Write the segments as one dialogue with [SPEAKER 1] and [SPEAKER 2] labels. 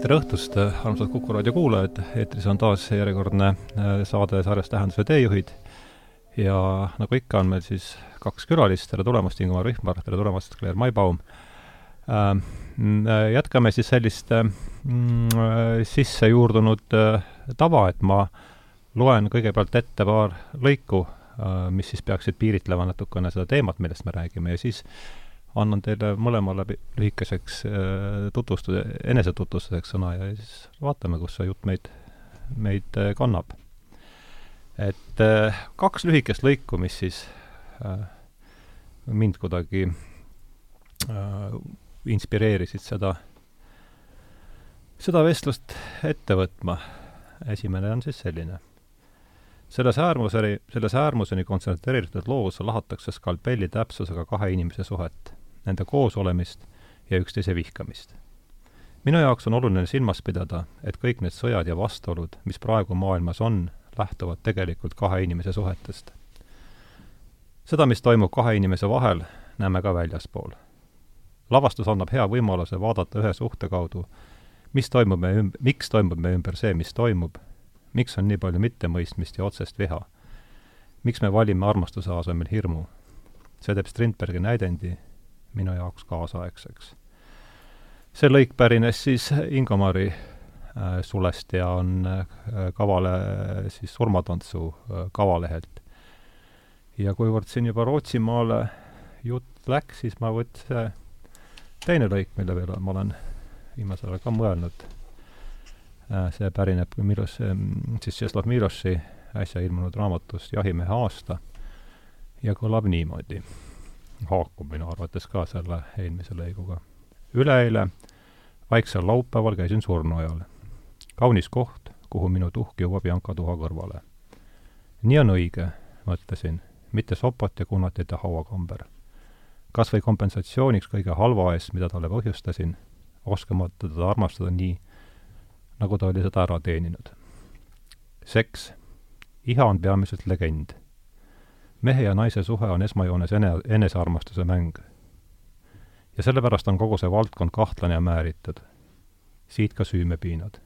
[SPEAKER 1] tere õhtust, armsad Kuku raadio kuulajad, eetris on taas järjekordne äh, saade sarjast Tähenduse teejuhid. Ja nagu ikka, on meil siis kaks külalist, tere tulemast, Ingemar Vihmar, tere tulemast, Claire Maibaum äh,. Jätkame siis sellist äh, sisse juurdunud äh, tava, et ma loen kõigepealt ette paar lõiku äh,, mis siis peaksid piiritlema natukene seda teemat, millest me räägime ja siis äh, annan teile mõlemale lühikeseks äh, tutvustuse, enesetutvustuseks sõna ja siis vaatame, kus see jutt meid, meid äh, kannab. et äh, kaks lühikest lõiku, mis siis mind kuidagi inspireerisid seda, seda vestlust ette võtma. esimene on siis selline selles äärmuseni, selles äärmuseni kontsentreeritud loos lahatakse skalpelli täpsusega kahe inimese suhet nende koosolemist ja üksteise vihkamist. minu jaoks on oluline silmas pidada, et kõik need sõjad ja vastuolud, mis praegu maailmas on, lähtuvad tegelikult kahe inimese suhetest. seda, mis toimub kahe inimese vahel, näeme ka väljaspool. lavastus annab hea võimaluse vaadata ühe suhte kaudu, mis toimub meie ümb-, miks toimub meie ümber see, mis toimub, miks on nii palju mittemõistmist ja otsest viha, miks me valime armastuse asemel hirmu. see teeb Strindbergi näidendi minu jaoks kaasaegseks. see lõik pärines siis Ingomari äh, sulest ja on äh, kavale siis surmatantsu äh, kavalehelt. ja kuivõrd siin juba Rootsimaale jutt läks, siis ma võtsin teine lõik, mille peale ma olen viimasel ajal ka mõelnud. see pärineb Miros, siis Tšeslav Miroši äsja ilmunud raamatust Jahimehe aasta ja kõlab niimoodi haakub minu arvates ka selle eelmise lõiguga. üleeile, vaiksel laupäeval käisin surnuaial. kaunis koht, kuhu minu tuhk jõuab Janka tuha kõrvale. nii on õige, mõtlesin, mitte sopot ja kunatite hauakamber. kas või kompensatsiooniks kõige halva eest, mida talle põhjustasin, oskamata teda armastada nii, nagu ta oli seda ära teeninud. seks. iha on peamiselt legend mehe ja naise suhe on esmajoones ene, enesearmastuse mäng. ja sellepärast on kogu see valdkond kahtlane ja määritud. siit ka süümepiinad.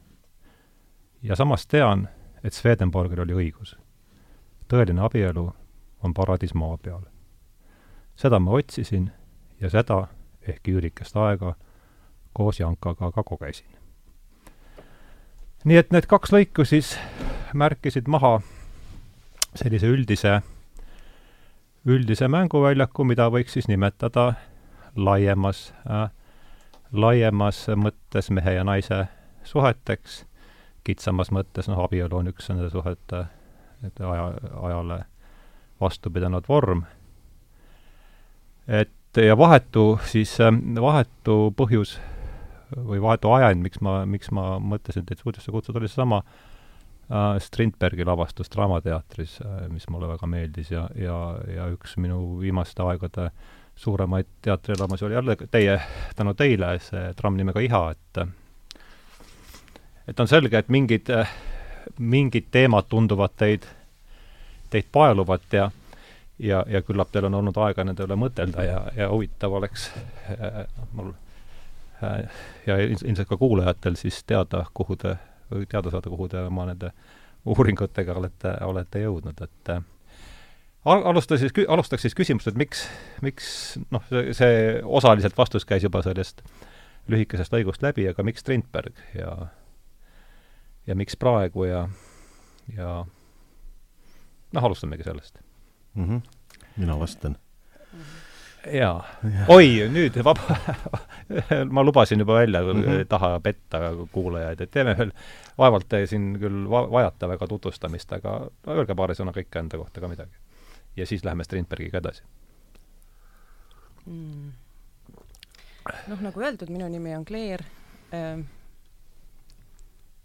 [SPEAKER 1] ja samas tean, et Swedenborgil oli õigus. tõeline abielu on paradiis maa peal. seda ma otsisin ja seda, ehk üürikest aega, koos Jankaga ka kogesin. nii et need kaks lõiku siis märkisid maha sellise üldise üldise mänguväljaku, mida võiks siis nimetada laiemas äh,, laiemas mõttes mehe ja naise suheteks, kitsamas mõttes, noh, abielu on üks nende suhete aja, ajale vastu pidanud vorm. et ja vahetu siis, äh, vahetu põhjus või vahetu ajend, miks ma, miks ma mõtlesin teid stuudiosse kutsuda, oli seesama Äh, Strindbergi lavastust Draamateatris, äh, mis mulle väga meeldis ja, ja, ja üks minu viimaste aegade suuremaid teatrielamusi oli jälle teie, tänu teile, see tramm nimega Iha, et et on selge, et mingid, mingid teemad tunduvad teid, teid paeluvat ja ja, ja küllap teil on olnud aega nende üle mõtelda ja, ja huvitav oleks äh, mul äh, ja ilmselt ka kuulajatel siis teada, kuhu te teada saada, kuhu te oma nende uuringutega olete, olete jõudnud, et äh, alusta siis, alustaks siis küsimust, et miks, miks noh, see, see osaliselt vastus käis juba sellest lühikesest lõigust läbi, aga miks Strindberg ja ja miks praegu ja, ja noh, alustamegi sellest
[SPEAKER 2] mm. -hmm. mina vastan
[SPEAKER 1] jaa ja.. oi, nüüd vaba ma lubasin juba välja mm, -hmm. taha petta kuulajaid, et teeme veel, vaevalt te siin küll va-, vajate väga tutvustamist, aga no öelge paari sõnaga ikka enda kohta ka midagi. ja siis läheme Strindbergiga edasi
[SPEAKER 3] mm.. noh, nagu öeldud, minu nimi on Claire ähm,.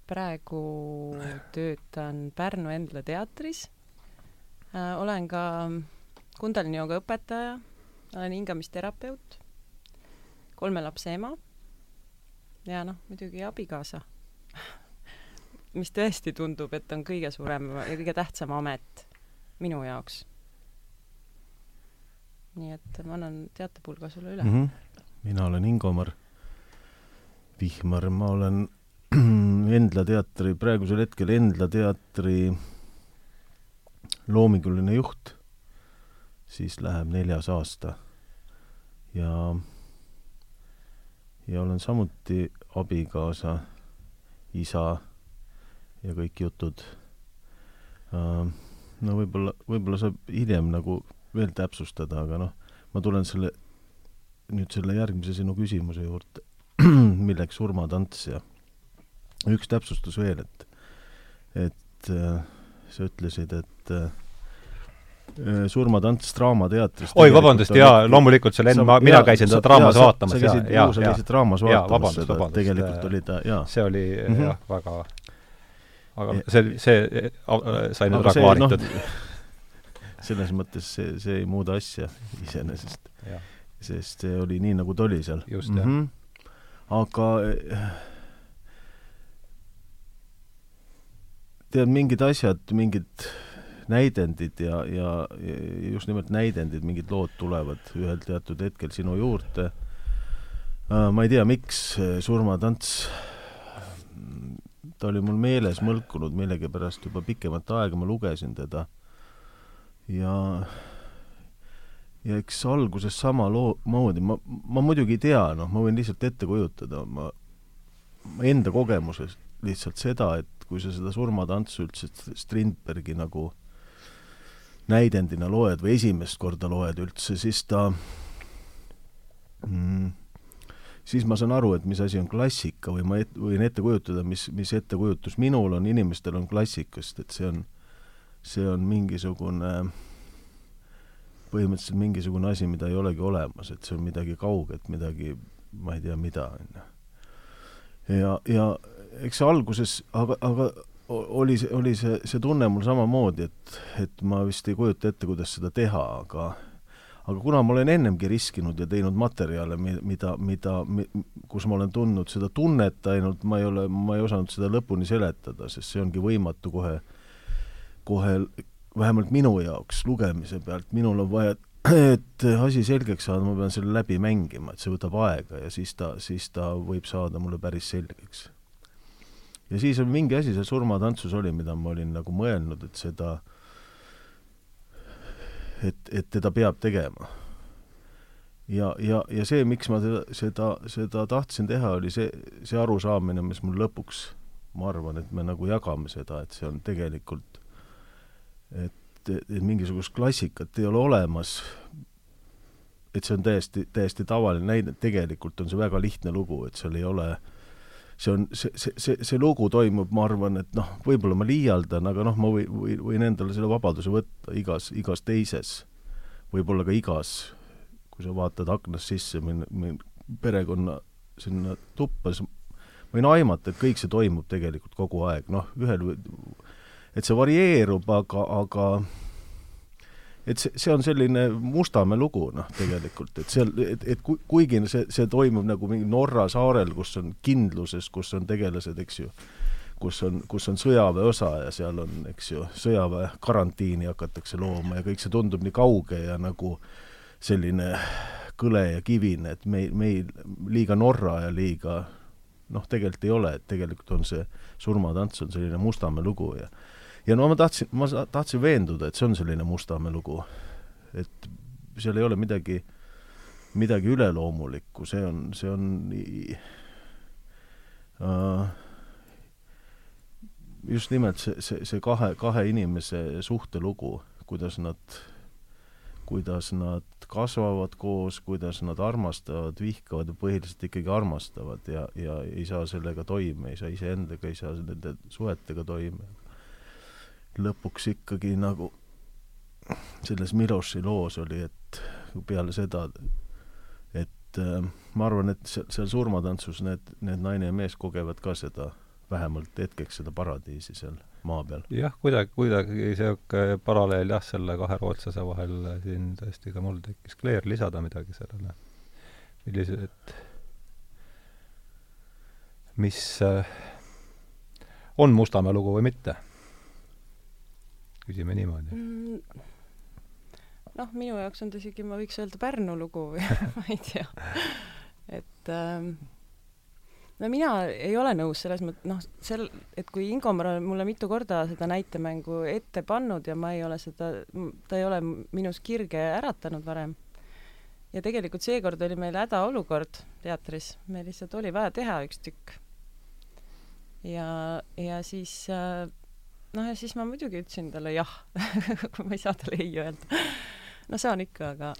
[SPEAKER 3] praegu töötan Pärnu Endla teatris äh,. olen ka Kundalini jooga õpetaja olen hingamisterapeut, kolme lapse ema ja noh, muidugi abikaasa mis tõesti tundub, et on kõige suurem ja kõige tähtsam amet minu jaoks. nii et ma annan teatepulga sulle üle mm.
[SPEAKER 2] -hmm. mina olen Ingomar Vihmar, ma olen Endla teatri, praegusel hetkel Endla teatri loominguline juht, siis läheb neljas aasta. ja, ja olen samuti abikaasa, isa ja kõik jutud. no võib-olla, võib-olla saab hiljem nagu veel täpsustada, aga noh, ma tulen selle, nüüd selle järgmise sinu küsimuse juurde, milleks surmatants ja üks täpsustus veel, et, et äh, sa ütlesid, et äh, surmatants Draamateatris.
[SPEAKER 1] oi, vabandust, jaa, loomulikult seal enne, mina käisin seda draamas ja, vaatamas.
[SPEAKER 2] sa käisid,
[SPEAKER 1] jaa,
[SPEAKER 2] sa käisid draamas vaatamas
[SPEAKER 1] seda,
[SPEAKER 2] tegelikult oli ta, jaa.
[SPEAKER 1] see oli mm -hmm. jah, väga, aga see, see sai nüüd ära klaaritud no,
[SPEAKER 2] selles mõttes see, see ei muuda asja iseenesest. sest see oli nii, nagu ta oli seal.
[SPEAKER 1] just, jah mm. -hmm.
[SPEAKER 2] aga tead, mingid asjad, mingid näidendid ja, ja, ja just nimelt näidendid, mingid lood tulevad ühel teatud hetkel sinu juurde. Äh, ma ei tea, miks Surmatants, ta oli mul meeles mõlkunud millegipärast juba pikemat aega, ma lugesin teda. ja, ja eks alguses sama loo moodi, ma, ma muidugi ei tea, noh, ma võin lihtsalt ette kujutada, ma, enda kogemusest lihtsalt seda, et kui sa seda surmatantsu üldse Strindbergi nagu näidendina loed või esimest korda loed üldse, siis ta mm, siis ma saan aru, et mis asi on klassika või ma et, võin ette kujutada, mis, mis ettekujutus minul on, inimestel on klassikast, et see on, see on mingisugune põhimõtteliselt mingisugune asi, mida ei olegi olemas, et see on midagi kauget, midagi, ma ei tea, mida, on ju. ja, ja eks alguses, aga, aga oli oli see, see tunne mul samamoodi, et, et ma vist ei kujuta ette, kuidas seda teha, aga aga kuna ma olen ennemgi riskinud ja teinud materjale, mida, mida, kus ma olen tundnud seda tunnet ainult, ma ei ole, ma ei osanud seda lõpuni seletada, sest see ongi võimatu kohe, kohe vähemalt minu jaoks lugemise pealt, minul on vaja, et asi selgeks saada, ma pean selle läbi mängima, et see võtab aega ja siis ta, siis ta võib saada mulle päris selgeks ja siis on mingi asi seal surmatantsus oli, mida ma olin nagu mõelnud, et seda, et, et teda peab tegema. ja, ja, ja see, miks ma teda, seda, seda tahtsin teha, oli see, see arusaamine, mis mul lõpuks, ma arvan, et me nagu jagame seda, et see on tegelikult, et, et, et mingisugust klassikat ei ole olemas, et see on täiesti, täiesti tavaline näide, tegelikult on see väga lihtne lugu, et seal ei ole äh, see on, see, see, see, see lugu toimub, ma arvan, et noh, võib-olla ma liialdan, aga noh, ma või, või, võin endale selle vabaduse võtta igas, igas teises, võib-olla ka igas, kui sa vaatad aknast sisse või, või perekonna sinna tuppa, siis võin aimata, et kõik see toimub tegelikult kogu aeg, noh, ühel et see varieerub, aga, aga et see, see on selline Mustamäe lugu, noh, tegelikult, et seal, et, et ku, kuigi see, see toimub nagu mingi Norra saarel, kus on kindluses, kus on tegelased, eks ju, kus on, kus on sõjaväe osa ja seal on, eks ju, sõjaväe karantiini hakatakse looma ja kõik see tundub nii kauge ja nagu selline kõle ja kivine, et meil, meil liiga Norra ja liiga noh, tegelikult ei ole, et tegelikult on see surmatants on selline Mustamäe lugu ja ja no ma tahtsin, ma tahtsin veenduda, et see on selline Mustamäe lugu. et seal ei ole midagi, midagi üleloomulikku, see on, see on nii uh, just nimelt see, see, see kahe, kahe inimese suhtelugu, kuidas nad, kuidas nad kasvavad koos, kuidas nad armastavad, vihkavad ja põhiliselt ikkagi armastavad ja, ja ei saa sellega toime, ei saa iseendaga, ei saa nende suhetega toime lõpuks ikkagi nagu selles Miloši loos oli, et peale seda, et äh, ma arvan, et seal, seal surmatantsus need, need naine ja mees kogevad ka seda, vähemalt hetkeks seda paradiisi seal maa peal.
[SPEAKER 1] jah, kuidagi, kuidagi niisugune paralleel jah, selle kahe rootslase vahel siin tõesti ka mul tekkis. Claire, lisada midagi sellele? millised, mis äh, on Mustamäe lugu või mitte? Küsime niimoodi mm,.
[SPEAKER 3] noh, minu jaoks on ta isegi, ma võiks öelda Pärnu lugu või ma ei tea. et ähm, no mina ei ole nõus selles mõttes, noh, sel, et kui Ingomar on mulle mitu korda seda näitemängu ette pannud ja ma ei ole seda, ta ei ole minus kirge äratanud varem. ja tegelikult seekord oli meil hädaolukord teatris, meil lihtsalt oli vaja teha üks tükk. ja, ja siis noh, ja siis ma muidugi ütlesin talle jah ma ei saa talle ei öelda. no saan ikka, aga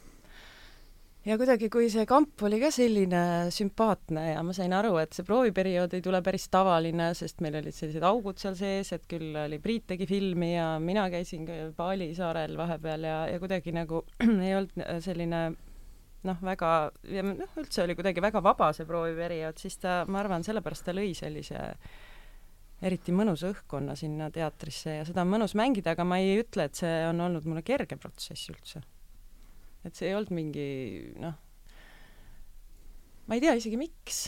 [SPEAKER 3] ja kuidagi, kui see kamp oli ka selline sümpaatne ja ma sain aru, et see prooviperiood ei tule päris tavaline, sest meil olid sellised augud seal sees, et küll oli Priit tegi filmi ja mina käisin ka Bali saarel vahepeal ja, ja kuidagi nagu ei olnud selline noh, väga, noh, üldse oli kuidagi väga vaba see prooviperiood, siis ta, ma arvan, sellepärast ta lõi sellise eriti mõnusa õhkkonna sinna teatrisse ja seda on mõnus mängida, aga ma ei ütle, et see on olnud mulle kerge protsess üldse et see ei olnud mingi noh, ma ei tea isegi miks.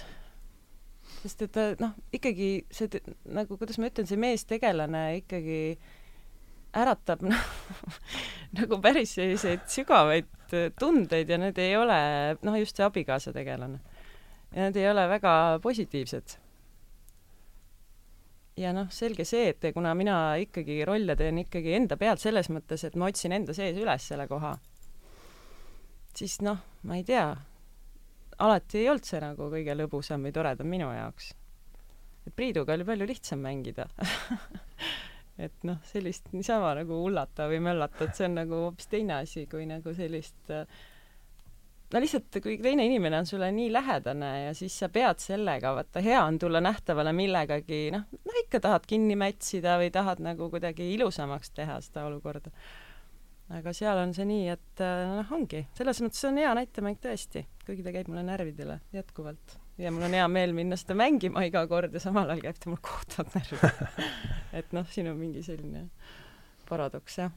[SPEAKER 3] sest et noh, ikkagi see nagu, kuidas ma ütlen, see meestegelane ikkagi äratab noh nagu päris selliseid sügavaid tundeid ja need ei ole, noh, just see abikaasa tegelane. ja need ei ole väga positiivsed. Ja noh, selge see, et kuna mina ikkagi rolle teen ikkagi enda pealt selles mõttes, et ma otsin enda sees üles selle koha siis noh, ma ei tea, alati ei olnud see nagu kõige lõbusam või toredam minu jaoks. et Priiduga oli palju lihtsam mängida et noh, sellist niisama nagu hullata või möllata, et see on nagu hoopis teine asi kui nagu sellist no lihtsalt, kui teine inimene on sulle nii lähedane ja siis sa pead sellega, vaata hea on tulla nähtavale millegagi, noh, noh ikka tahad kinni mätsida või tahad nagu kuidagi ilusamaks teha seda olukorda aga seal on see nii, et noh, ongi, selles mõttes on hea näitemäng tõesti, kuigi ta käib mulle närvidele jätkuvalt ja mul on hea meel minna seda mängima iga kord ja samal ajal käib ta mul kohutavalt närvidele et noh, siin on mingi selline paradoks, jah.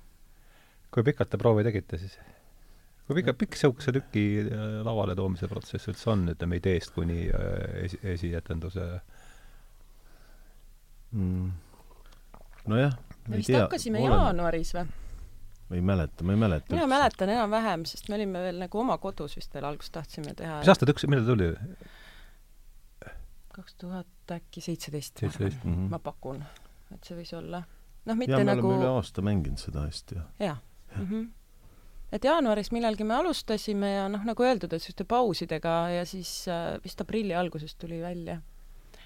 [SPEAKER 1] kui pikalt te proovi tegite siis? Kui pika, pikk sihukese tüki äh, lavale toomise protsess üldse on, ütleme ideest kuni äh, esi, esietenduse
[SPEAKER 2] mm.? nojah,
[SPEAKER 3] me vist tea, hakkasime olen... jaanuaris või?
[SPEAKER 2] ei mäleta, ma ei mäleta.
[SPEAKER 3] mina üldse. mäletan enam-vähem, sest me olime veel nagu oma kodus vist veel alguses tahtsime teha.
[SPEAKER 1] mis aasta ta üks, millal ta tuli?
[SPEAKER 3] kaks tuhat äkki seitseteist.
[SPEAKER 1] seitseteist.
[SPEAKER 3] Mhm. ma pakun, et see võis olla. noh, mitte
[SPEAKER 2] ja,
[SPEAKER 3] nagu
[SPEAKER 2] üle aasta mänginud seda hästi, jah.
[SPEAKER 3] jah ja. mm. -hmm. Et jaanuaris millalgi me alustasime ja noh, nagu öeldud, et selliste pausidega ja siis äh, vist aprilli alguses tuli välja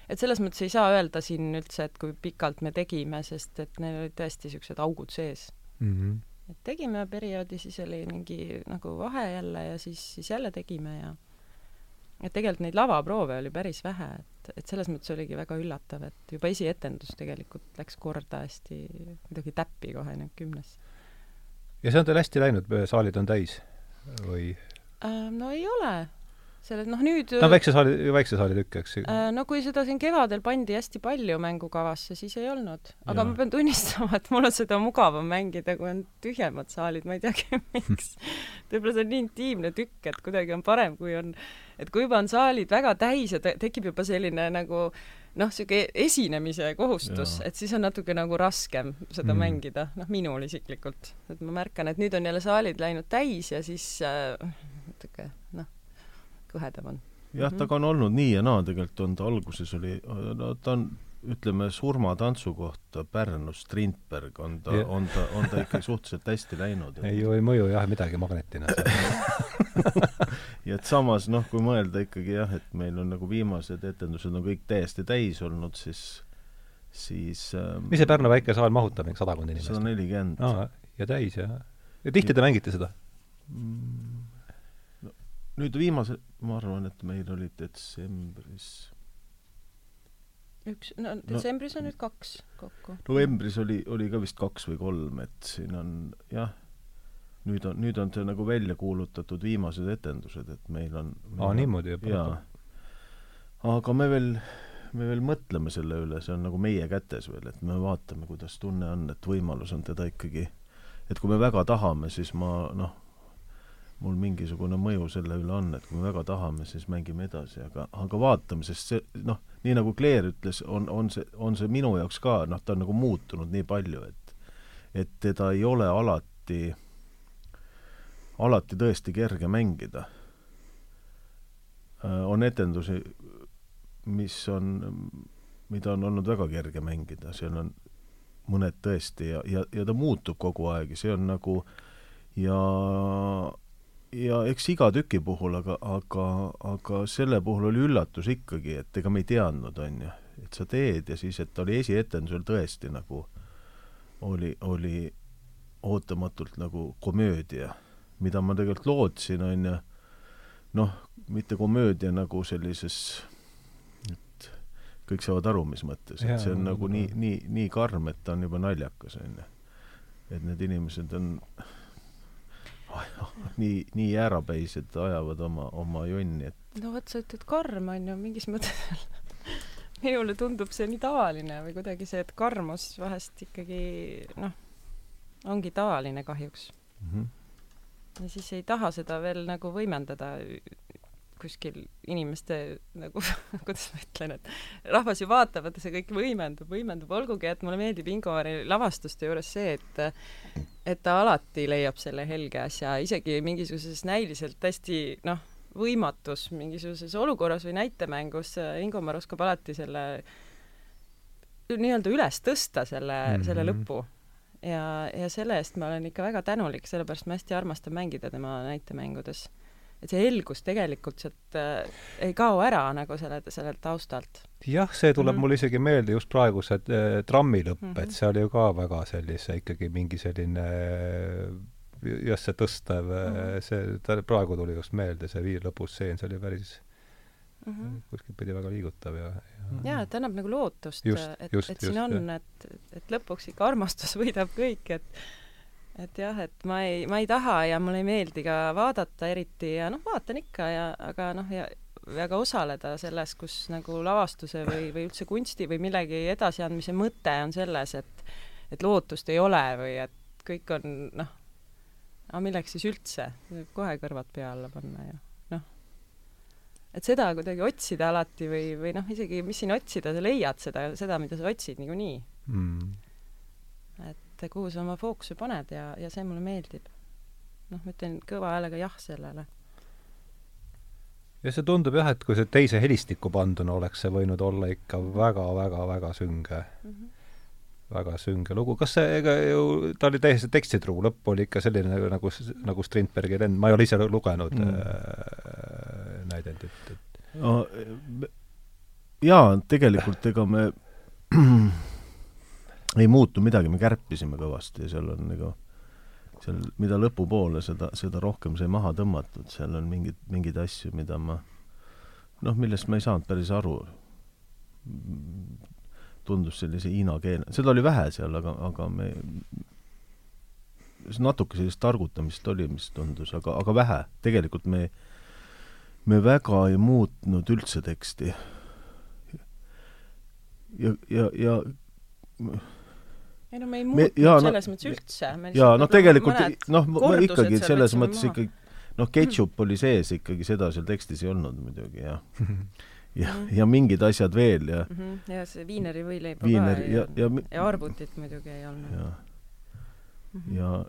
[SPEAKER 3] et selles mõttes ei saa öelda siin üldse, et kui pikalt me tegime, sest et neil olid tõesti niisugused augud sees mm. -hmm et tegime perioodi, siis oli mingi nagu vahe jälle ja siis, siis jälle tegime ja et tegelikult neid lavaproove oli päris vähe, et, et selles mõttes oligi väga üllatav, et juba esietendus tegelikult läks korda hästi kuidagi täppi kohe nüüd kümnesse.
[SPEAKER 1] Ja see on teil hästi läinud, saalid on täis või
[SPEAKER 3] äh,? no ei ole selle, noh nüüd
[SPEAKER 1] ta on väikse saali, väikse saali tükk, eks ju
[SPEAKER 3] äh,? no kui seda siin kevadel pandi hästi palju mängukavasse, siis ei olnud. aga ja. ma pean tunnistama, et mul on seda mugavam mängida, kui on tühjemad saalid, ma ei teagi, miks. võib-olla see on nii intiimne tükk, et kuidagi on parem, kui on, et kui juba on saalid väga täis ja te tekib juba selline nagu noh, niisugune esinemise kohustus, et siis on natuke nagu raskem seda mm. mängida, noh, minul isiklikult. et ma märkan, et nüüd on jälle saalid läinud täis ja siis äh, natuke noh kõhedam on.
[SPEAKER 2] jah, temaga on olnud nii ja naa, tegelikult on ta alguses oli, no ta on ütleme, surmatantsu kohta Pärnus, Strindberg on ta, on ta, on ta ikka suhteliselt hästi läinud.
[SPEAKER 1] ei ju ei mõju jah midagi magnetina
[SPEAKER 2] ja et samas noh, kui mõelda ikkagi jah, et meil on nagu viimased etendused on kõik täiesti täis olnud, siis siis ähm,
[SPEAKER 1] mis see Pärnu väike saal mahutab, mingi sadakond inimest?
[SPEAKER 2] sada nelikümmend.
[SPEAKER 1] ja täis, jah. ja tihti te mängite seda
[SPEAKER 2] mm.? nüüd viimase, ma arvan, et meil oli detsembris
[SPEAKER 3] üks, no detsembris no, on nüüd kaks kokku.
[SPEAKER 2] novembris oli, oli ka vist kaks või kolm, et siin on jah, nüüd on, nüüd on see nagu välja kuulutatud viimased etendused, et meil on
[SPEAKER 1] aa, niimoodi
[SPEAKER 2] juba? jaa. aga me veel, me veel mõtleme selle üle, see on nagu meie kätes veel, et me vaatame, kuidas tunne on, et võimalus on teda ikkagi, et kui me väga tahame, siis ma noh, mul mingisugune mõju selle üle on, et kui me väga tahame, siis mängime edasi, aga, aga vaatame, sest see noh, nii nagu Claire ütles, on, on see, on see minu jaoks ka, noh, ta on nagu muutunud nii palju, et et teda ei ole alati, alati tõesti kerge mängida. Äh, on etendusi, mis on, mida on olnud väga kerge mängida, seal on mõned tõesti ja, ja, ja ta muutub kogu aeg ja see on nagu ja ja eks iga tüki puhul, aga, aga, aga selle puhul oli üllatus ikkagi, et ega me ei teadnud, on ju, et sa teed ja siis, et oli esietendusel tõesti nagu oli, oli ootamatult nagu komöödia, mida ma tegelikult lootsin, on ju, noh, mitte komöödia nagu sellises, et kõik saavad aru, mis mõttes, et see on nagu nii, nii, nii karm, et ta on juba naljakas, on ju. et need inimesed on nii, nii jäärapäised ajavad oma, oma jonni, et
[SPEAKER 3] no vot, sa ütled karm, on ju, mingis mõttes minule tundub see nii tavaline või kuidagi see, et karmus vahest ikkagi noh, ongi tavaline kahjuks mm. -hmm. Ja siis ei taha seda veel nagu võimendada kuskil inimeste nagu kuidas ma ütlen, et rahvas ju vaatab, et see kõik võimendub, võimendub, olgugi et mulle meeldib Ingovari lavastuste juures see, et et ta alati leiab selle helge asja, isegi mingisuguses näiliselt täiesti noh, võimatus mingisuguses olukorras või näitemängus, Ingomar oskab alati selle nii-öelda üles tõsta selle mm, -hmm. selle lõpu. Ja, ja selle eest ma olen ikka väga tänulik, sellepärast ma hästi armastan mängida tema näitemängudes et see helgus tegelikult sealt äh, ei kao ära nagu selle, sellelt taustalt.
[SPEAKER 1] jah, see tuleb mm -hmm. mul isegi meelde just praegu see äh, trammi lõpp mm, -hmm. et see oli ju ka väga sellise ikkagi mingi selline jah, see tõstev mm, -hmm. see, ta praegu tuli just meelde, see vii lõpustseen, see oli päris mm -hmm. kuskilt pidi väga liigutav ja,
[SPEAKER 3] ja jaa, et annab nagu lootust, et, et siin on, et, et lõpuks ikka armastus võidab kõik, et et jah, et ma ei, ma ei taha ja mulle ei meeldi ka vaadata eriti ja noh, vaatan ikka ja aga noh, ja väga osaleda selles, kus nagu lavastuse või, või üldse kunsti või millegi edasiandmise mõte on selles, et et lootust ei ole või et kõik on noh, aga milleks siis üldse, kohe kõrvad pea alla panna ja. Et seda kuidagi otsida alati või, või noh, isegi mis siin otsida, sa leiad seda, seda, mida sa otsid niikuinii mm et kuhu sa oma fookuse paned ja, ja see mulle meeldib. noh, ma ütlen kõva häälega jah sellele.
[SPEAKER 1] ja see tundub jah, et kui see teise helistiku panduna oleks see võinud olla ikka väga-väga-väga sünge mm. -hmm väga sünge lugu, kas see, ega ju, ta oli täiesti tekstitruu, lõpp oli ikka selline nagu, nagu, nagu Strindbergi lend, ma ei ole ise lugenud mm. äh, näidendit, et
[SPEAKER 2] no, jaa, tegelikult ega me ei muutu midagi, me kärpisime kõvasti ja seal on nagu seal, mida lõpupoole, seda, seda rohkem sai maha tõmmatud, seal on mingid, mingeid asju, mida ma noh, millest ma ei saanud päris aru. tundus sellise hiina keel, seda oli vähe seal, aga, aga me natuke sellist targutamist oli, mis tundus, aga, aga vähe. tegelikult me, me väga ei muutnud üldse teksti. ja, ja, ja
[SPEAKER 3] ei no me ei muutnud jaa, selles no, mõttes üldse.
[SPEAKER 2] jaa, noh tegelikult noh, ikkagi selles mõttes maha. ikkagi noh, ketšup oli sees ikkagi, seda seal tekstis ei olnud muidugi, jah. ja, mhm. ja mingid asjad veel ja mm.
[SPEAKER 3] -hmm. ja see viineri võileiba
[SPEAKER 2] Viiner, ka
[SPEAKER 3] ja, ja, ja, ja arvutit muidugi ei olnud.
[SPEAKER 2] ja mm, -hmm. ja,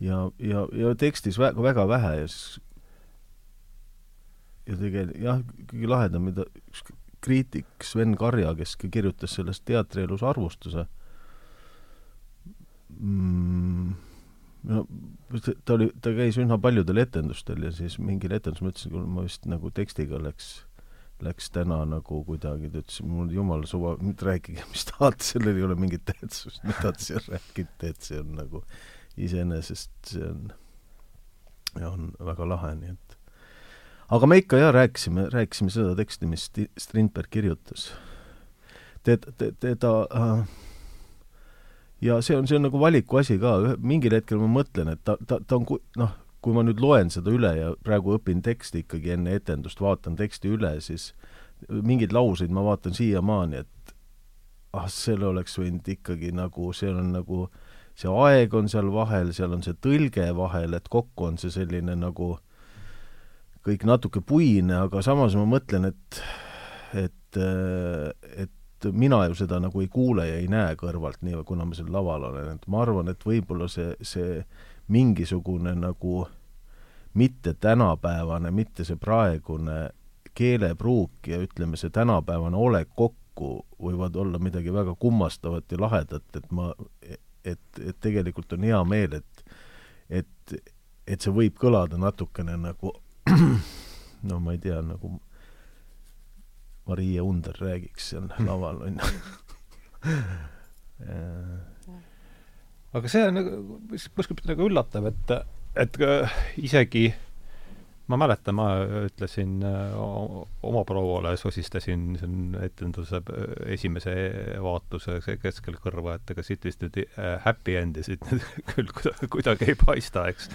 [SPEAKER 2] ja, ja, ja tekstis väga, väga vähe ja siis ja tegelikult jah, kõige lahedam, mida üks kriitik Sven Karja, kes kirjutas sellest teatrielus arvustuse mm,, no ta oli, ta käis üsna paljudel etendustel ja siis mingil etendusel ma ütlesin, kuule ma vist nagu tekstiga läks, läks täna nagu kuidagi, ta ütles, mul jumala suva, nüüd rääkige, mis tahate, sellel ei ole mingit tähtsust, mida te seal räägite, et see on nagu iseenesest see on, on väga lahe, nii et aga me ikka jah, rääkisime, rääkisime seda teksti, mis Strindberg kirjutas. Teda, teda äh, ja see on, see on nagu valiku asi ka, mingil hetkel ma mõtlen, et ta, ta, ta on noh, kui ma nüüd loen seda üle ja praegu õpin teksti ikkagi enne etendust, vaatan teksti üle, siis mingeid lauseid ma vaatan siiamaani, et ah, selle oleks võinud ikkagi nagu, seal on nagu, see aeg on seal vahel, seal on see tõlge vahel, et kokku on see selline nagu kõik natuke puine, aga samas ma mõtlen, et, et, et mina ju seda nagu ei kuule ja ei näe kõrvalt nii, kuna ma seal laval olen, et ma arvan, et võib-olla see, see mingisugune nagu mitte tänapäevane, mitte see praegune keelepruuk ja ütleme, see tänapäevane olek kokku võivad olla midagi väga kummastavat ja lahedat, et ma, et, et tegelikult on hea meel, et et, et see võib kõlada natukene nagu no ma ei tea, nagu Marie Under räägiks seal laval, on ju.
[SPEAKER 1] aga see on nagu, kuskilt nagu üllatav, et, et isegi ma mäletan, ma ütlesin oma prouale, sosistasin siin etenduse esimese vaatluse keskel kõrva, et ega siit vist nüüd happy end'i siit nüüd küll kuidagi, kuidagi ei paista, eks.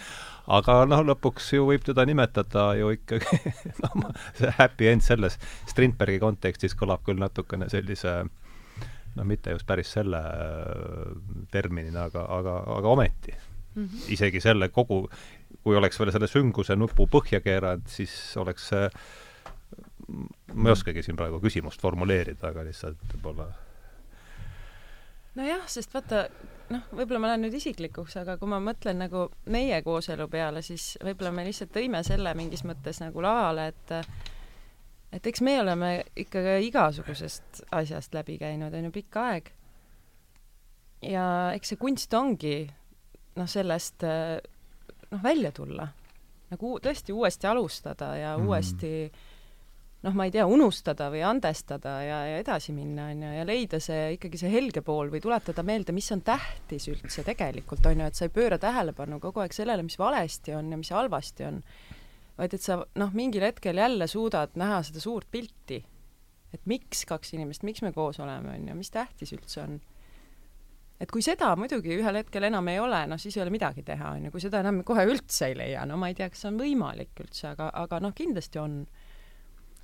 [SPEAKER 1] Aga noh, lõpuks ju võib teda nimetada ju ikkagi noh, see happy end selles Strindbergi kontekstis kõlab küll natukene sellise noh, mitte just päris selle terminina, aga, aga, aga ometi mm. -hmm. isegi selle kogu kui oleks veel selle sünguse nupu põhja keeranud, siis oleks see ma ei oskagi siin praegu küsimust formuleerida, aga lihtsalt võib-olla
[SPEAKER 3] nojah, sest vaata, noh, võib-olla ma lähen nüüd isiklikuks, aga kui ma mõtlen nagu meie kooselu peale, siis võib-olla me lihtsalt tõime selle mingis mõttes nagu lavale, et et eks me oleme ikka igasugusest asjast läbi käinud, on ju, pikka aeg. ja eks see kunst ongi noh, sellest noh, välja tulla. nagu tõesti uuesti alustada ja mm. uuesti noh, ma ei tea, unustada või andestada ja, ja edasi minna, on ju, ja leida see ikkagi see helge pool või tuletada meelde, mis on tähtis üldse tegelikult, on ju, et sa ei pööra tähelepanu kogu aeg sellele, mis valesti on ja mis halvasti on, vaid et sa noh, mingil hetkel jälle suudad näha seda suurt pilti. et miks kaks inimest, miks me koos oleme, on ju, mis tähtis üldse on et kui seda muidugi ühel hetkel enam ei ole, noh siis ei ole midagi teha, on ju, kui seda enam kohe üldse ei leia, no ma ei tea, kas see on võimalik üldse, aga, aga noh, kindlasti on.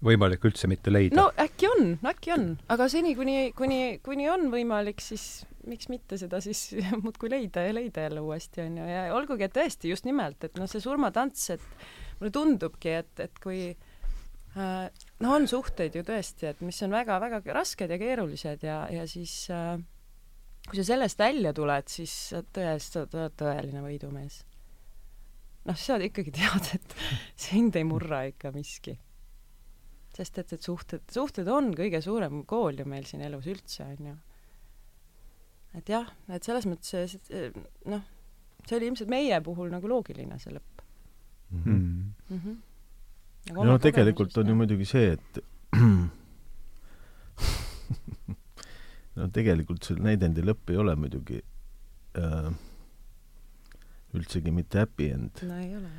[SPEAKER 1] Võimalik üldse mitte leida?
[SPEAKER 3] no äkki on, äkki on, aga seni, kuni, kuni, kuni on võimalik, siis miks mitte seda siis muudkui leida ja leida jälle uuesti, on ju, ja olgugi, et tõesti just nimelt, et noh, see surmatants, et mulle tundubki, et, et kui äh, no on suhteid ju tõesti, et mis on väga-väga rasked ja keerulised ja, ja siis äh, kui sa sellest välja tuled, siis sa tõesti oled tõeline võidumees. noh, sa ikkagi tead, et sind ei murra ikka miski. Sest et, et suhted, suhted on kõige suurem kool ju meil siin elus üldse, on ju. et jah, et selles mõttes noh, see oli ilmselt meie puhul nagu loogiline, see lõpp
[SPEAKER 2] mm. -hmm. Mm -hmm. no tegelikult on ju muidugi see, et no tegelikult see näidendi lõpp ei ole muidugi äh, üldsegi mitte happy end.
[SPEAKER 3] no ei ole.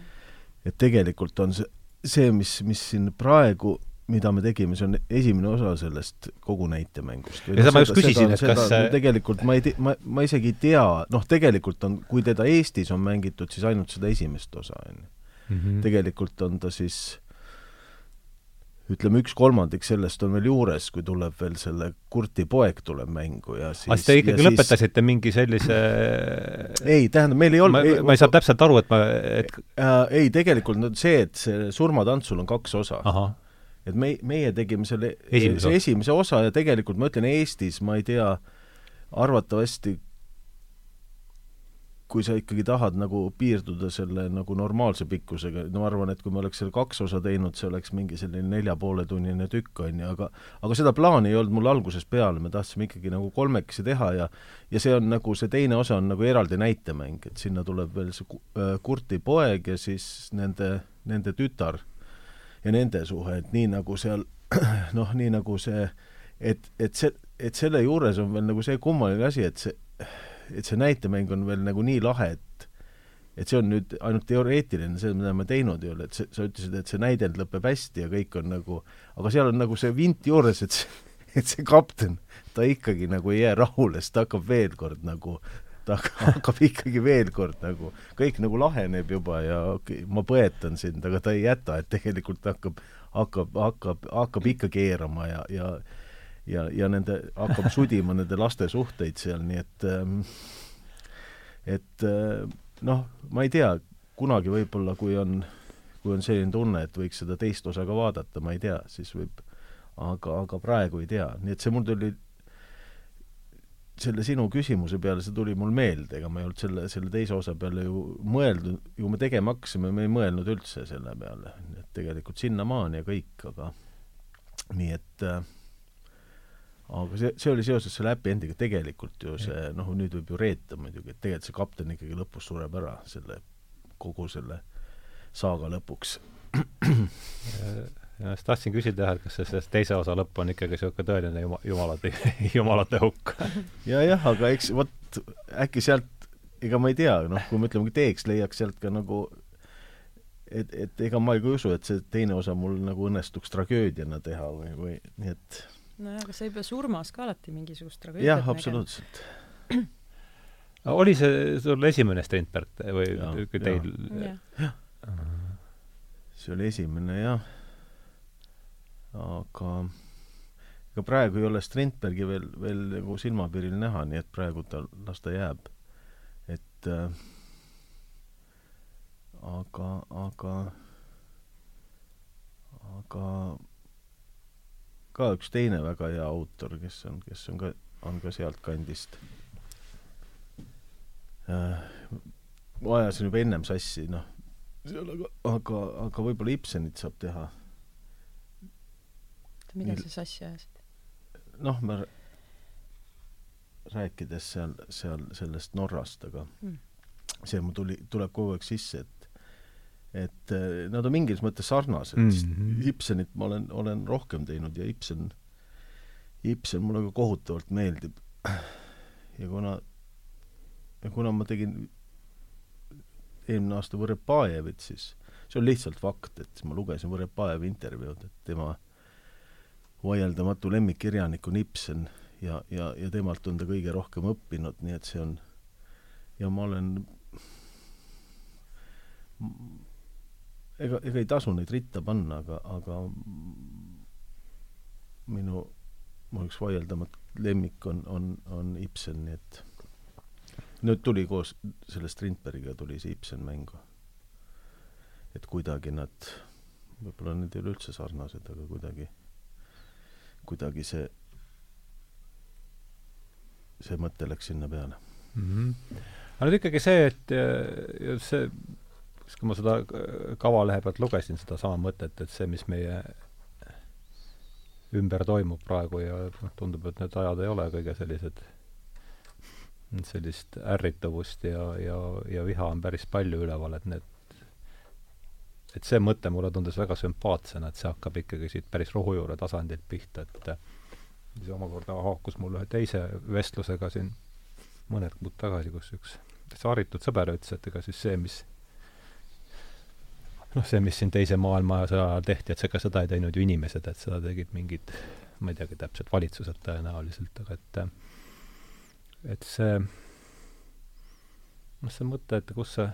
[SPEAKER 2] et tegelikult on see, see, mis, mis siin praegu mida me tegime, see on esimene osa sellest kogu näitemängust.
[SPEAKER 1] ja seda ma just küsisin, et kas
[SPEAKER 2] see tegelikult ma ei tea, ma, ma isegi ei tea, noh, tegelikult on, kui teda Eestis on mängitud, siis ainult seda esimest osa, on ju. Mhm. tegelikult on ta siis ütleme, üks kolmandik sellest on veel juures, kui tuleb veel selle Kurti poeg tuleb mängu ja siis
[SPEAKER 1] aga te ikkagi lõpetasite siis... mingi sellise
[SPEAKER 2] ei, tähendab, meil ei olnud
[SPEAKER 1] ma, ma ei saa täpselt aru, et ma, et
[SPEAKER 2] äh, ei, tegelikult no see, et see surmatantsul on kaks osa. Et me, meie tegime selle esimese, esimese osa ja tegelikult ma ütlen, Eestis ma ei tea, arvatavasti kui sa ikkagi tahad nagu piirduda selle nagu normaalse pikkusega, no ma arvan, et kui me oleks selle kaks osa teinud, see oleks mingi selline nelja poole tunnine tükk, on ju, aga aga seda plaani ei olnud mul algusest peale, me tahtsime ikkagi nagu kolmekesi teha ja ja see on nagu, see teine osa on nagu eraldi näitemäng, et sinna tuleb veel see äh, Kurti poeg ja siis nende, nende tütar ja nende suhe, et nii nagu seal noh, nii nagu see, et, et see, et selle juures on veel nagu see kummaline asi, et see et see näitemäng on veel nagu nii lahe, et et see on nüüd ainult teoreetiline, see, mida me teinud ei ole, et see, sa ütlesid, et see näidend lõpeb hästi ja kõik on nagu, aga seal on nagu see vint juures, et see, et see kapten, ta ikkagi nagu ei jää rahule, sest ta hakkab veel kord nagu, ta hakkab ikkagi veel kord nagu, kõik nagu laheneb juba ja okay, ma põetan sind, aga ta ei jäta, et tegelikult hakkab, hakkab, hakkab, hakkab ikka keerama ja, ja ja, ja nende, hakkab sudima nende laste suhteid seal, nii et ähm, et äh, noh, ma ei tea, kunagi võib-olla, kui on, kui on selline tunne, et võiks seda teist osa ka vaadata, ma ei tea, siis võib, aga, aga praegu ei tea, nii et see mul tuli selle sinu küsimuse peale, see tuli mul meelde, ega ma ei olnud selle, selle teise osa peale ju mõelnud, ju me tegema hakkasime, me ei mõelnud üldse selle peale, et tegelikult sinnamaani ja kõik, aga nii et äh, aga see, see oli seoses selle happy end'iga, tegelikult ju see, noh, nüüd võib ju reeta muidugi, et tegelikult see kapten ikkagi lõpus sureb ära, selle, kogu selle saaga lõpuks.
[SPEAKER 1] Ja siis tahtsin küsida jah, et kas see, see teise osa lõpp on ikkagi niisugune tõeline juma, jumalate, jumalate hukk
[SPEAKER 2] ja jah, aga eks vot äkki sealt, ega ma ei tea, noh, kui me ütleme, teeks, leiaks sealt ka nagu et, et ega ma ei usu, et see teine osa mul nagu õnnestuks tragöödiana teha või, või nii et
[SPEAKER 3] nojah, aga sa ei pea surmas ka alati mingisugust tragöödiat
[SPEAKER 2] jah, absoluutselt.
[SPEAKER 1] oli see sul esimene Strindberg või
[SPEAKER 2] Ja,
[SPEAKER 1] teil?
[SPEAKER 3] jah.
[SPEAKER 2] see oli esimene jah. Aga ega praegu ei ole Strindbergi veel, veel nagu silmapiiril näha, nii et praegu ta, las ta jääb. et äh, aga, aga, aga ka üks teine väga hea autor, kes on, kes on ka, on ka sealtkandist äh,. ma ajasin juba ennem sassi, noh, aga, aga, aga võib-olla Ibsenit saab teha.
[SPEAKER 3] Mida sa sassi ajasid?
[SPEAKER 2] noh, r- rääkides seal, seal sellest Norrast, aga
[SPEAKER 3] Mm.
[SPEAKER 2] see mul tuli, tuleb kogu aeg sisse, et et eh, nad on mingis mõttes sarnased mm., Ibsenit ma olen, olen rohkem teinud ja Ibsen, Ibsen mulle ka kohutavalt meeldib. ja kuna, ja kuna ma tegin eelmine aasta Võrepajevit, siis see on lihtsalt fakt, et ma lugesin Võrepajevi intervjuud, et tema vaieldamatu lemmikkirjanik on Ibsen ja, ja, ja temalt on ta kõige rohkem õppinud, nii et see on ja ma olen ega, ega ei tasu neid ritta panna, aga, aga minu, mu üks vaieldamatu lemmik on, on, on Ibsen, nii et nüüd tuli koos selle Strindbergiga tuli see Ibsen mängu. et kuidagi nad, võib-olla need ei ole üldse sarnased, aga kuidagi, kuidagi see, see mõte läks sinna peale
[SPEAKER 1] mm. -hmm. aga nüüd ikkagi see, et äh, see, kui ma seda äh, kavalehe pealt lugesin, sedasama mõtet, et see, mis meie ümber toimub praegu ja noh, tundub, et need ajad ei ole kõige sellised, sellist ärrituvust ja, ja, ja viha on päris palju üleval, et need et see mõte mulle tundus väga sümpaatsena, et see hakkab ikkagi siit päris rohujuure tasandilt pihta, et see omakorda haakus mul ühe teise vestlusega siin mõned kuud tagasi, kus üks täitsa haritud sõber ütles, et ega siis see, mis noh, see, mis siin Teise maailmasõja ajal tehti, et ega seda ei teinud ju inimesed, et seda tegid mingid, ma ei teagi täpselt, valitsused tõenäoliselt, aga et et see noh, see mõte, et kus see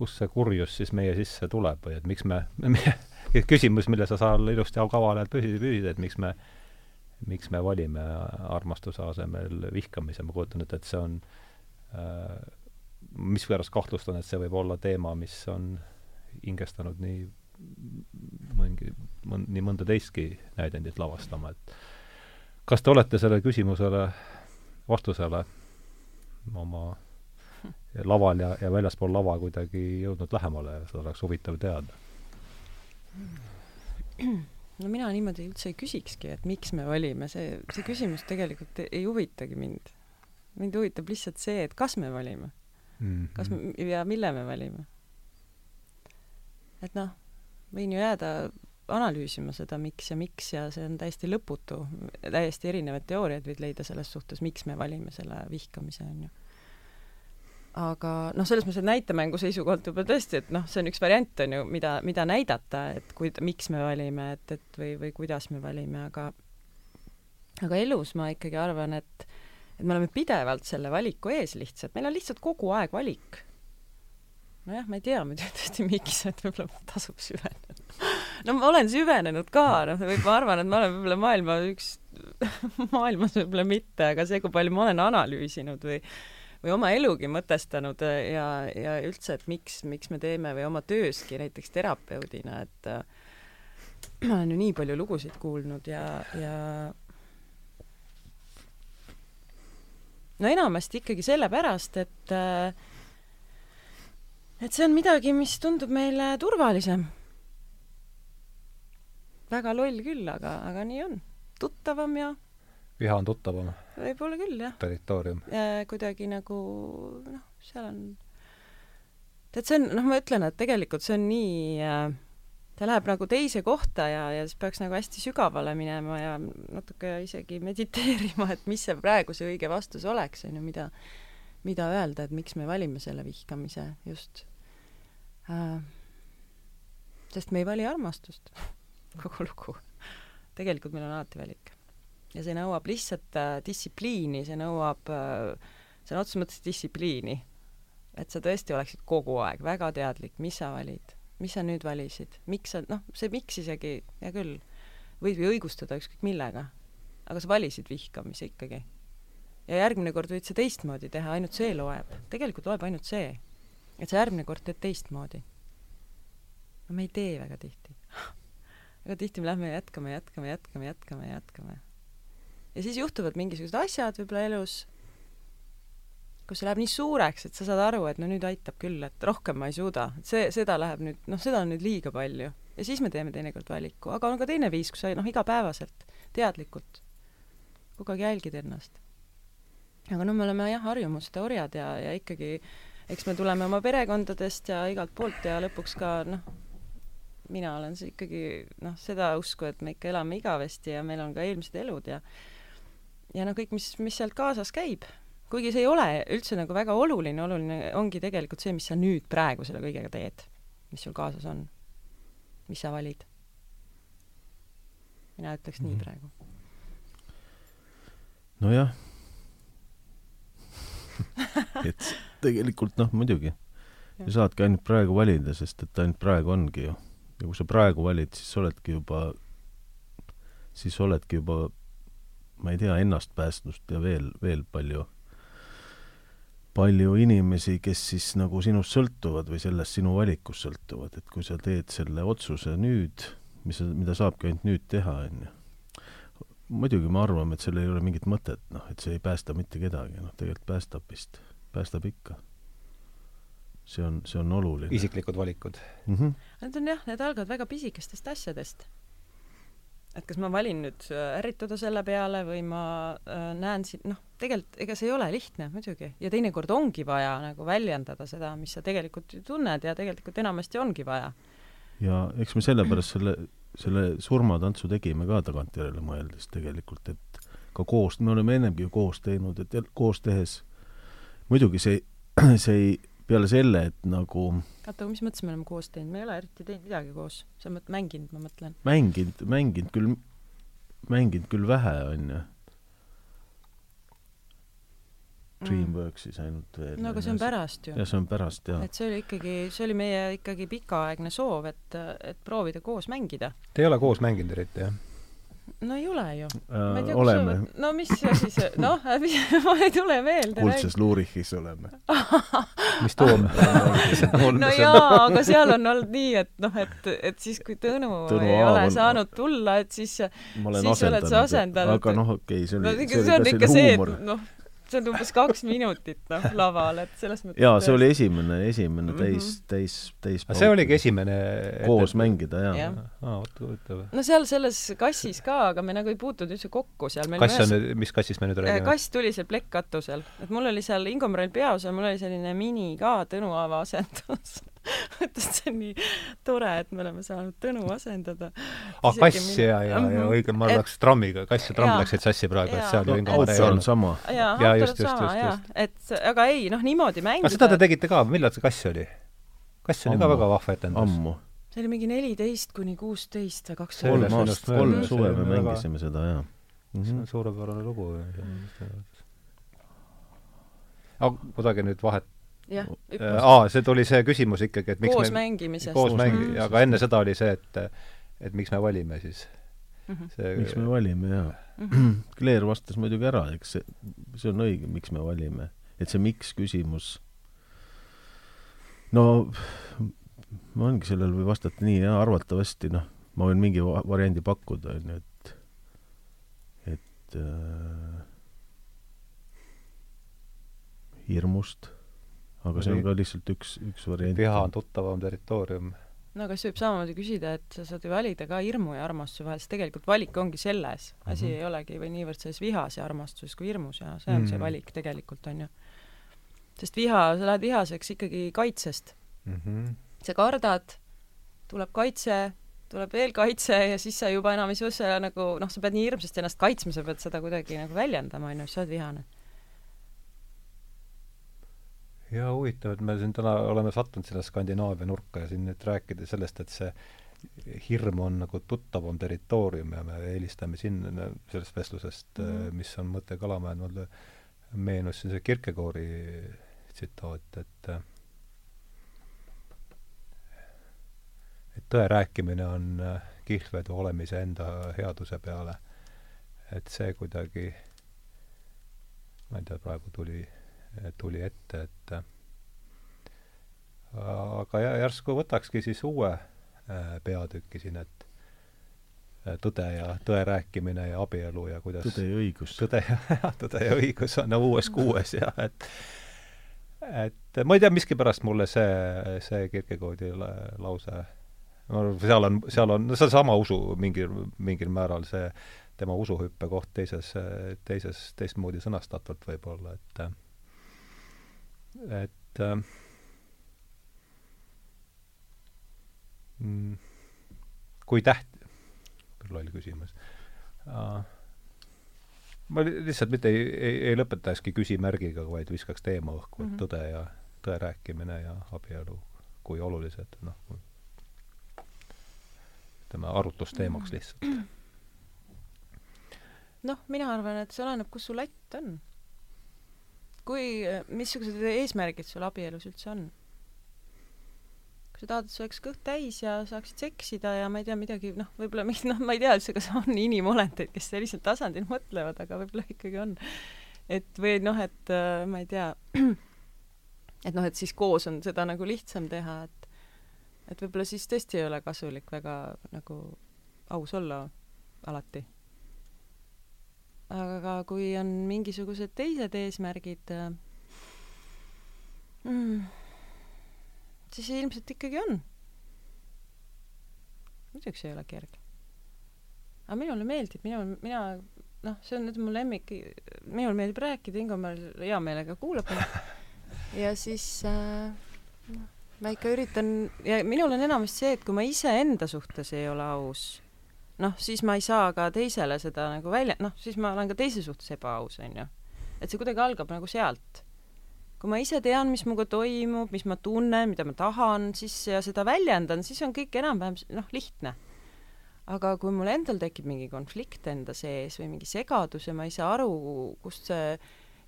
[SPEAKER 1] kust see kurjus siis meie sisse tuleb või et miks me, me, küsimus, mille sa seal ilusti kavalehel püsid, püsid, et miks me, miks me valime armastuse asemel vihkamise, ma kujutan ette, et see on äh, mispärast kahtlustan, et see võib olla teema, mis on hingestanud nii mõngi, mõn-, nii mõnda teistki näidendit lavastama, et kas te olete sellele küsimusele, vastusele oma laval ja, ja väljaspool lava kuidagi jõudnud lähemale ja seda oleks huvitav teada?
[SPEAKER 3] no mina niimoodi üldse ei küsikski, et miks me valime, see, see küsimus tegelikult ei huvitagi mind. mind huvitab lihtsalt see, et kas me valime
[SPEAKER 1] mm. -hmm.
[SPEAKER 3] kas me ja mille me valime. et noh, võin ju jääda analüüsima seda, miks ja miks ja see on täiesti lõputu, täiesti erinevaid teooriaid võid leida selles suhtes, miks me valime selle vihkamise, on ju. Aga noh, selles mõttes, et näitemängu seisukohalt võib-olla tõesti, et noh, see on üks variant, on ju, mida, mida näidata, et kuid-, miks me valime, et, et või, või kuidas me valime, aga aga elus ma ikkagi arvan, et et me oleme pidevalt selle valiku ees lihtsalt, meil on lihtsalt kogu aeg valik. nojah, ma ei tea muidu tõesti, miks, et võib-olla tasub süveneda. no ma olen süvenenud ka, noh, võib, ma arvan, et ma olen võib-olla maailma üks, maailmas võib-olla mitte, aga see, kui palju ma olen analüüsinud või või oma elugi mõtestanud ja, ja üldse, et miks, miks me teeme või oma tööski näiteks terapeudina, et äh, ma olen ju nii palju lugusid kuulnud ja, ja no enamasti ikkagi sellepärast, et äh, et see on midagi, mis tundub meile turvalisem. väga loll küll, aga, aga nii on. tuttavam ja
[SPEAKER 1] viha on tuttavam
[SPEAKER 3] võib-olla küll, jah.
[SPEAKER 1] territoorium.
[SPEAKER 3] kuidagi nagu noh, seal on tead, see on, noh, ma ütlen, et tegelikult see on nii äh, ta läheb nagu teise kohta ja, ja siis peaks nagu hästi sügavale minema ja natuke isegi mediteerima, et mis see praegu see õige vastus oleks, on ju, mida, mida öelda, et miks me valime selle vihkamise just äh,. sest me ei vali armastust kogu lugu. tegelikult meil on alati valik. Ja see nõuab lihtsalt äh, distsipliini, see nõuab äh,, sõna otseses mõttes distsipliini. et sa tõesti oleksid kogu aeg väga teadlik, mis sa valid mis sa nüüd valisid, miks sa, noh, see miks isegi, hea küll, võid ju õigustada ükskõik millega, aga sa valisid vihkamise ikkagi. ja järgmine kord võid sa teistmoodi teha, ainult see loeb. tegelikult loeb ainult see, et sa järgmine kord teed teistmoodi. no me ei tee väga tihti väga tihti me lähme ja jätkame, jätkame, jätkame, jätkame, jätkame. Ja siis juhtuvad mingisugused asjad võib-olla elus, kus see läheb nii suureks, et sa saad aru, et no nüüd aitab küll, et rohkem ma ei suuda, see, seda läheb nüüd, noh, seda on nüüd liiga palju. ja siis me teeme teinekord valiku, aga on ka teine viis, kus sa noh, igapäevaselt, teadlikult kogu aeg jälgid ennast. aga no me oleme jah, harjumuste orjad ja, ja ikkagi eks me tuleme oma perekondadest ja igalt poolt ja lõpuks ka noh, mina olen ikkagi noh, seda usku, et me ikka elame igavesti ja meil on ka eelmised elud ja ja no kõik, mis, mis sealt kaasas käib kuigi see ei ole üldse nagu väga oluline, oluline ongi tegelikult see, mis sa nüüd praegu selle kõigega teed, mis sul kaasas on, mis sa valid. mina ütleks mm -hmm. nii mhm. praegu.
[SPEAKER 2] nojah et tegelikult noh, muidugi. sa saadki ainult praegu valida, sest et ainult praegu ongi ju. ja kui sa praegu valid, siis oledki juba, siis oledki juba, ma ei tea, ennast päästnud ja veel, veel palju palju inimesi, kes siis nagu sinust sõltuvad või sellest sinu valikust sõltuvad, et kui sa teed selle otsuse nüüd, mis, mida saabki ainult nüüd teha, on ju. muidugi me arvame, et sellel ei ole mingit mõtet, noh, et see ei päästa mitte kedagi, noh, tegelikult päästab vist, päästab ikka. see on, see on oluline.
[SPEAKER 1] isiklikud valikud
[SPEAKER 2] mm? -hmm.
[SPEAKER 3] Need on jah, need algavad väga pisikestest asjadest et kas ma valin nüüd äh, ärrituda selle peale või ma äh, näen siin, noh, tegelikult ega see ei ole lihtne muidugi ja teinekord ongi vaja nagu väljendada seda, mis sa tegelikult ju tunned ja tegelikult enamasti ongi vaja.
[SPEAKER 2] ja eks me sellepärast selle, selle surmatantsu tegime ka tagantjärele mõeldes tegelikult, et ka koos, me oleme ennemgi ju koos teinud, et koos tehes muidugi see, see ei peale selle, et nagu
[SPEAKER 3] oota, aga mis mõttes me oleme koos teinud, me ei ole eriti teinud midagi koos, sa mõtled mänginud, ma mõtlen.
[SPEAKER 2] mänginud, mänginud küll, mänginud küll vähe, onju. Dreamworksis ainult veel.
[SPEAKER 3] no aga see on pärast ju.
[SPEAKER 2] jah, see on pärast, jah.
[SPEAKER 3] et see oli ikkagi, see oli meie ikkagi pikaaegne soov, et, et proovida koos mängida.
[SPEAKER 1] Te ei ole koos mänginud eriti, jah?
[SPEAKER 3] No ei ole ju
[SPEAKER 2] äh,. oleme.
[SPEAKER 3] no mis asi see, noh, mul ei tule meelde.
[SPEAKER 2] kuldses Luurichis oleme
[SPEAKER 1] mis toom
[SPEAKER 3] no jaa, aga seal on olnud nii, et noh, et, et siis, kui Tõnu, Tõnu ei ole on... saanud tulla, et siis, siis oled sa asendanud.
[SPEAKER 2] aga noh, okei okay,, see oli
[SPEAKER 3] no, see on ikka see, et noh, see on umbes kaks minutit, noh, laval, et selles mõttes
[SPEAKER 2] jaa, see oli esimene, esimene täis mm, -hmm. täis, täis
[SPEAKER 1] see oligi esimene
[SPEAKER 2] koos et... mängida, jaa
[SPEAKER 3] ja..
[SPEAKER 1] aa, vot huvitav.
[SPEAKER 3] no seal selles kassis ka, aga me nagu ei puutunud üldse kokku seal.
[SPEAKER 1] kass on nüüd, mis kassist me nüüd räägime?
[SPEAKER 3] kass tuli seal plekkkatusel. et mul oli seal Ingo Morel peaosal, mul oli selline mini ka Tõnu Aava asendus et see on nii tore, et me oleme saanud Tõnu asendada.
[SPEAKER 1] ah, kass minu... ja, ja, ja õige, ma läks trammiga, kass ja tramm läksid sassi praegu, et seal ju Ingo
[SPEAKER 2] Mare ei olnud. sama.
[SPEAKER 3] jaa, autor on sama, jaa. et aga ei, noh, niimoodi mängida.
[SPEAKER 1] seda te tegite ka, millal see kass oli? kass oli ka väga vahva etendus.
[SPEAKER 2] ammu.
[SPEAKER 3] see oli mingi neliteist kuni kuusteist või kaks
[SPEAKER 2] kolm aastat, kolm suve me mängisime seda, jaa.
[SPEAKER 1] see on suurepärane lugu. aga kuidagi nüüd vahet
[SPEAKER 3] jah,
[SPEAKER 1] äh, aa, see tuli see küsimus ikkagi, et miks
[SPEAKER 3] koos
[SPEAKER 1] me
[SPEAKER 3] mängimisest.
[SPEAKER 1] koos mängi-, aga enne seda oli see, et et miks me valime siis
[SPEAKER 2] mm. -hmm. see miks me valime, jaa mm. -hmm. Claire vastas muidugi ära, eks see, see on õige, miks me valime. et see miks küsimus, no ma ongi sellele või vastata nii, jaa, arvatavasti noh, ma võin mingi variandi pakkuda, on ju, et et äh, hirmust aga see on ka lihtsalt üks, üks variant.
[SPEAKER 1] viha on tuttavam territoorium.
[SPEAKER 3] no kas võib samamoodi küsida, et sa saad ju valida ka hirmu ja armastuse vahel, sest tegelikult valik ongi selles, asi mm -hmm. ei olegi või niivõrd selles vihas ja armastuses kui hirmus ja see on mm -hmm. see mhm. valik tegelikult, on ju. sest viha, sa lähed vihaseks ikkagi kaitsest mm. -hmm. sa kardad, tuleb kaitse, tuleb veel kaitse ja siis sa juba enam ei saa nagu noh, sa pead nii hirmsasti ennast kaitsma, sa pead seda kuidagi nagu väljendama, on ju, siis sa oled vihane
[SPEAKER 1] jaa, huvitav, et me siin täna oleme sattunud sinna Skandinaavia nurka ja siin nüüd rääkida sellest, et see hirm on nagu tuttavam territoorium ja me eelistame sinna sellest vestlusest mm, mis on mõte Kalamäel, mulle meenus siin see Kierkegaardi tsitaat, et et tõe rääkimine on kihlvedu olemise enda headuse peale. et see kuidagi, ma ei tea, praegu tuli tuli ette, et aga järsku võtakski siis uue äh, peatüki siin, et äh, tõde ja tõe rääkimine ja abielu ja kuidas
[SPEAKER 2] tõde ja õigus.
[SPEAKER 1] tõde ja, tõde ja õigus on uues kuues ja et et ma ei tea, miskipärast mulle see, see Kierkegaardi lause seal on, seal on, no see on sama usu mingil, mingil määral see tema usuhüppe koht teises, teises, teistmoodi sõnastatult võib-olla, et et äh, mm, kui täht-, loll küsimus uh,. ma lihtsalt mitte ei, ei, ei lõpetaski küsimärgiga, vaid viskaks teema õhku, et mm -hmm. tõde ja, tõe rääkimine ja abielu, kui olulised, noh, ütleme, arutlusteemaks lihtsalt.
[SPEAKER 3] noh, mina arvan, et see oleneb, kus su latt on kui, missugused eesmärgid sul abielus üldse on? kui sa tahad, et sul oleks kõht täis ja saaksid seksida ja ma ei tea, midagi, noh, võib-olla mingi, noh, ma ei tea üldse, kas on inimolendeid, kes sellisel tasandil mõtlevad, aga võib-olla ikkagi on. et või noh, et äh, ma ei tea, et noh, et siis koos on seda nagu lihtsam teha, et et võib-olla siis tõesti ei ole kasulik väga nagu aus olla alati aga kui on mingisugused teised eesmärgid äh, mm,, siis ilmselt ikkagi on. muidugi see ei ole kerge. aga minule meeldib, minul, mina, noh, see on nüüd mu lemmik, minul meeldib rääkida, Ingo meil hea meelega kuulab ja siis äh, noh, ma ikka üritan ja minul on enamasti see, et kui ma iseenda suhtes ei ole aus noh, siis ma ei saa ka teisele seda nagu välja, noh, siis ma olen ka teise suhtes ebaaus, onju. et see kuidagi algab nagu sealt. kui ma ise tean, mis minuga toimub, mis ma tunnen, mida ma tahan, siis ja seda väljendan, siis on kõik enam-vähem noh, lihtne. aga kui mul endal tekib mingi konflikt enda sees või mingi segadus ja ma ei saa aru, kust see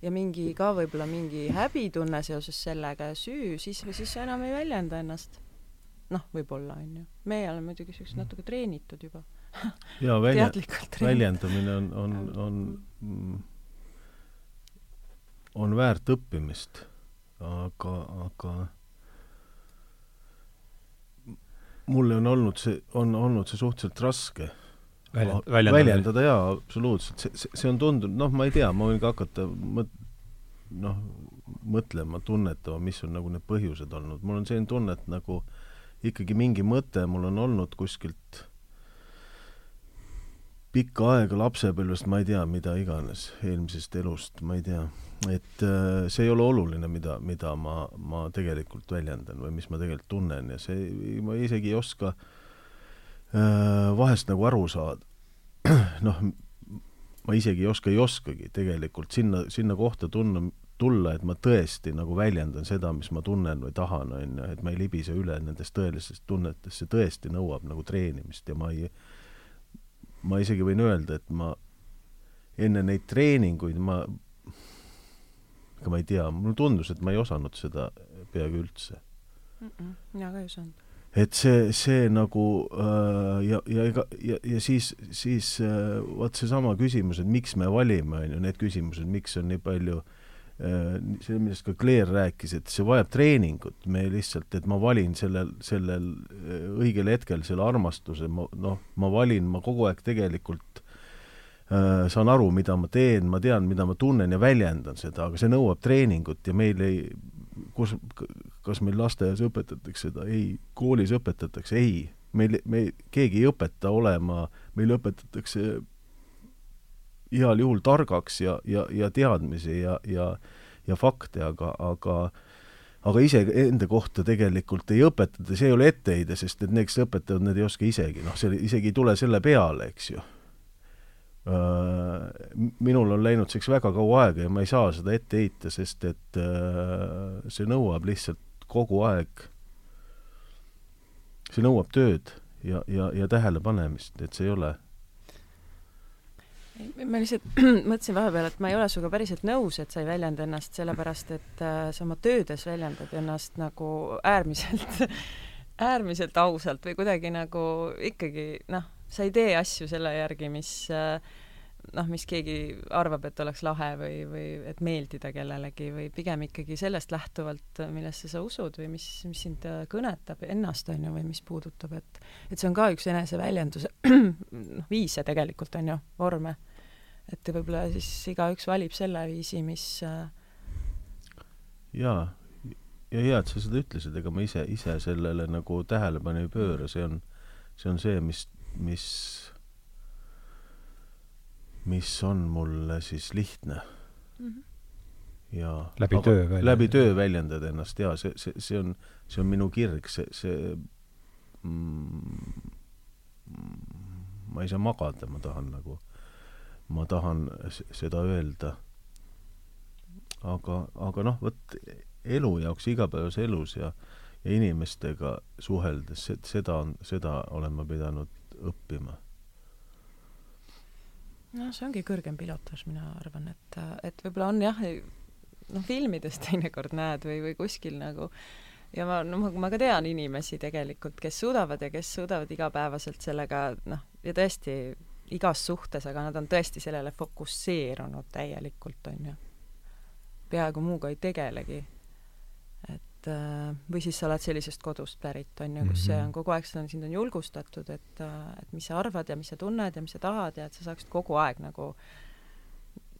[SPEAKER 3] ja mingi ka võib-olla mingi häbitunne seoses sellega ja süü, siis, siis enam ei väljenda ennast. noh, võib-olla onju. meie oleme muidugi siuksed natuke treenitud juba
[SPEAKER 2] jaa, välja, väljendamine on, on, on, on väärt õppimist, aga, aga mulle on olnud see, on olnud see suhteliselt raske
[SPEAKER 1] Väljend, väljendada,
[SPEAKER 2] väljendada jaa, absoluutselt, see, see, see on tundunud, noh, ma ei tea, ma võin ka hakata mõt-, noh, mõtlema, tunnetama, mis on nagu need põhjused olnud, mul on selline tunne, et nagu ikkagi mingi mõte mul on olnud kuskilt pikka aega lapsepõlvest, ma ei tea, mida iganes, eelmisest elust, ma ei tea, et äh, see ei ole oluline, mida, mida ma, ma tegelikult väljendan või mis ma tegelikult tunnen ja see, ma isegi ei oska äh, vahest nagu aru saada. noh, ma isegi ei oska, ei oskagi tegelikult sinna, sinna kohta tunna, tulla, et ma tõesti nagu väljendan seda, mis ma tunnen või tahan, on ju, et ma ei libise üle nendest tõelistest tunnetest, see tõesti nõuab nagu treenimist ja ma ei ma isegi võin öelda, et ma enne neid treeninguid ma, ega ma ei tea, mulle tundus, et ma ei osanud seda peaaegu üldse
[SPEAKER 3] mm. -mm, mina ka ei osanud.
[SPEAKER 2] et see, see nagu äh, ja, ja ega, ja, ja siis, siis äh, vot seesama küsimus, et miks me valime, on ju, need küsimused, miks on nii palju äh, see, millest ka Claire rääkis, et see vajab treeningut, me lihtsalt, et ma valin sellel, sellel äh, õigel hetkel selle armastuse, ma noh, ma valin, ma kogu aeg tegelikult äh, saan aru, mida ma teen, ma tean, mida ma tunnen ja väljendan seda, aga see nõuab treeningut ja meil ei, kus, kas meil lasteaias õpetatakse seda, ei, koolis õpetatakse, ei, meil, me, keegi ei õpeta olema, meil õpetatakse igal juhul targaks ja, ja, ja teadmisi ja, ja, ja fakte, aga, aga aga ise enda kohta tegelikult ei õpetata, see ei ole etteheide, sest et need, kes õpetavad, need ei oska isegi, noh, see isegi ei tule selle peale, eks ju. Minul on läinud selleks väga kaua aega ja ma ei saa seda ette heita, sest et see nõuab lihtsalt kogu aeg, see nõuab tööd ja, ja, ja tähelepanemist, et see ei ole
[SPEAKER 3] ma lihtsalt mõtlesin vahepeal, et ma ei ole sinuga päriselt nõus, et sa ei väljenda ennast, sellepärast et äh, sa oma töödes väljendad ennast nagu äärmiselt äärmiselt ausalt või kuidagi nagu ikkagi noh sa ei tee asju selle järgi, mis äh, noh, mis keegi arvab, et oleks lahe või, või et meeldida kellelegi või pigem ikkagi sellest lähtuvalt, millesse sa usud või mis, mis sind äh, kõnetab ennast, on ju, või mis puudutab, et et see on ka üks eneseväljenduse noh, viise tegelikult, on ju, vorme. et võib-olla siis igaüks valib selle viisi, mis äh,
[SPEAKER 2] jaa, ja hea, et sa seda ütlesid, ega ma ise, ise sellele nagu tähelepanu ei pööra, see on, see on see, mis mis, mis on mulle siis lihtne mm. -hmm. ja
[SPEAKER 1] läbi aga, töö väljendada.
[SPEAKER 2] läbi töö väljendada ennast ja see, see, see on, see on minu kirg, see, see mm, ma ei saa magada, ma tahan nagu, ma tahan seda öelda. aga, aga noh, vot elu jaoks igapäevases elus ja ja inimestega suheldes, seda on, seda olen ma pidanud õppima?
[SPEAKER 3] No see ongi kõrgem pilotaaž, mina arvan, et, et võib-olla on jah, noh, filmides teinekord näed või, või kuskil nagu ja ma, no ma, ka tean inimesi tegelikult, kes suudavad ja kes suudavad igapäevaselt sellega noh, ja tõesti igas suhtes, aga nad on tõesti sellele fokusseerunud täielikult, on ju. peaaegu muuga ei tegelegi et äh, või siis sa oled sellisest kodust pärit, on ju, kus see mhm. on kogu aeg, sind on julgustatud, et, äh, et mis sa arvad ja mis sa tunned ja mis sa tahad ja et sa saaksid kogu aeg nagu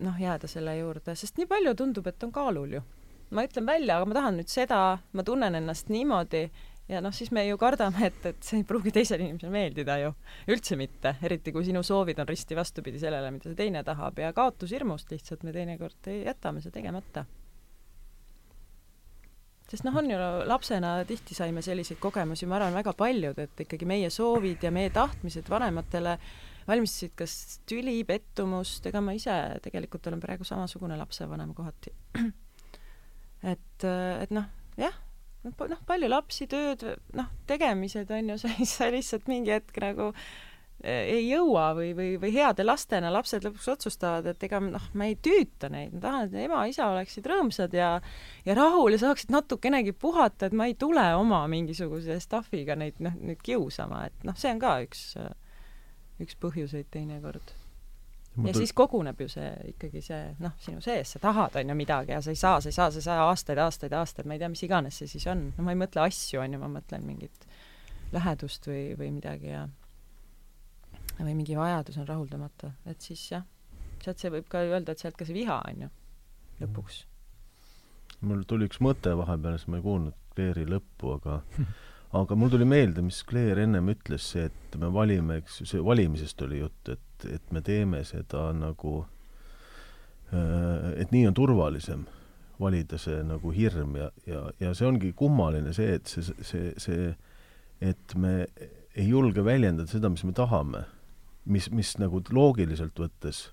[SPEAKER 3] noh, jääda selle juurde, sest nii palju tundub, et on kaalul ju. ma ütlen välja, aga ma tahan nüüd seda, ma tunnen ennast niimoodi ja noh, siis me ju kardame, et, et see ei pruugi teisele inimesele meeldida ju. üldse mitte, eriti kui sinu soovid on risti vastupidi sellele, mida see teine tahab ja kaotushirmust lihtsalt me teinekord jätame see tegemata sest noh, on ju lapsena tihti saime selliseid kogemusi, ma arvan, väga paljud, et ikkagi meie soovid ja meie tahtmised vanematele valmistasid kas tüli, pettumust, ega ma ise tegelikult olen praegu samasugune lapsevanem kohati. et, et noh, jah, noh, palju lapsi, tööd, noh, tegemised on ju, sa ei saa lihtsalt mingi hetk nagu ei jõua või, või, või heade lastena lapsed lõpuks otsustavad, et ega noh, ma ei tüüta neid, ma tahan, et ema-isa oleksid rõõmsad ja ja rahul ja saaksid natukenegi puhata, et ma ei tule oma mingisuguse stuff'iga neid noh, nüüd kiusama, et noh, see on ka üks, üks põhjuseid teinekord. ja tul... siis koguneb ju see ikkagi see noh, sinu sees, sa tahad, on ju, midagi ja sa ei saa, sa ei saa, sa ei saa aastaid, aastaid, aastaid, ma ei tea, mis iganes see siis on, no ma ei mõtle asju, on ju, ma mõtlen mingit lähedust või, või midagi ja või mingi vajadus on rahuldamata, et siis jah, sealt see võib ka öelda, et sealt ka see viha on ju, lõpuks.
[SPEAKER 2] mul tuli üks mõte vahepeal, siis ma ei kuulnud Claire'i lõppu, aga aga mul tuli meelde, mis Claire ennem ütles, see, et me valime, eks ju, see valimisest oli jutt, et, et me teeme seda nagu, äh, et nii on turvalisem valida see nagu hirm ja, ja, ja see ongi kummaline see, et see, see, see, et me ei julge väljendada seda, mis me tahame mis, mis nagu loogiliselt võttes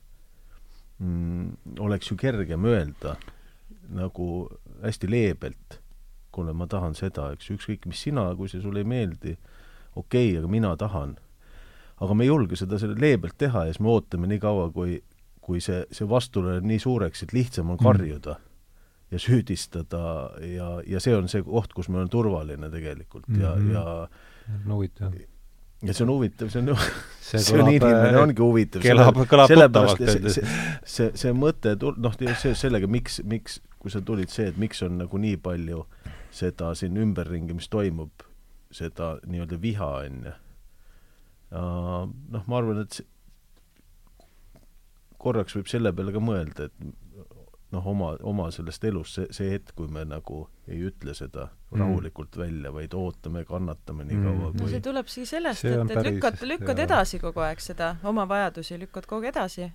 [SPEAKER 2] mm, oleks ju kergem öelda nagu hästi leebelt, kuule, ma tahan seda, eks ju, ükskõik mis sina, kui see sulle ei meeldi, okei okay,, aga mina tahan. aga me ei julge seda selle leebelt teha ja siis me ootame nii kaua, kui, kui see, see vastuolu läheb nii suureks, et lihtsam on mm. karjuda mm. ja süüdistada ja, ja see on see koht, kus me oleme turvaline tegelikult ja mm, -hmm. ja
[SPEAKER 1] no huvitav
[SPEAKER 2] ja see on huvitav, see on see, see on inimene, äh, ongi huvitav.
[SPEAKER 1] kõlab, kõlab tuttavalt
[SPEAKER 2] öeldes. see, see, see mõte, noh, see sellega, miks, miks, kui sa tulid, see, et miks on nagu nii palju seda siin ümberringi, mis toimub, seda nii-öelda viha, on ju. noh, ma arvan, et see, korraks võib selle peale ka mõelda, et noh, oma, oma sellest elust, see, see hetk, kui me nagu ei ütle seda mm. rahulikult välja, vaid ootame, kannatame nii kaua
[SPEAKER 3] mm.
[SPEAKER 2] kui
[SPEAKER 3] no see tulebki sellest, et, et päris, lükkad, lükkad jah. edasi kogu aeg seda, oma vajadusi lükkad kogu aeg edasi.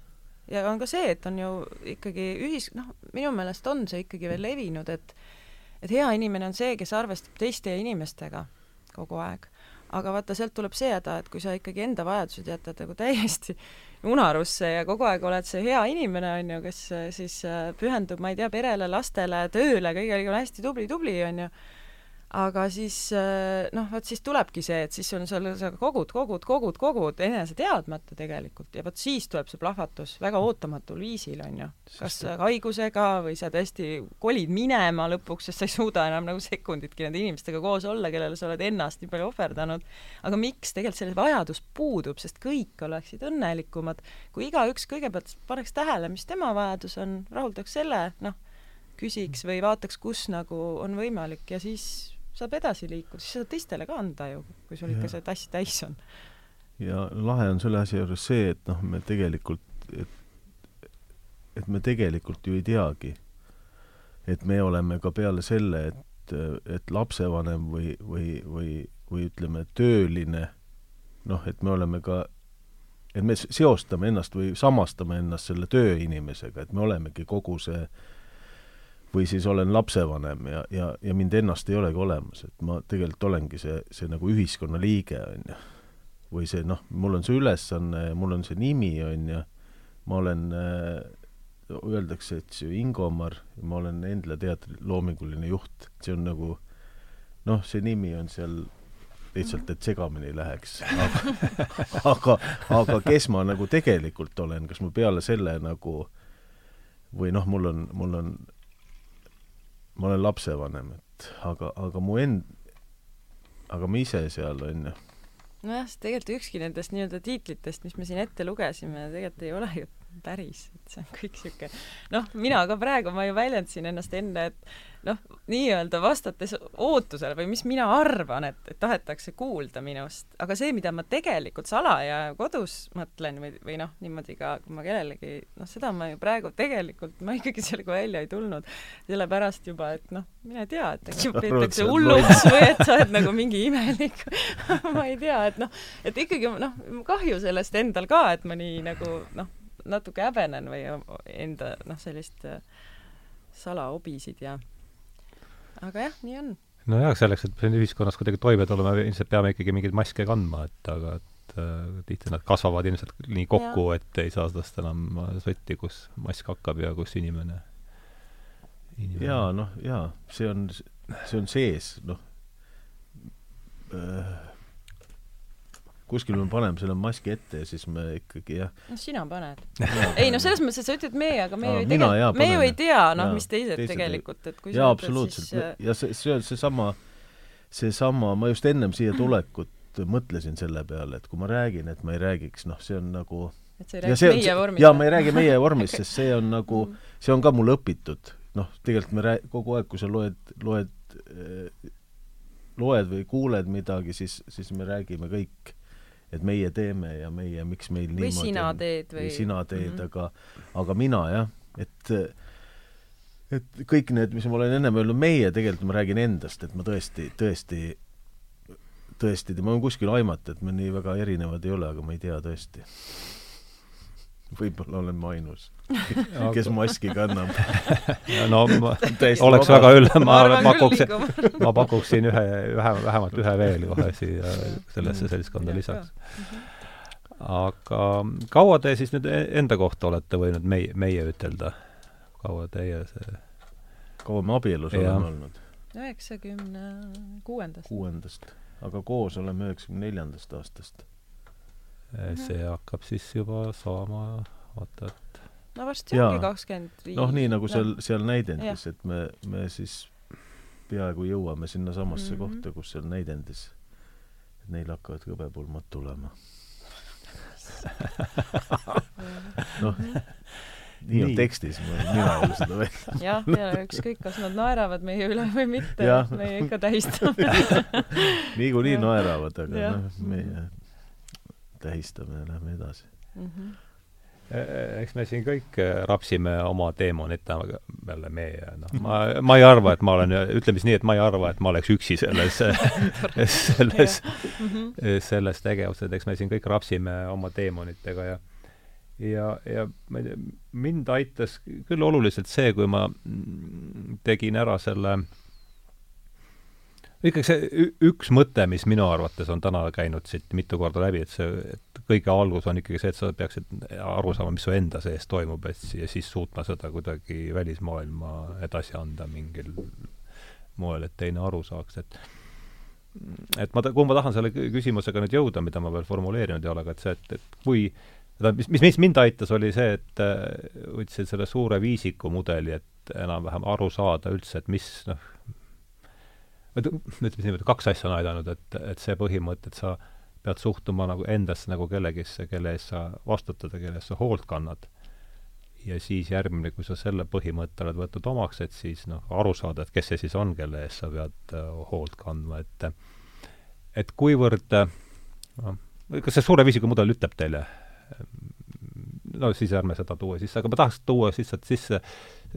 [SPEAKER 3] ja on ka see, et on ju ikkagi ühis-, noh, minu meelest on see ikkagi veel levinud, et et hea inimene on see, kes arvestab teiste inimestega kogu aeg. aga vaata, sealt tuleb see häda, et kui sa ikkagi enda vajadused jätad nagu täiesti unarusse ja kogu aeg oled see hea inimene, on ju, kes äh, siis äh, pühendub, ma ei tea, perele, lastele, tööle, kõigele on hästi tubli, tubli, on ju aga siis äh, noh, vot siis tulebki see, et siis on seal, sa kogud, kogud, kogud, kogud enese teadmata tegelikult ja vot siis tuleb see plahvatus väga ootamatul viisil, on ju. kas haigusega või sa tõesti kolid minema lõpuks, sest sa ei suuda enam nagu sekunditki nende inimestega koos olla, kellele sa oled ennast nii palju ohverdanud. aga miks tegelikult selline vajadus puudub, sest kõik oleksid õnnelikumad, kui igaüks kõigepealt paneks tähele, mis tema vajadus on, rahuldaks selle, noh, küsiks või vaataks, kus nagu on võimalik ja siis saab edasi liikuda, siis saad teistele ka anda ju, kui sul ikka see tass täis on.
[SPEAKER 2] ja lahe on selle asja juures see, et noh, me tegelikult, et, et me tegelikult ju ei teagi, et me oleme ka peale selle, et, et lapsevanem või, või, või, või ütleme, tööline, noh, et me oleme ka et me seostame ennast või samastame ennast selle tööinimesega, et me olemegi kogu see äh, või siis olen lapsevanem ja, ja, ja mind ennast ei olegi olemas, et ma tegelikult olengi see, see nagu ühiskonna liige, on ju. või see noh, mul on see ülesanne mul on see nimi, on ju, ma olen äh, öeldakse, et see Ingomar, ma olen Endla teatri loominguline juht, see on nagu noh, see nimi on seal lihtsalt, et segamini ei läheks. aga, aga, aga kes ma nagu tegelikult olen, kas ma peale selle nagu või noh, mul on, mul on ma olen lapsevanem, et aga, aga mu end-, aga ma ise seal, on ju.
[SPEAKER 3] nojah, sest tegelikult ükski nendest nii-öelda tiitlitest, mis me siin ette lugesime, tegelikult ei ole ju päris, et see on kõik sihuke noh, mina ka praegu, ma ju väljendasin ennast enne, et noh, nii-öelda vastates ootusele või mis mina arvan, et, et tahetakse kuulda minust, aga see, mida ma tegelikult salaja kodus mõtlen või, või noh, niimoodi ka, kui ma kellelegi, noh, seda ma ju praegu tegelikult, ma ikkagi sellega välja ei tulnud, sellepärast juba, et noh, mine tea, et äkki peetakse hulluks või et sa oled nagu mingi imelik ma ei tea, et noh, et ikkagi noh, kahju sellest endal ka, et ma nii nagu noh, natuke häbenen või enda noh, sellist äh, salahobisid ja aga jah, nii on.
[SPEAKER 1] nojah, selleks, et siin ühiskonnas kuidagi toime tulla, me ilmselt peame ikkagi mingeid maske kandma, et aga et äh, tihti nad kasvavad ilmselt nii kokku, et ei saa sellest enam sotti, kus mask hakkab ja kus inimene,
[SPEAKER 2] inimene. jaa, noh, jaa, see on, see on sees, noh äh, kuskil me paneme selle maski ette ja siis me ikkagi jah.
[SPEAKER 3] no sina paned ei no selles mõttes, et sa ütled meie, aga me ju ei tea, me ju ei tea, noh, mis teised, teised tegelikult, et kui
[SPEAKER 2] jaa, absoluutselt siis... Äh, ja see, see on seesama, seesama, ma just ennem siia tulekut mõtlesin selle peale, et kui ma räägin, et ma ei räägiks, noh, see on nagu
[SPEAKER 3] et sa ei räägi meie vormis?
[SPEAKER 2] jaa, ma ei räägi meie vormis sest see on nagu, mm. see on ka mul õpitud. noh, tegelikult me rää-, kogu aeg, kui sa loed, loed äh, loed või kuuled midagi, siis, siis me räägime kõik et meie teeme ja meie, miks meil
[SPEAKER 3] või
[SPEAKER 2] niimoodi
[SPEAKER 3] sina teed või,
[SPEAKER 2] või sina teed mm, -hmm. aga, aga mina jah, et et kõik need, mis ma olen ennem öelnud meie, tegelikult ma räägin endast, et ma tõesti, tõesti, tõesti, ma võin kuskil aimata, et me nii väga erinevad ei ole, aga ma ei tea tõesti võib-olla olen ma ainus, kes maski kannab
[SPEAKER 1] no ma oleks väga üll-, ma, ma pakuks, ma pakuksin ühe, ühe, vähemalt ühe veel kohe siia sellesse seltskonda lisaks. aga kaua te siis nüüd e-, enda kohta olete võinud meie, meie ütelda? kaua teie see
[SPEAKER 2] kaua me abielus ja. oleme olnud?
[SPEAKER 3] üheksakümne kuuendast.
[SPEAKER 2] kuuendast, aga koos oleme üheksakümne neljandast aastast
[SPEAKER 1] Mhm. See hakkab siis juba saama, vaata, et
[SPEAKER 3] no varsti ongi kakskümmend viis.
[SPEAKER 2] noh, nii nagu seal, seal näidendis, et me, me siis peaaegu jõuame sinnasamasse mm -hmm. kohta, kus seal näidendis, et neil hakkavad hõbepulmad tulema. Noh, nii on tekstis, mina ei ole seda veel.
[SPEAKER 3] jah, ja ükskõik, kas nad naeravad meie üle või mitte, meie ikka tähistame.
[SPEAKER 2] Niikuinii naeravad, aga noh, meie tähistame ja lähme edasi mm. -hmm.
[SPEAKER 1] eks me siin kõik rapsime oma teemonit, jälle me, noh, ma, ma ei arva, et ma olen, ütleme siis nii, et ma ei arva, et ma oleks üksi selles selles, selles tegevuses, eks me siin kõik rapsime oma teemonitega ja ja, ja ma ei tea, mind aitas küll oluliselt see, kui ma tegin ära selle ikkagi see üks mõte, mis minu arvates on täna käinud siit mitu korda läbi, et see, et kõige algus on ikkagi see, et sa peaksid aru saama, mis su enda sees toimub, et ja siis suutma seda kuidagi välismaailma edasi anda mingil moel, et teine aru saaks, et et ma, kuhu ma tahan selle küsimusega nüüd jõuda, mida ma veel formuleerinud ei ole, aga et see, et, et kui tähendab, mis, mis, mis mind aitas, oli see, et äh, võtsin selle suure viisiku mudeli, et enam-vähem aru saada üldse, et mis noh, ütleme niimoodi, kaks asja on aidanud, et, et see põhimõte, et sa pead suhtuma nagu endasse nagu kellegisse, kelle eest sa vastutad ja kelle eest sa hoolt kannad. ja siis järgmine, kui sa selle põhimõtte oled võtnud omaks, et siis noh, aru saada, et kes see siis on, kelle eest sa pead uh, hoolt kandma, et et kuivõrd noh, kas see suure viisiku mudel ütleb teile no siis ärme seda tuua sisse, aga ma tahaks tuua lihtsalt sisse,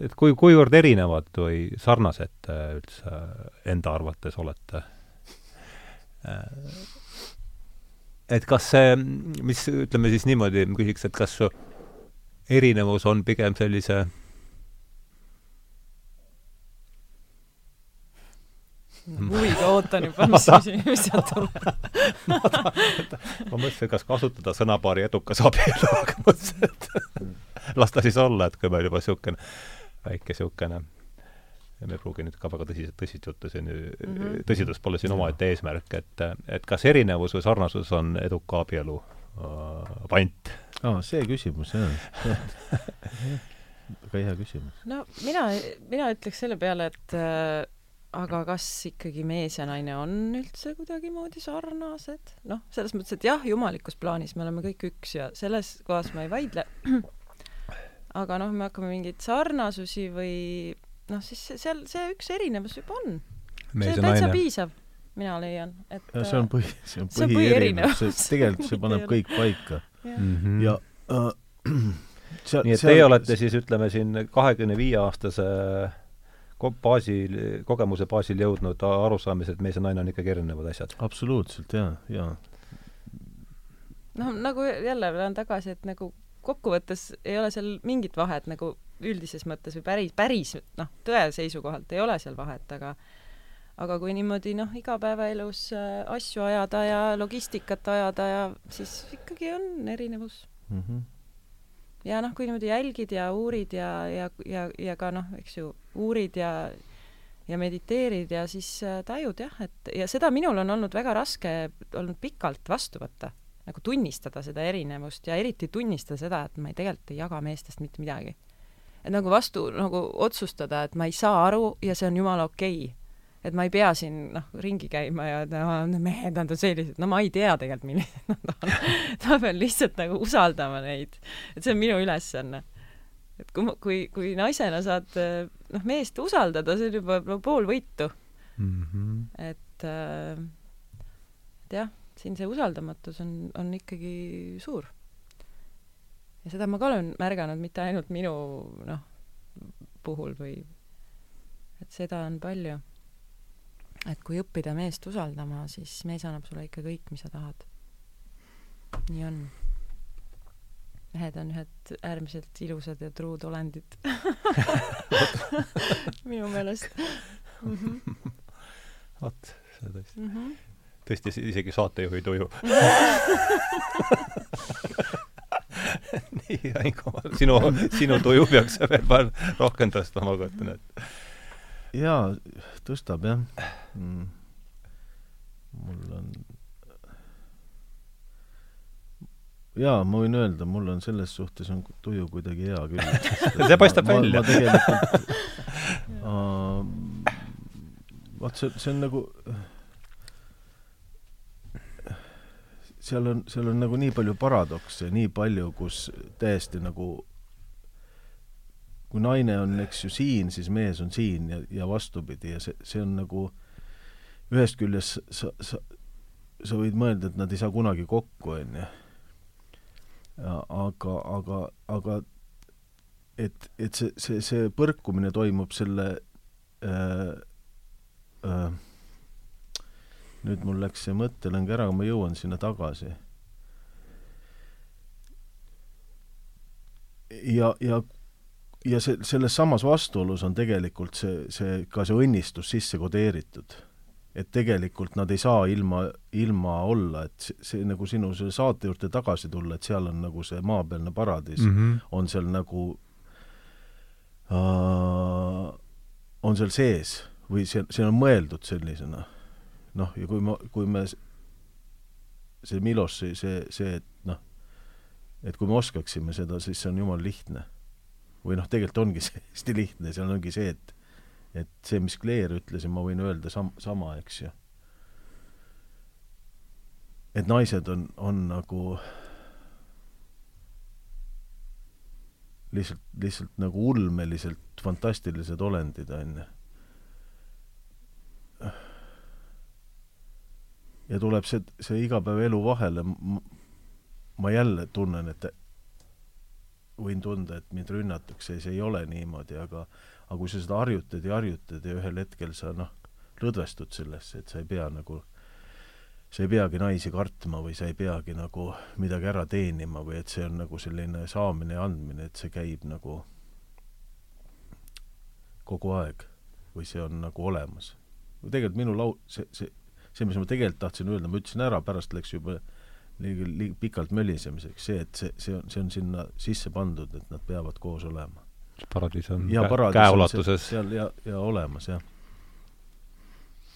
[SPEAKER 1] et kui, kuivõrd erinevad või sarnased äh, üldse enda arvates olete? Äh, et kas see, mis, ütleme siis niimoodi, ma küsiks, et kas erinevus on pigem sellise
[SPEAKER 3] huviga ootan juba, mis, mis, mis sealt tuleb
[SPEAKER 1] ma mõtlesin, kas kasutada sõnapaari edukas abielu, aga mõtlesin, et las ta siis olla, et kui meil juba niisugune väike niisugune me ei pruugi nüüd ka väga tõsiselt, tõsist juttu siin mm, -hmm. tõsidus pole siin omaette eesmärk, et, et kas erinevus või sarnasus on eduka abielu äh, pant?
[SPEAKER 2] aa, see küsimus, jah väga hea küsimus.
[SPEAKER 3] no mina, mina ütleks selle peale, et äh, aga kas ikkagi mees ja naine on üldse kuidagimoodi sarnased? noh, selles mõttes, et jah, jumalikus plaanis me oleme kõik üks ja selles kohas ma ei vaidle. Aga noh, me hakkame mingeid sarnasusi või noh, siis seal see üks erinevus juba on. see on täitsa piisav, mina leian, et
[SPEAKER 2] ja see on põhi, see on põhierinevus, see tegelikult see paneb kõik paika. Mm -hmm. ja äh,
[SPEAKER 1] seal, nii et seal, teie olete siis, ütleme siin kahekümne viie aastase baasil, kogemuse baasil jõudnud arusaamised, et mees ja naine on ikkagi erinevad asjad.
[SPEAKER 2] absoluutselt, jaa, jaa.
[SPEAKER 3] noh, nagu jälle lähen tagasi, et nagu kokkuvõttes ei ole seal mingit vahet nagu üldises mõttes või päris, päris noh, tõe seisukohalt ei ole seal vahet, aga aga kui niimoodi noh, igapäevaelus äh, asju ajada ja logistikat ajada ja siis ikkagi on erinevus mm. -hmm ja noh, kui niimoodi jälgid ja uurid ja, ja, ja, ja ka noh, eks ju, uurid ja ja mediteerid ja siis äh, tajud jah, et ja seda minul on olnud väga raske olnud pikalt vastu võtta, nagu tunnistada seda erinevust ja eriti tunnistada seda, et ma ei, tegelikult ei jaga meestest mitte midagi. et nagu vastu, nagu otsustada, et ma ei saa aru ja see on jumala okei okay et ma ei pea siin noh ringi käima ja no, mehed on sellised, no ma ei tea tegelikult, millised nad on ma pean lihtsalt nagu usaldama neid, et see on minu ülesanne. et kui, kui, kui naisena saad noh, meest usaldada, see on juba no, pool võitu mm. -hmm. et äh, et jah, siin see usaldamatus on, on ikkagi suur. ja seda ma ka olen märganud mitte ainult minu noh, puhul või et seda on palju et kui õppida meest usaldama, siis mees annab sulle ikka kõik, mis sa tahad. nii on. mehed on ühed äärmiselt ilusad ja truud olendid minu meelest.
[SPEAKER 1] -hmm. vot, see tõesti mm, -hmm. Tõesti isegi saatejuhi tuju nii, Aingo, sinu, sinu tuju peaks veel rohkem tõstma, ma kujutan ette
[SPEAKER 2] jaa, tõstab jah mm.. mul on jaa, ma võin öelda, mul on selles suhtes on tuju kuidagi hea küll.
[SPEAKER 1] see paistab ma, välja.
[SPEAKER 2] ma tegelikult uh, vaat see, see on nagu seal on, seal on nagu nii palju paradokse, nii palju, kus täiesti nagu kui naine on, eks ju, siin, siis mees on siin ja, ja vastupidi ja see, see on nagu ühest küljest sa, sa, sa võid mõelda, et nad ei saa kunagi kokku, onju. aga, aga, aga et, et see, see, see põrkumine toimub selle äh, äh, nüüd mul läks see mõttelõng ära, ma jõuan sinna tagasi. ja, ja, ja see, selles samas vastuolus on tegelikult see, see, ka see õnnistus sisse kodeeritud. et tegelikult nad ei saa ilma, ilma olla, et see, see nagu sinu selle saate juurde tagasi tulla, et seal on nagu see maapealne paradiis mm, -hmm. on seal nagu äh, on seal sees või see, see on mõeldud sellisena noh, ja kui ma, kui me, see Milos, see, see, see, et noh, et kui me oskaksime seda, siis see on jumala lihtne. või noh, tegelikult ongi see hästi lihtne, seal ongi see, et et see, mis Claire ütles ja ma võin öelda sam-, sama, eks ju. et naised on, on nagu lihtsalt, lihtsalt nagu ulmeliselt fantastilised olendid, on ju ja tuleb see, see igapäevaelu vahele, ma jälle tunnen, et võin tunda, et mind rünnatakse ja see ei ole niimoodi, aga aga kui sa seda harjutad ja harjutad ja ühel hetkel sa noh, lõdvestud sellesse, et sa ei pea nagu, sa ei peagi naisi kartma või sa ei peagi nagu midagi ära teenima või et see on nagu selline saamine ja andmine, et see käib nagu kogu aeg või see on nagu olemas. tegelikult minu lau-, see, see see, mis ma tegelikult tahtsin öelda, ma ütlesin ära, pärast läks juba liiga, liiga pikalt mölisemiseks, see, et see, see on, see on sinna sisse pandud, et nad peavad koos olema.
[SPEAKER 1] paradiis on ja, paradiis käeulatuses.
[SPEAKER 2] seal ja, ja olemas, jah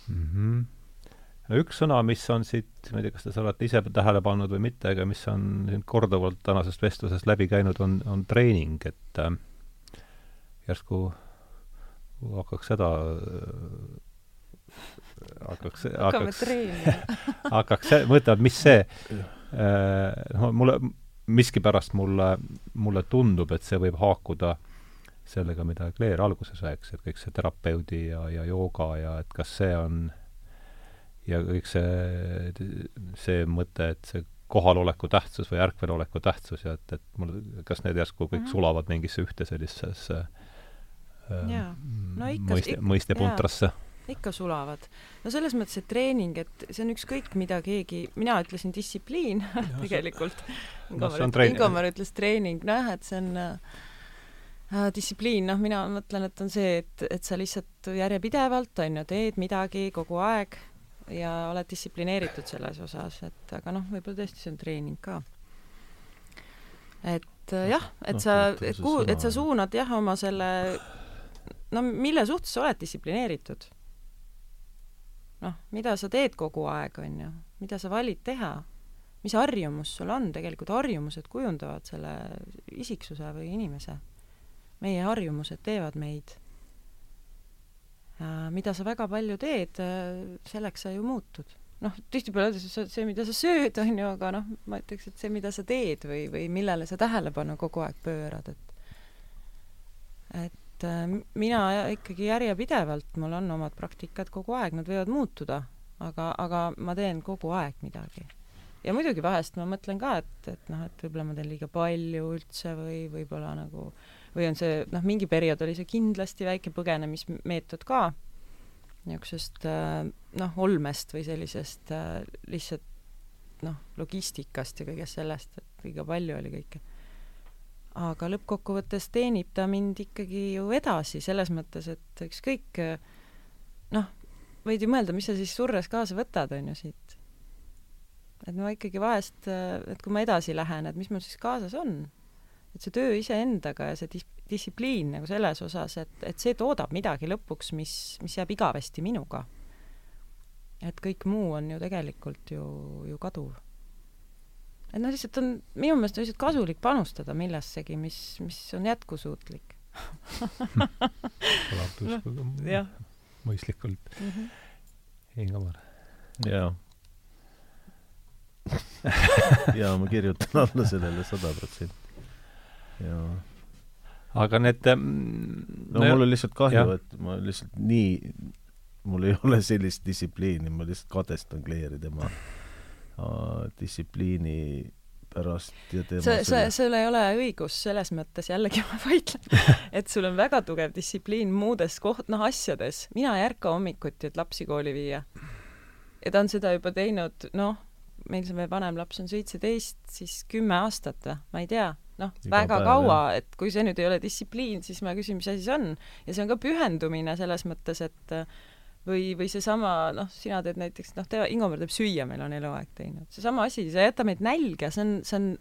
[SPEAKER 1] mm. -hmm. üks sõna, mis on siit, ma ei tea, kas te olete ise tähele pannud või mitte, aga mis on siin korduvalt tänasest vestlusest läbi käinud, on, on treening, et äh, järsku hakkaks seda hakkaks, hakkaks, hakkaks, mõtlevad, mis see, noh, mulle, miskipärast mulle, mulle tundub, et see võib haakuda sellega, mida Claire alguses rääkis, et kõik see terapeudi ja, ja jooga ja et kas see on ja kõik see, see mõte, et see kohaloleku tähtsus või ärkveloleku tähtsus ja et, et mul, kas need järsku kõik mm -hmm. sulavad mingisse ühte sellisesse äh, no ikka, mõiste, mõistepuntrasse
[SPEAKER 3] ikka sulavad. no selles mõttes, et treening, et see on ükskõik, mida keegi, mina ütlesin distsipliin tegelikult. Ingomar ütles treening, nojah, et see on äh, distsipliin, noh, mina mõtlen, et on see, et, et sa lihtsalt järjepidevalt, on ju, teed midagi kogu aeg ja oled distsiplineeritud selles osas, et aga noh, võib-olla tõesti see on treening ka. et äh, jah, et no, sa, et kuhu, et sa suunad jah, oma selle no mille suhtes sa oled distsiplineeritud noh, mida sa teed kogu aeg, on ju, mida sa valid teha, mis harjumus sul on, tegelikult harjumused kujundavad selle isiksuse või inimese. meie harjumused teevad meid. mida sa väga palju teed, selleks sa ju muutud. noh, tihtipeale öeldakse, see, mida sa sööd, on ju, aga noh, ma ütleks, et see, mida sa teed või, või millele sa tähelepanu kogu aeg pöörad, et et et äh, mina ikkagi järjepidevalt, mul on omad praktikad kogu aeg, nad võivad muutuda, aga, aga ma teen kogu aeg midagi. ja muidugi vahest ma mõtlen ka, et, et noh, et võib-olla ma teen liiga palju üldse või võib-olla nagu, või on see, noh, mingi periood oli see kindlasti väike põgenemismeetod ka, niisugusest äh, noh, olmest või sellisest äh, lihtsalt noh, logistikast ja kõigest sellest, et liiga palju oli kõike aga lõppkokkuvõttes teenib ta mind ikkagi ju edasi, selles mõttes, et ükskõik noh, võid ju mõelda, mis sa siis surres kaasa võtad, on ju, siit. et ma ikkagi vahest, et kui ma edasi lähen, et mis mul siis kaasas on. et see töö iseendaga ja see dis-, distsipliin nagu selles osas, et, et see toodab midagi lõpuks, mis, mis jääb igavesti minuga. et kõik muu on ju tegelikult ju, ju kaduv et noh, lihtsalt on, minu meelest on lihtsalt kasulik panustada millessegi, mis, mis on jätkusuutlik
[SPEAKER 1] kõlab uskuge no, mõistlikult mm. -hmm. Ingamar.
[SPEAKER 2] jaa jaa, ma kirjutan alla sellele sada protsenti. jaa.
[SPEAKER 1] aga need ähm,
[SPEAKER 2] no, no mul on lihtsalt kahju, et ma lihtsalt nii, mul ei ole sellist distsipliini, ma lihtsalt kadestan Claire'i tema distsipliini pärast ja
[SPEAKER 3] sa, sa,
[SPEAKER 2] selle
[SPEAKER 3] sul ei ole õigus selles mõttes, jällegi ma vaidlen, et sul on väga tugev distsipliin muudes koht-, noh, asjades. mina ei ärka hommikuti, et lapsi kooli viia. ja ta on seda juba teinud, noh, meil see vanem laps on seitseteist, siis kümme aastat või, ma ei tea, noh, väga
[SPEAKER 2] päev,
[SPEAKER 3] kaua, et kui see nüüd ei ole distsipliin, siis ma küsin, mis asi see on. ja see on ka pühendumine selles mõttes, et äh, või, või seesama, noh, sina teed näiteks, noh, tee, Ingomar teeb süüa, meil on eluaeg teinud. seesama asi, sa ei jäta meid nälga, see on, see on,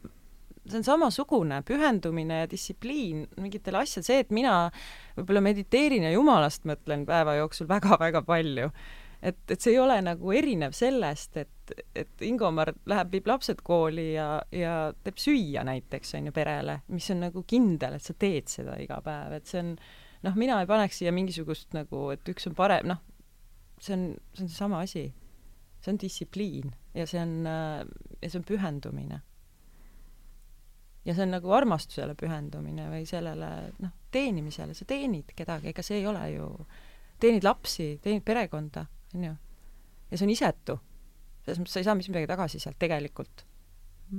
[SPEAKER 3] see on samasugune pühendumine ja distsipliin mingitele asjadele, see, et mina võib-olla mediteerin ja jumalast mõtlen päeva jooksul väga-väga palju, et, et see ei ole nagu erinev sellest, et, et Ingomar läheb, viib lapsed kooli ja, ja teeb süüa näiteks, on ju, perele, mis on nagu kindel, et sa teed seda iga päev, et see on noh, mina ei paneks siia mingisugust nagu, et üks on parem, noh, see on, see on seesama asi. see on distsipliin ja see on, ja see on pühendumine. ja see on nagu armastusele pühendumine või sellele, noh, teenimisele, sa teenid kedagi, ega see ei ole ju, teenid lapsi, teenid perekonda, on ju. ja see on isetu. selles mõttes sa ei saa mitte midagi tagasi sealt tegelikult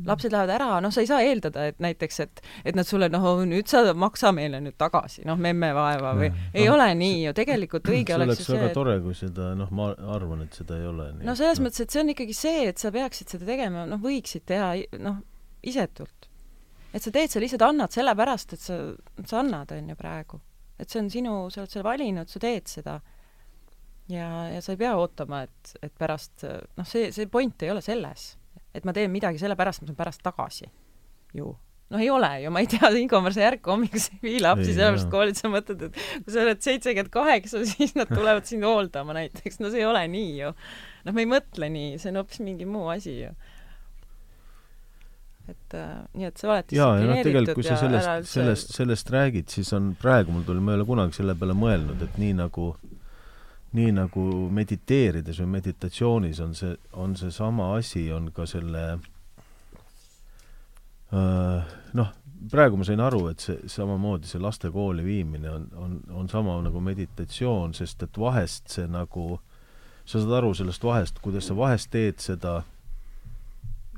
[SPEAKER 3] lapsed lähevad ära, noh, sa ei saa eeldada, et näiteks, et, et nad sulle, noh, nüüd sa maksa meile nüüd tagasi, noh, memme vaeva või
[SPEAKER 2] Ja,
[SPEAKER 3] ei
[SPEAKER 2] noh,
[SPEAKER 3] ole nii ju, tegelikult õige
[SPEAKER 2] see
[SPEAKER 3] oleks ju
[SPEAKER 2] väga
[SPEAKER 3] see,
[SPEAKER 2] tore, kui seda, noh, ma arvan, et seda ei ole.
[SPEAKER 3] no selles mõttes, et see on ikkagi see, et sa peaksid seda tegema, noh, võiksid teha, noh, isetult. et sa teed, sa lihtsalt annad sellepärast, et sa, sa annad, on ju, praegu. et see on sinu, sa oled selle valinud, sa teed seda. ja, ja sa ei pea ootama, et, et pärast, noh, see, see point ei ole selles et ma teen midagi sellepärast, ma saan pärast tagasi ju. noh, ei ole ju, ma ei tea, Ingomar, sa ei ärka hommikul ei vii lapsi sellepärast kooli, sa mõtled, et kui sa oled seitsekümmend kaheksa, siis nad tulevad sind hooldama näiteks, no see ei ole nii ju. noh, me ei mõtle nii, see on hoopis mingi muu asi ju. et äh, nii, et sa oled
[SPEAKER 2] jaa, ja noh,
[SPEAKER 3] distsiplineeritud
[SPEAKER 2] tegelikult kui sa
[SPEAKER 3] ja
[SPEAKER 2] sellest, sellest, sellest räägid, siis on praegu mul tuli, ma ei ole kunagi selle peale mõelnud, et nii nagu nii nagu mediteerides või meditatsioonis on see, on seesama asi, on ka selle äh, noh, praegu ma sain aru, et see samamoodi see laste kooli viimine on, on, on sama nagu meditatsioon, sest et vahest see nagu, sa saad aru sellest vahest, kuidas sa vahest teed seda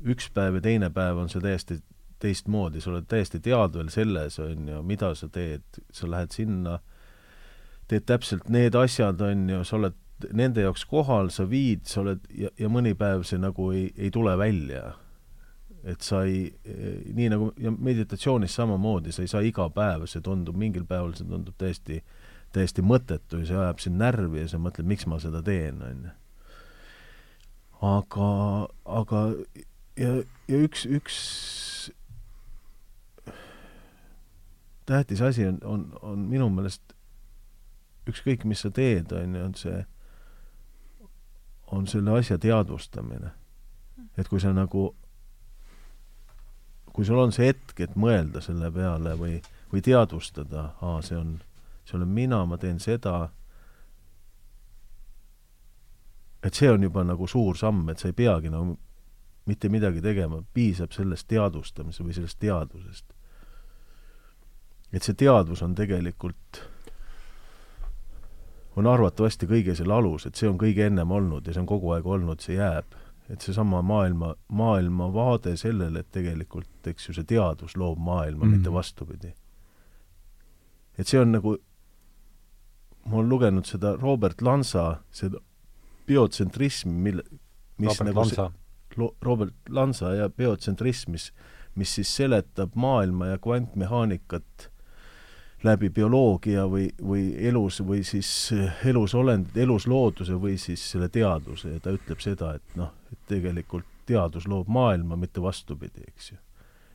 [SPEAKER 2] üks päev ja teine päev on see täiesti teistmoodi, sa oled täiesti teadvel selles, on ju, mida sa teed, sa lähed sinna, teed täpselt need asjad, on ju, sa oled nende jaoks kohal, sa viid, sa oled ja, ja mõni päev see nagu ei, ei tule välja. et sa ei, nii nagu, ja meditatsioonis samamoodi, sa ei saa iga päev, see tundub, mingil päeval see tundub täiesti, täiesti mõttetu ja see ajab sind närvi ja sa mõtled, miks ma seda teen, on ju. aga, aga ja, ja üks, üks tähtis asi on, on, on minu meelest ükskõik, mis sa teed, on ju, on see, on selle asja teadvustamine. et kui sa nagu, kui sul on see hetk, et mõelda selle peale või, või teadvustada, aa, see on, see olen mina, ma teen seda, et see on juba nagu suur samm, et sa ei peagi nagu mitte midagi tegema, piisab sellest teadvustamise või sellest teadvusest. et see teadvus on tegelikult, on arvatavasti kõige selle alus, et see on kõige ennem olnud ja see on kogu aeg olnud, see jääb. et seesama maailma, maailmavaade sellele, et tegelikult, eks ju, see teadvus loob maailma mm, -hmm. mitte vastupidi. et see on nagu, ma olen lugenud seda Robert Lanza, seda biotsentrismi, mille, mis
[SPEAKER 1] Robert
[SPEAKER 2] nagu
[SPEAKER 1] Lanza.
[SPEAKER 2] Lo-, Robert Lanza ja biotsentrism, mis, mis siis seletab maailma ja kvantmehaanikat läbi bioloogia või, või elus või siis elusolendid, eluslooduse või siis selle teaduse ja ta ütleb seda, et noh, et tegelikult teadus loob maailma, mitte vastupidi, eks ju.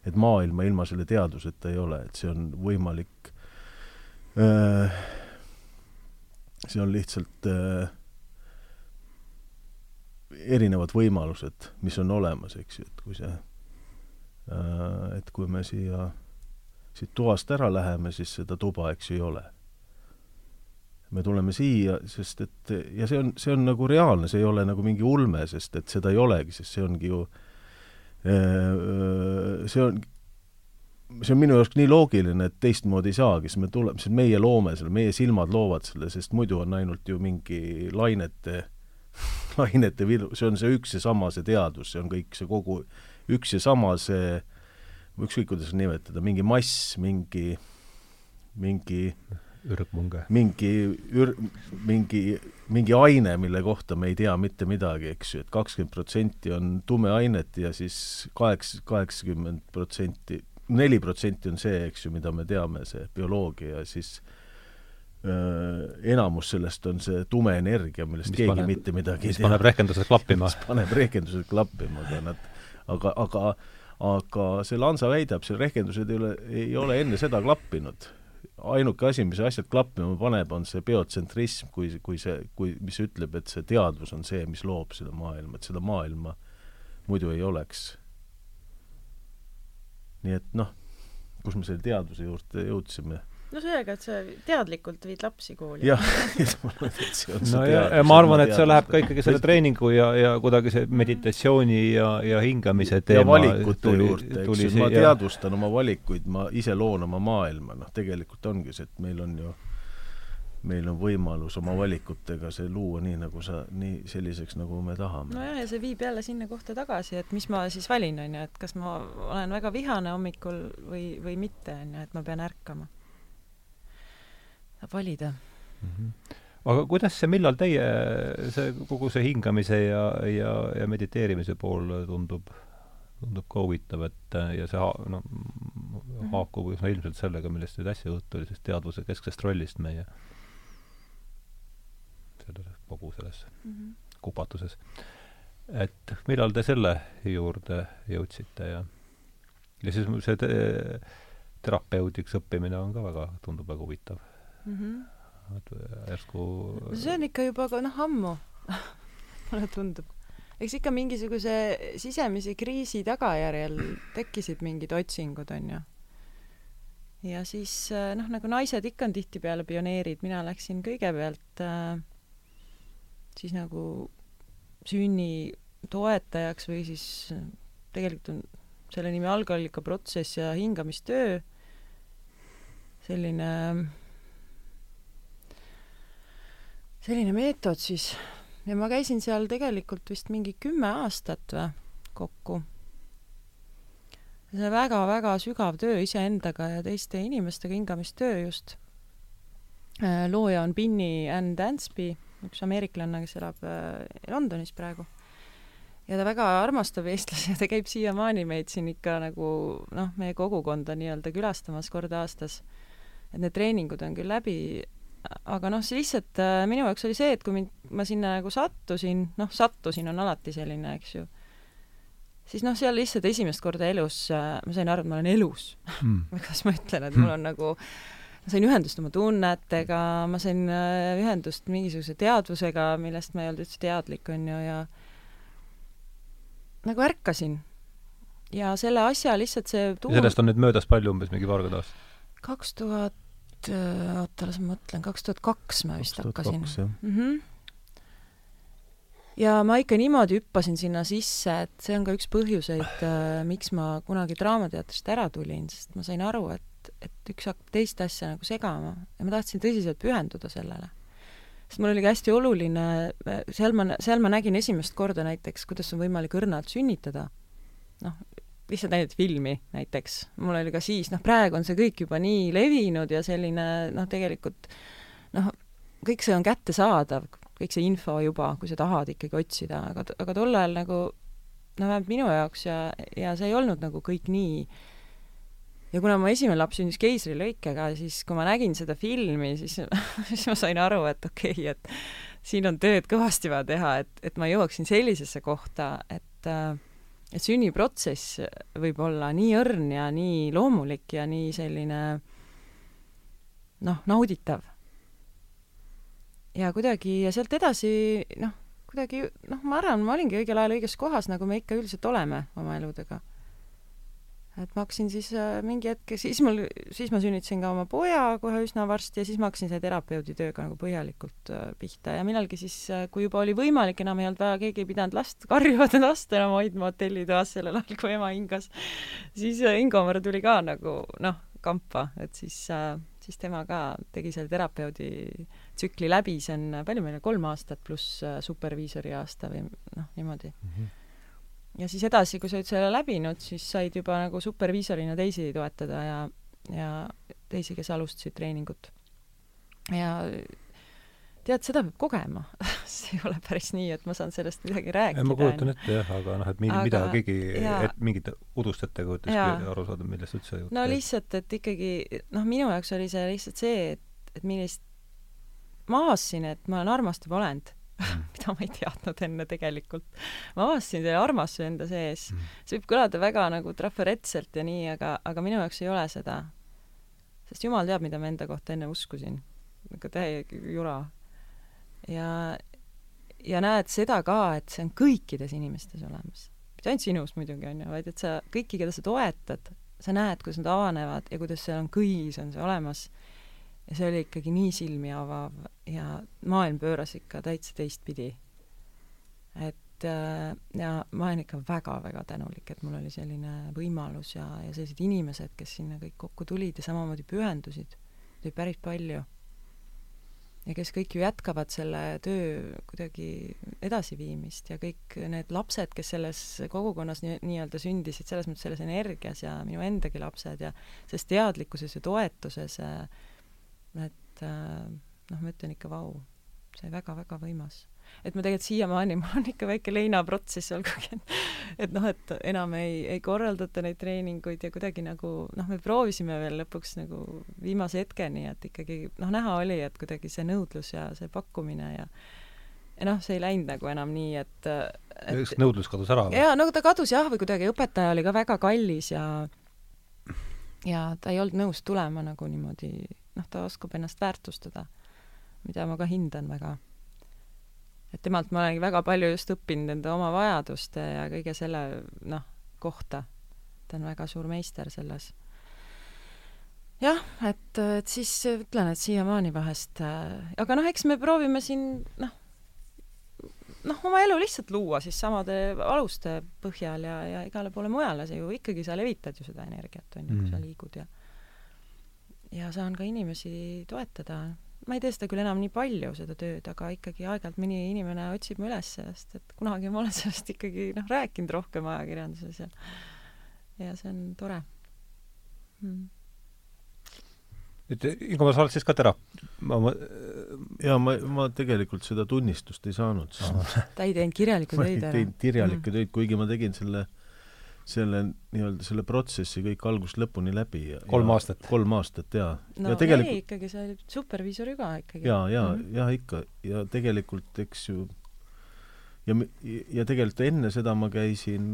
[SPEAKER 2] et maailma ilma selle teaduseta ei ole, et see on võimalik äh, see on lihtsalt äh, erinevad võimalused, mis on olemas, eks ju, et kui see äh,, et kui me siia, siit toast ära läheme, siis seda tuba, eks ju, ei ole. me tuleme siia, sest et ja see on, see on nagu reaalne, see ei ole nagu mingi ulme, sest et seda ei olegi, sest see ongi ju äh, see on, see on minu jaoks nii loogiline, et teistmoodi ei saagi, sest me tuleme, sest meie loome selle, meie silmad loovad selle, sest muidu on ainult ju mingi lainete ainete vilu, see on see üks ja sama, see teadus, see on kõik see kogu üks ja sama see, ükskõik kuidas nimetada, mingi mass, mingi, mingi
[SPEAKER 1] ürgmunge.
[SPEAKER 2] mingi ür-, mingi, mingi aine, mille kohta me ei tea mitte midagi, eks ju, et kakskümmend protsenti on tume ainet ja siis kaheksa, kaheksakümmend protsenti, neli protsenti on see, eks ju, mida me teame, see bioloogia ja siis öö, enamus sellest on see tume energia, millest
[SPEAKER 1] Mis
[SPEAKER 2] keegi
[SPEAKER 1] paneb-
[SPEAKER 2] mitte midagi ei
[SPEAKER 1] mis
[SPEAKER 2] tea.
[SPEAKER 1] paneb rehkendused klappima.
[SPEAKER 2] mis paneb rehkendused klappima, aga nad, aga, aga aga see Lansa väidab, see rehkendused ei ole, ei ole enne seda klappinud. ainuke asi, mis asjad klappima paneb, on see biotsentrism, kui, kui see, kui, mis ütleb, et see teadvus on see, mis loob seda maailma, et seda maailma muidu ei oleks. nii et noh, kus me selle teadvuse juurde jõudsime?
[SPEAKER 3] No sellega, et sa teadlikult viid lapsi kooli.
[SPEAKER 2] jah, et see on
[SPEAKER 1] no ja, ja ma arvan, et see läheb ka ikkagi selle treeningu ja, ja kuidagi see meditatsiooni ja, ja hingamise teema
[SPEAKER 2] ja valikute
[SPEAKER 1] tuli,
[SPEAKER 2] juurde, eks ju, ma teadvustan oma valikuid, ma ise loon oma maailma, noh tegelikult ongi see, et meil on ju, meil on võimalus oma valikutega see luua nii, nagu sa, nii selliseks, nagu me tahame.
[SPEAKER 3] nojah, ja see viib jälle sinna kohta tagasi, et mis ma siis valin, on ju, et kas ma olen väga vihane hommikul või, või mitte, on ju, et ma pean ärkama. Saab valida.
[SPEAKER 1] Mhm. aga kuidas see, millal teie, see, kogu see hingamise ja, ja, ja mediteerimise pool tundub, tundub ka huvitav, et ja see ha- noh, haakub üsna ilmselt sellega, millest nüüd äsja juttu oli, sellest teadvuse kesksest rollist meie selles, kogu selles kupatuses. et millal te selle juurde jõudsite ja ja siis see te, terapeudiks õppimine on ka väga, tundub väga huvitav.
[SPEAKER 3] Mm. -hmm.
[SPEAKER 1] et järsku
[SPEAKER 3] see on ikka juba ka noh, ammu mulle tundub. eks ikka mingisuguse sisemise kriisi tagajärjel tekkisid mingid otsingud, on ju. ja siis äh, noh, nagu naised ikka on tihtipeale pioneerid, mina läksin kõigepealt äh, siis nagu sünni toetajaks või siis äh, tegelikult on selle nimi algallikaprotsess ja hingamistöö, selline selline meetod siis ja ma käisin seal tegelikult vist mingi kümme aastat või kokku. see on väga-väga sügav töö iseendaga ja teiste inimestega, hingamistöö just. looja on Binnie Ann Dansby, üks ameeriklane, kes elab äh, Londonis praegu. ja ta väga armastab eestlasi ja ta käib siiamaani meid siin ikka nagu noh, meie kogukonda nii-öelda külastamas kord aastas. et need treeningud on küll läbi aga noh, see lihtsalt äh, minu jaoks oli see, et kui mind, ma sinna nagu sattusin, noh, sattusin on alati selline, eks ju, siis noh, seal lihtsalt esimest korda elus äh, ma sain aru, et ma olen elus
[SPEAKER 1] mm.
[SPEAKER 3] kuidas ma ütlen, et mul on nagu, ma sain ühendust oma tunnetega, ma sain äh, ühendust mingisuguse teadvusega, millest ma ei olnud üldse teadlik, on ju, ja nagu ärkasin. ja selle asja lihtsalt see
[SPEAKER 1] ja sellest on nüüd möödas palju, umbes mingi paarkümmend aastat?
[SPEAKER 3] kaks tuhat oota, las ma mõtlen, kaks tuhat kaks ma vist hakkasin. Mm -hmm. ja ma ikka niimoodi hüppasin sinna sisse, et see on ka üks põhjuseid, miks ma kunagi Draamateatrist ära tulin, sest ma sain aru, et, et üks hakkab teist asja nagu segama ja ma tahtsin tõsiselt pühenduda sellele. sest mul oli ka hästi oluline, seal ma, seal ma nägin esimest korda näiteks, kuidas on võimalik õrnalt sünnitada. noh, lihtsalt näidati filmi näiteks, mul oli ka siis, noh praegu on see kõik juba nii levinud ja selline noh, tegelikult noh, kõik see on kättesaadav, kõik see info juba, kui sa tahad ikkagi otsida, aga, aga tol ajal nagu no vähemalt minu jaoks ja, ja see ei olnud nagu kõik nii. ja kuna mu esimene laps sündis keisrilõikega, siis kui ma nägin seda filmi, siis siis ma sain aru, et okei okay,, et siin on tööd kõvasti vaja teha, et, et ma jõuaksin sellisesse kohta, et äh, sünniprotsess võib olla nii õrn ja nii loomulik ja nii selline noh, nauditav. ja kuidagi, ja sealt edasi noh, kuidagi noh, ma arvan, ma olingi õigel ajal õiges kohas, nagu me ikka üldiselt oleme oma eludega. Et ma hakkasin siis äh, mingi hetk, siis mul, siis ma sünnitasin ka oma poja kohe üsna varsti ja siis ma hakkasin selle terapeudi tööga nagu põhjalikult äh, pihta ja millalgi siis äh,, kui juba oli võimalik, enam ei olnud vaja, keegi ei pidanud last, karjuvat last enam hoidma hotellitoas sellel ajal, kui ema hingas, siis Ingomar tuli ka nagu noh, kampa, et siis siis tema ka tegi selle terapeudi tsükli läbi, see on, palju meil on, kolm aastat pluss superviisori aasta või noh, niimoodi mm. -hmm. Ja siis edasi, kui sa olid selle läbinud, siis said juba nagu superviisorina teisi toetada ja, ja teisi, kes alustasid treeningut. ja tead, seda peab kogema. See ei ole päris nii, et ma saan sellest midagi rääkida.
[SPEAKER 1] ma kujutan ette jah, aga noh, et mingi aga, mida keegi, et mingit udust ettekujutust aru saada, millest üldse
[SPEAKER 3] juttu no lihtsalt, et ikkagi noh, minu jaoks oli see lihtsalt see, et, et millist ma avastasin, et ma olen armastav olend mm. mida ma ei teadnud enne tegelikult. ma avastasin selle armastuse enda sees mm.. see võib kõlada väga nagu trafaretselt ja nii, aga, aga minu jaoks ei ole seda. sest jumal teab, mida ma enda kohta enne uskusin. nagu täiega jura ja, ja näed seda ka, et see on kõikides inimestes olemas. mitte ainult sinus muidugi, on ju, vaid et sa kõiki, keda sa toetad, sa näed, kuidas nad avanevad ja kuidas seal on kõigis, on see olemas. Ja see oli ikkagi nii silmi avav ja maailm pööras ikka täitsa teistpidi. et äh, ja ma olen ikka väga-väga tänulik, et mul oli selline võimalus ja, ja sellised inimesed, kes sinna kõik kokku tulid ja samamoodi pühendusid, oli päris palju ja kes kõik ju jätkavad selle töö kuidagi edasiviimist ja kõik need lapsed, kes selles kogukonnas nii, nii-öelda sündisid, selles mõttes selles energias ja minu endagi lapsed ja selles teadlikkuses ja toetuses, et noh, ma ütlen ikka vau, see väga-väga võimas et ma tegelikult siiamaani, mul on ikka väike leinaprotsess, olgugi et et noh, et enam ei, ei korraldata neid treeninguid ja kuidagi nagu noh, me proovisime veel lõpuks nagu viimase hetkeni, et ikkagi noh, näha oli, et kuidagi see nõudlus ja see pakkumine ja ja noh, see ei läinud nagu enam nii, et,
[SPEAKER 1] et kas nõudlus kadus ära
[SPEAKER 3] või? jaa, no ta kadus jah, või kuidagi õpetaja oli ka väga kallis ja ja ta ei olnud nõus tulema nagu niimoodi, noh, ta oskab ennast väärtustada, mida ma ka hindan väga et temalt ma olengi väga palju just õppinud enda oma vajaduste ja kõige selle noh, kohta. ta on väga suur meister selles. jah, et, et siis ütlen, et siiamaani vahest äh,, aga noh, eks me proovime siin noh, noh, oma elu lihtsalt luua siis samade aluste põhjal ja, ja igale poole mujale, see ju ikkagi, sa levitad ju seda energiat, on ju, kui sa mm. liigud ja ja saan ka inimesi toetada. Ma ei tee seda küll enam nii palju, seda tööd, aga ikkagi aeg-ajalt mõni inimene otsib mu üles, sest et kunagi ma olen sellest ikkagi noh, rääkinud rohkem ajakirjanduses ja ja see on tore.
[SPEAKER 1] Hmm.. et Ingo, sa oled siis ka teraap-, ma, ma
[SPEAKER 2] jaa, ma, ma tegelikult seda tunnistust ei saanud.
[SPEAKER 3] ta ei teinud kirjalikku töid
[SPEAKER 2] ära? ma ei teinud kirjalikke töid, kuigi ma tegin selle selle nii-öelda selle protsessi kõik algusest lõpuni läbi ja
[SPEAKER 1] kolm aastat?
[SPEAKER 2] kolm aastat, jaa.
[SPEAKER 3] no ja tegelikult... ei, ikkagi sa olid superviisor ka ikkagi.
[SPEAKER 2] jaa, jaa mm, -hmm. jaa ikka. ja tegelikult, eks ju, ja, ja tegelikult enne seda ma käisin,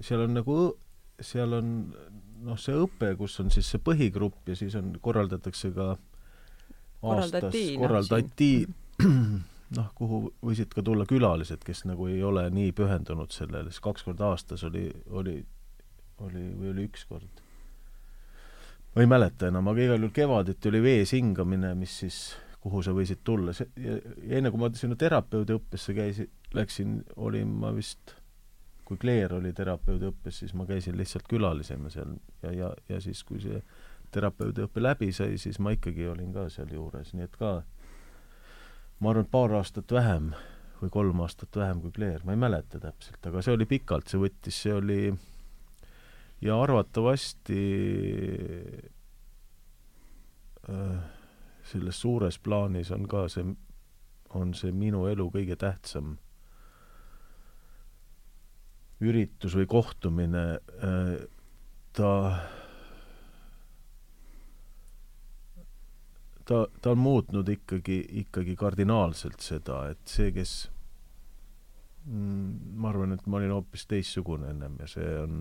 [SPEAKER 2] seal on nagu, seal on noh, see õpe, kus on siis see põhigrupp ja siis on, korraldatakse ka aastas, korraldati, noh, noh, kuhu võisid ka tulla külalised, kes nagu ei ole nii pühendunud sellele, siis kaks korda aastas oli, oli, oli või oli üks kord. ma ei mäleta enam, aga igal juhul kevaditi oli vees hingamine, mis siis, kuhu sa võisid tulla, see, ja, enne kui ma sinna terapeudiõppesse käisin, läksin, olin ma vist, kui Claire oli terapeudiõppes, siis ma käisin lihtsalt külalisena seal ja, ja, ja siis, kui see terapeudiõpe läbi sai, siis ma ikkagi olin ka seal juures, nii et ka ma arvan, et paar aastat vähem või kolm aastat vähem kui Claire, ma ei mäleta täpselt, aga see oli pikalt, see võttis, see oli ja arvatavasti äh, selles suures plaanis on ka see, on see minu elu kõige tähtsam üritus või kohtumine äh,, ta ta, ta on muutnud ikkagi, ikkagi kardinaalselt seda, et see, kes mm, ma arvan, et ma olin hoopis teistsugune ennem ja see on,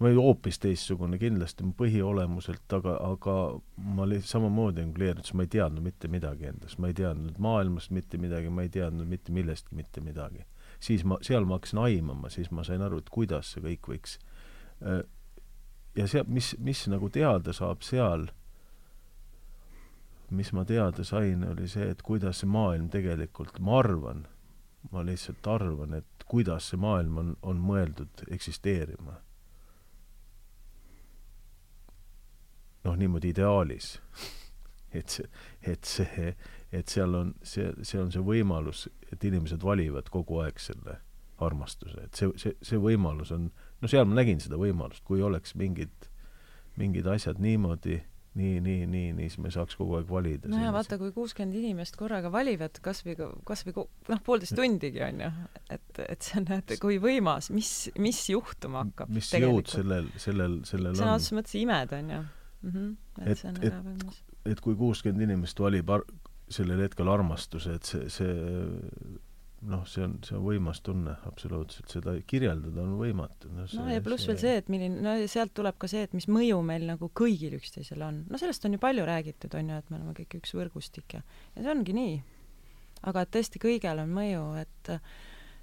[SPEAKER 2] ma olin hoopis teistsugune kindlasti mu põhiolemuselt, aga, aga ma olin samamoodi nagu Leer ütles, ma ei teadnud mitte midagi endast, ma ei teadnud maailmast mitte midagi, ma ei teadnud mitte millestki mitte midagi. siis ma, seal ma hakkasin aimama, siis ma sain aru, et kuidas see kõik võiks äh, ja seal, mis, mis nagu teada saab seal mis ma teada sain, oli see, et kuidas see maailm tegelikult, ma arvan, ma lihtsalt arvan, et kuidas see maailm on, on mõeldud eksisteerima. noh, niimoodi ideaalis et see, et see, et seal on, see, see on see võimalus, et inimesed valivad kogu aeg selle armastuse, et see, see, see võimalus on, no seal ma nägin seda võimalust, kui oleks mingid, mingid asjad niimoodi nii, nii, nii, nii, siis me saaks kogu aeg valida.
[SPEAKER 3] no ja vaata, kui kuuskümmend inimest korraga valivad kas või, kas või noh, poolteist tundigi on ju, et, et see on, et kui võimas, mis, mis juhtuma hakkab.
[SPEAKER 2] mis jõud sellel, sellel, sellel
[SPEAKER 3] on. sõna otseses mõttes imed on ju mm. -hmm.
[SPEAKER 2] et, et, et, et kui kuuskümmend inimest valib ar-, sellel hetkel armastuse, et see, see noh, see on, see on võimas tunne, absoluutselt, seda kirjeldada on võimatu
[SPEAKER 3] no,. no ja pluss see... veel see, et milline, no ja sealt tuleb ka see, et mis mõju meil nagu kõigil üksteisele on. no sellest on ju palju räägitud, on ju, et me oleme kõik üks võrgustik ja, ja see ongi nii. aga et tõesti kõigel on mõju, et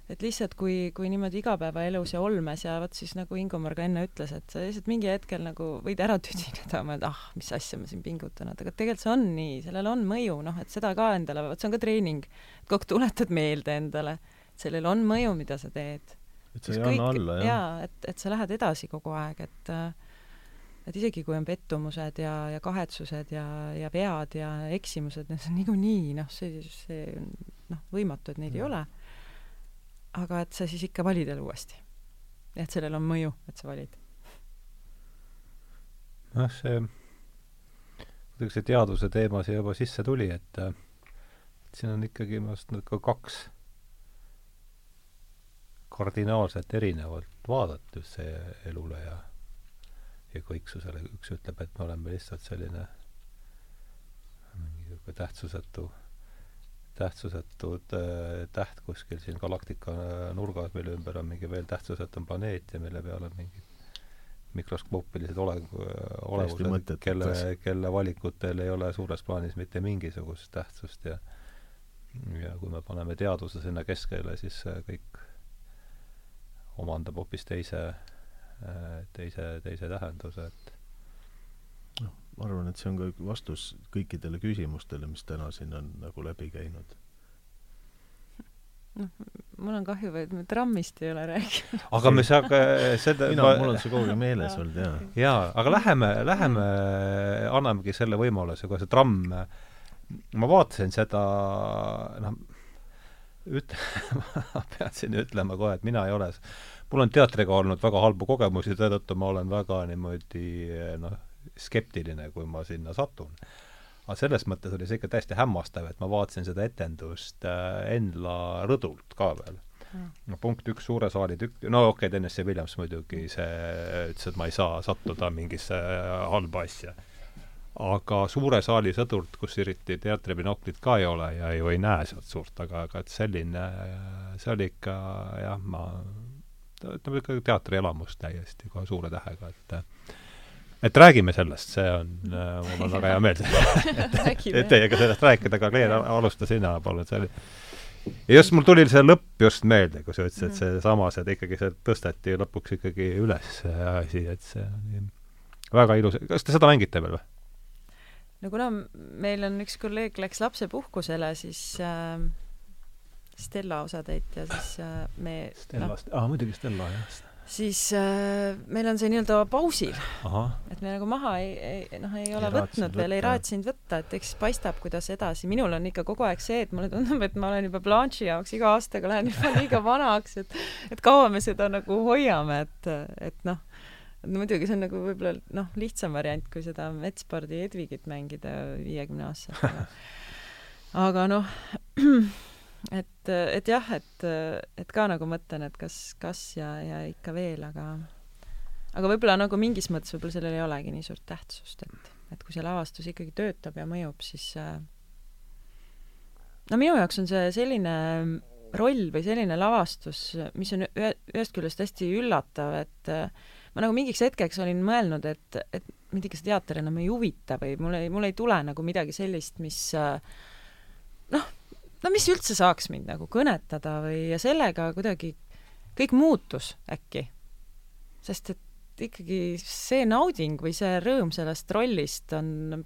[SPEAKER 3] et lihtsalt kui, kui niimoodi igapäevaelus ja olmes ja vot siis nagu Ingomar ka enne ütles, et sa lihtsalt mingi hetkel nagu võid ära tüdineda, mõelda, ah, mis asja ma siin pingutan, et aga tegelikult see on nii, sellel on mõju, noh, et seda ka endale, vot see on ka treening. kogu aeg tuletad meelde endale, et sellel on mõju, mida sa teed.
[SPEAKER 2] et sa ei anna alla, jah?
[SPEAKER 3] jaa, et, et sa lähed edasi kogu aeg, et et isegi kui on pettumused ja, ja kahetsused ja, ja vead ja eksimused, see on niikuinii, noh, see, see noh, võimatu, et neid mm. ei ole aga et sa siis ikka valid jälle uuesti. et sellel on mõju, et sa valid.
[SPEAKER 1] noh, see, kuidagi see teaduse teema siia juba sisse tuli, et et siin on ikkagi minu arust nagu kaks kardinaalselt erinevalt vaadata just see elule ja ja kõiksusele, üks ütleb, et me oleme lihtsalt selline mingi niisugune tähtsusetu tähtsusetud äh, täht kuskil siin galaktika nurgas, mille ümber on mingi veel tähtsusetum planeet ja mille peal on mingid mikroskoopilised ole-, olevused, kelle, kelle valikutel ei ole suures plaanis mitte mingisugust tähtsust ja ja kui me paneme teaduse sinna keskele, siis kõik omandab hoopis teise, teise, teise tähenduse, et
[SPEAKER 2] ma arvan, et see on ka vastus kõikidele küsimustele, mis täna siin on nagu läbi käinud.
[SPEAKER 3] noh, mul on kahju, et me trammist ei ole rääkinud.
[SPEAKER 1] aga me saame seda
[SPEAKER 2] mina ma..., mul on see kogu aeg meeles olnud, jaa.
[SPEAKER 1] jaa, aga läheme, läheme, annamegi selle võimaluse, kui see tramm, ma vaatasin seda, noh, üt-, ma pean siin ütlema kohe, et mina ei ole, mul on teatriga olnud väga halbu kogemusi, seetõttu ma olen väga niimoodi noh, skeptiline, kui ma sinna satun. aga selles mõttes oli see ikka täiesti hämmastav, et ma vaatasin seda etendust äh, Endla rõdult ka veel mm. no punkt üks, suure saali tükk, no okei okay,, Tennessee Williams muidugi, see ütles, et ma ei saa sattuda mingisse äh, halba asja. aga suure saali sõdurt, kus eriti teatribinoklit ka ei ole ja ju ei näe sealt suurt, aga, aga et selline, see oli ikka jah, ma ütleme ikka teatrielamus täiesti kohe suure tähega, et et räägime sellest, see on äh,, mul on väga hea meel teiega sellest rääkida, aga Kleer, alusta sina, palun, see oli ja just mul tuli see lõpp just meelde, kui sa ütlesid, et mhm. seesamas, et ikkagi see tõsteti lõpuks ikkagi üles see asi, et see on väga ilus, kas te seda mängite veel või?
[SPEAKER 3] no kuna meil on üks kolleeg läks lapsepuhkusele, siis äh, Stella osatäitja, siis äh, me
[SPEAKER 1] Stellast no,, aa muidugi Stella, jah
[SPEAKER 3] siis äh, meil on see nii-öelda pausil. et me nagu maha ei, ei, noh, ei ole ei võtnud veel, ei raatsinud võtta, et eks paistab, kuidas edasi. minul on ikka kogu aeg see, et mulle tundub, et ma olen juba Blanche'i jaoks iga aastaga lähen juba liiga vanaks, et et kaua me seda nagu hoiame, et, et noh, no muidugi see on nagu võib-olla noh, lihtsam variant, kui seda Metspordi Edvigit mängida viiekümne aastaselt. aga noh et, et jah, et, et ka nagu mõtlen, et kas, kas ja, ja ikka veel, aga aga võib-olla nagu mingis mõttes võib-olla sellel ei olegi nii suurt tähtsust, et, et kui see lavastus ikkagi töötab ja mõjub, siis äh, no minu jaoks on see selline roll või selline lavastus, mis on ühe, ühest küljest hästi üllatav, et äh, ma nagu mingiks hetkeks olin mõelnud, et, et mind ikka see teater enam ei huvita või mul ei, mul ei tule nagu midagi sellist, mis äh, noh, no mis üldse saaks mind nagu kõnetada või, ja sellega kuidagi kõik muutus äkki. sest et ikkagi see nauding või see rõõm sellest rollist on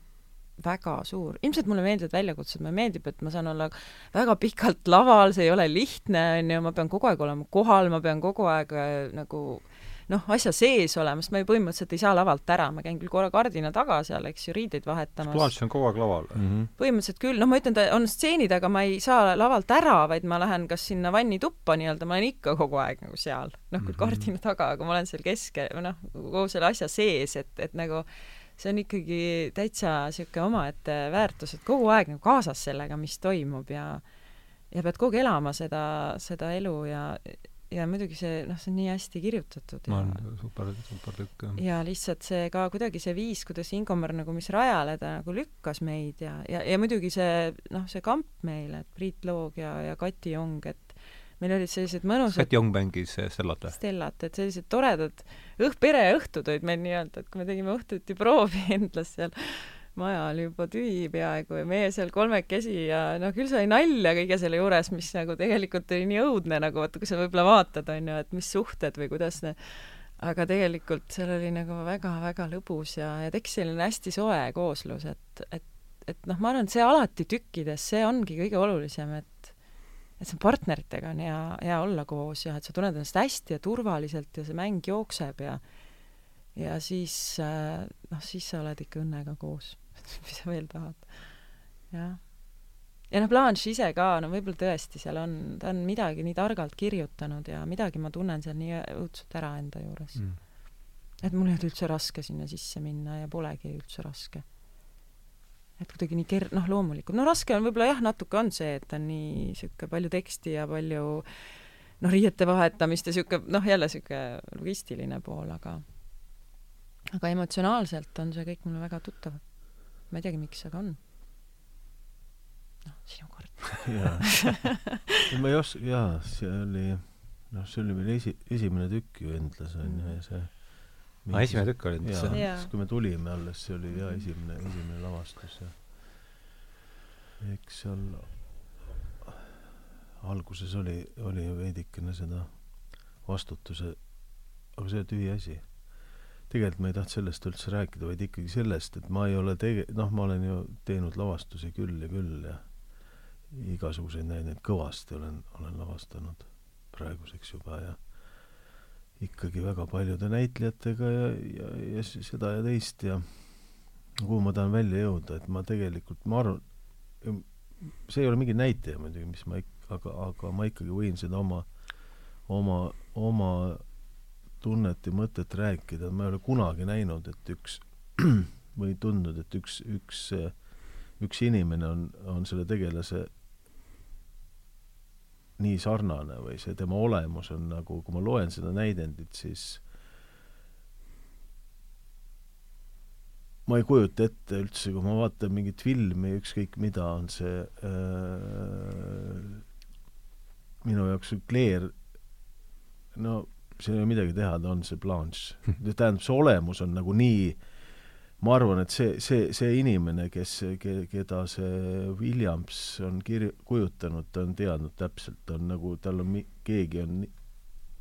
[SPEAKER 3] väga suur. ilmselt mulle meeldivad väljakutsed, mulle meeldib, et ma saan olla väga pikalt laval, see ei ole lihtne, on ju, ma pean kogu aeg olema kohal, ma pean kogu aeg äh, nagu noh, asja sees olema, sest ma ju põhimõtteliselt ei saa lavalt ära, ma käin küll korra kardina taga seal, eks ju, riideid vahetamas.
[SPEAKER 1] Blanche on kogu aeg laval
[SPEAKER 2] mm. -hmm.
[SPEAKER 3] põhimõtteliselt küll, noh, ma ütlen, ta on stseenid, aga ma ei saa lavalt ära, vaid ma lähen kas sinna vannituppa nii-öelda, ma olen ikka kogu aeg nagu seal, noh, küll
[SPEAKER 1] Mhm.
[SPEAKER 3] kardina taga, aga ma olen seal keskel, või noh, kogu selle asja sees, et, et nagu see on ikkagi täitsa niisugune omaette väärtus, et kogu aeg nagu kaasas sellega, mis toimub ja ja pead kogu aeg elama seda, seda elu ja ja muidugi see, noh, see on nii hästi kirjutatud
[SPEAKER 1] olen super, super tükk, jah.
[SPEAKER 3] ja lihtsalt see ka kuidagi see viis, kuidas Ingomar nagu, mis rajale ta nagu lükkas meid ja, ja, ja muidugi see noh, see kamp meil, et Priit Loog ja, ja Kati Jong, et meil olid sellised mõnusad
[SPEAKER 1] Kati Jong mängis eh, Stellat või?
[SPEAKER 3] Stellat, et sellised toredad õh-, pereõhtud olid meil nii-öelda, et kui me tegime õhtuti proovi Endlas seal, maja oli juba tühi peaaegu ja meie seal kolmekesi ja no küll sai nalja kõige selle juures, mis nagu tegelikult oli nii õudne nagu vaata, kui sa võib-olla vaatad, on ju, et mis suhted või kuidas ne... aga tegelikult seal oli nagu väga-väga lõbus ja, ja tekkis selline hästi soe kooslus, et, et, et noh, ma arvan, et see alati tükkides, see ongi kõige olulisem, et et see partneritega on hea, hea olla koos ja et sa tunned ennast hästi ja turvaliselt ja see mäng jookseb ja ja siis äh, noh, siis sa oled ikka õnnega koos mis sa veel tahad. jah. ja noh, Blanche ise ka, no võib-olla tõesti seal on, ta on midagi nii targalt kirjutanud ja midagi ma tunnen seal nii õudselt ära enda juures
[SPEAKER 1] Mm.
[SPEAKER 3] et mul ei olnud üldse raske sinna sisse minna ja polegi üldse raske. et kuidagi nii ker-, noh, loomulikult, no raske on võib-olla jah, natuke on see, et on nii niisugune palju teksti ja palju noh, riiete vahetamist ja niisugune noh, jälle niisugune logistiline pool, aga aga emotsionaalselt on see kõik mulle väga tuttav. Ma ei teagi, miks, aga on. noh, sinu kord.
[SPEAKER 2] jaa. ma ei os-, jaa, see oli, noh, see oli meil esi-, esimene tükk ju Endlas on ju ja see
[SPEAKER 1] aa, Ah, esimene tükk oli see?
[SPEAKER 3] Jaa.
[SPEAKER 2] siis kui me tulime alles, see oli jaa, esimene, esimene lavastus ja eks seal alguses oli, oli ju veidikene seda vastutuse, aga see on tühiasi. Tegelikult ma ei tahtnud sellest üldse rääkida, vaid ikkagi sellest, et ma ei ole tege-, noh, ma olen ju teinud lavastusi küll ja küll ja igasuguseid näideid kõvasti olen, olen lavastanud praeguseks juba ja ikkagi väga paljude näitlejatega ja, ja, ja seda ja teist ja kuhu ma tahan välja jõuda, et ma tegelikult, ma arvan, see ei ole mingi näitaja muidugi, mis ma ik-, aga, aga ma ikkagi võin seda oma, oma, oma tunnet ja mõtet rääkida, ma ei ole kunagi näinud, et üks või tundnud, et üks, üks, üks inimene on, on selle tegelase nii sarnane või see tema olemus on nagu, kui ma loen seda näidendit, siis ma ei kujuta ette üldse, kui ma vaatan mingit filmi, ükskõik mida, on see äh, minu jaoks see Claire, no siin ei ole midagi teha, ta on see Blanche. tähendab, see olemus on nagu nii ma arvan, et see, see, see inimene, kes, keda see Williams on kir-, kujutanud, ta on teadnud täpselt, ta on nagu, tal on keegi on,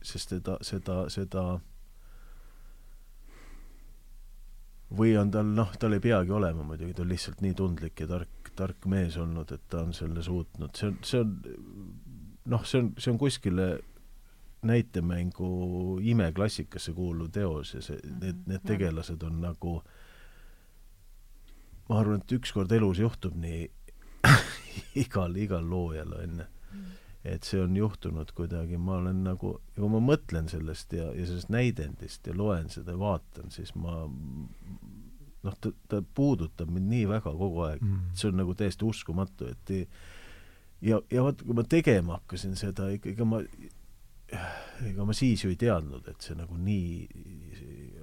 [SPEAKER 2] sest teda, seda, seda või on tal, noh, tal ei peagi olema muidugi, ta on lihtsalt nii tundlik ja tark, tark mees olnud, et ta on selle suutnud, see on, see on noh, see on, see on kuskile näitemängu imeklassikasse kuuluv teos ja see, need, need tegelased on nagu ma arvan, et ükskord elus juhtub nii igal, igal loojal, on ju. et see on juhtunud kuidagi, ma olen nagu, ja kui ma mõtlen sellest ja, ja sellest näidendist ja loen seda ja vaatan, siis ma noh, ta, ta puudutab mind nii väga kogu aeg
[SPEAKER 1] Mm.
[SPEAKER 2] see on nagu täiesti uskumatu, et ei, ja, ja vot, kui ma tegema hakkasin seda, ikka, ega ma ega ma siis ju ei teadnud, et see nagu nii,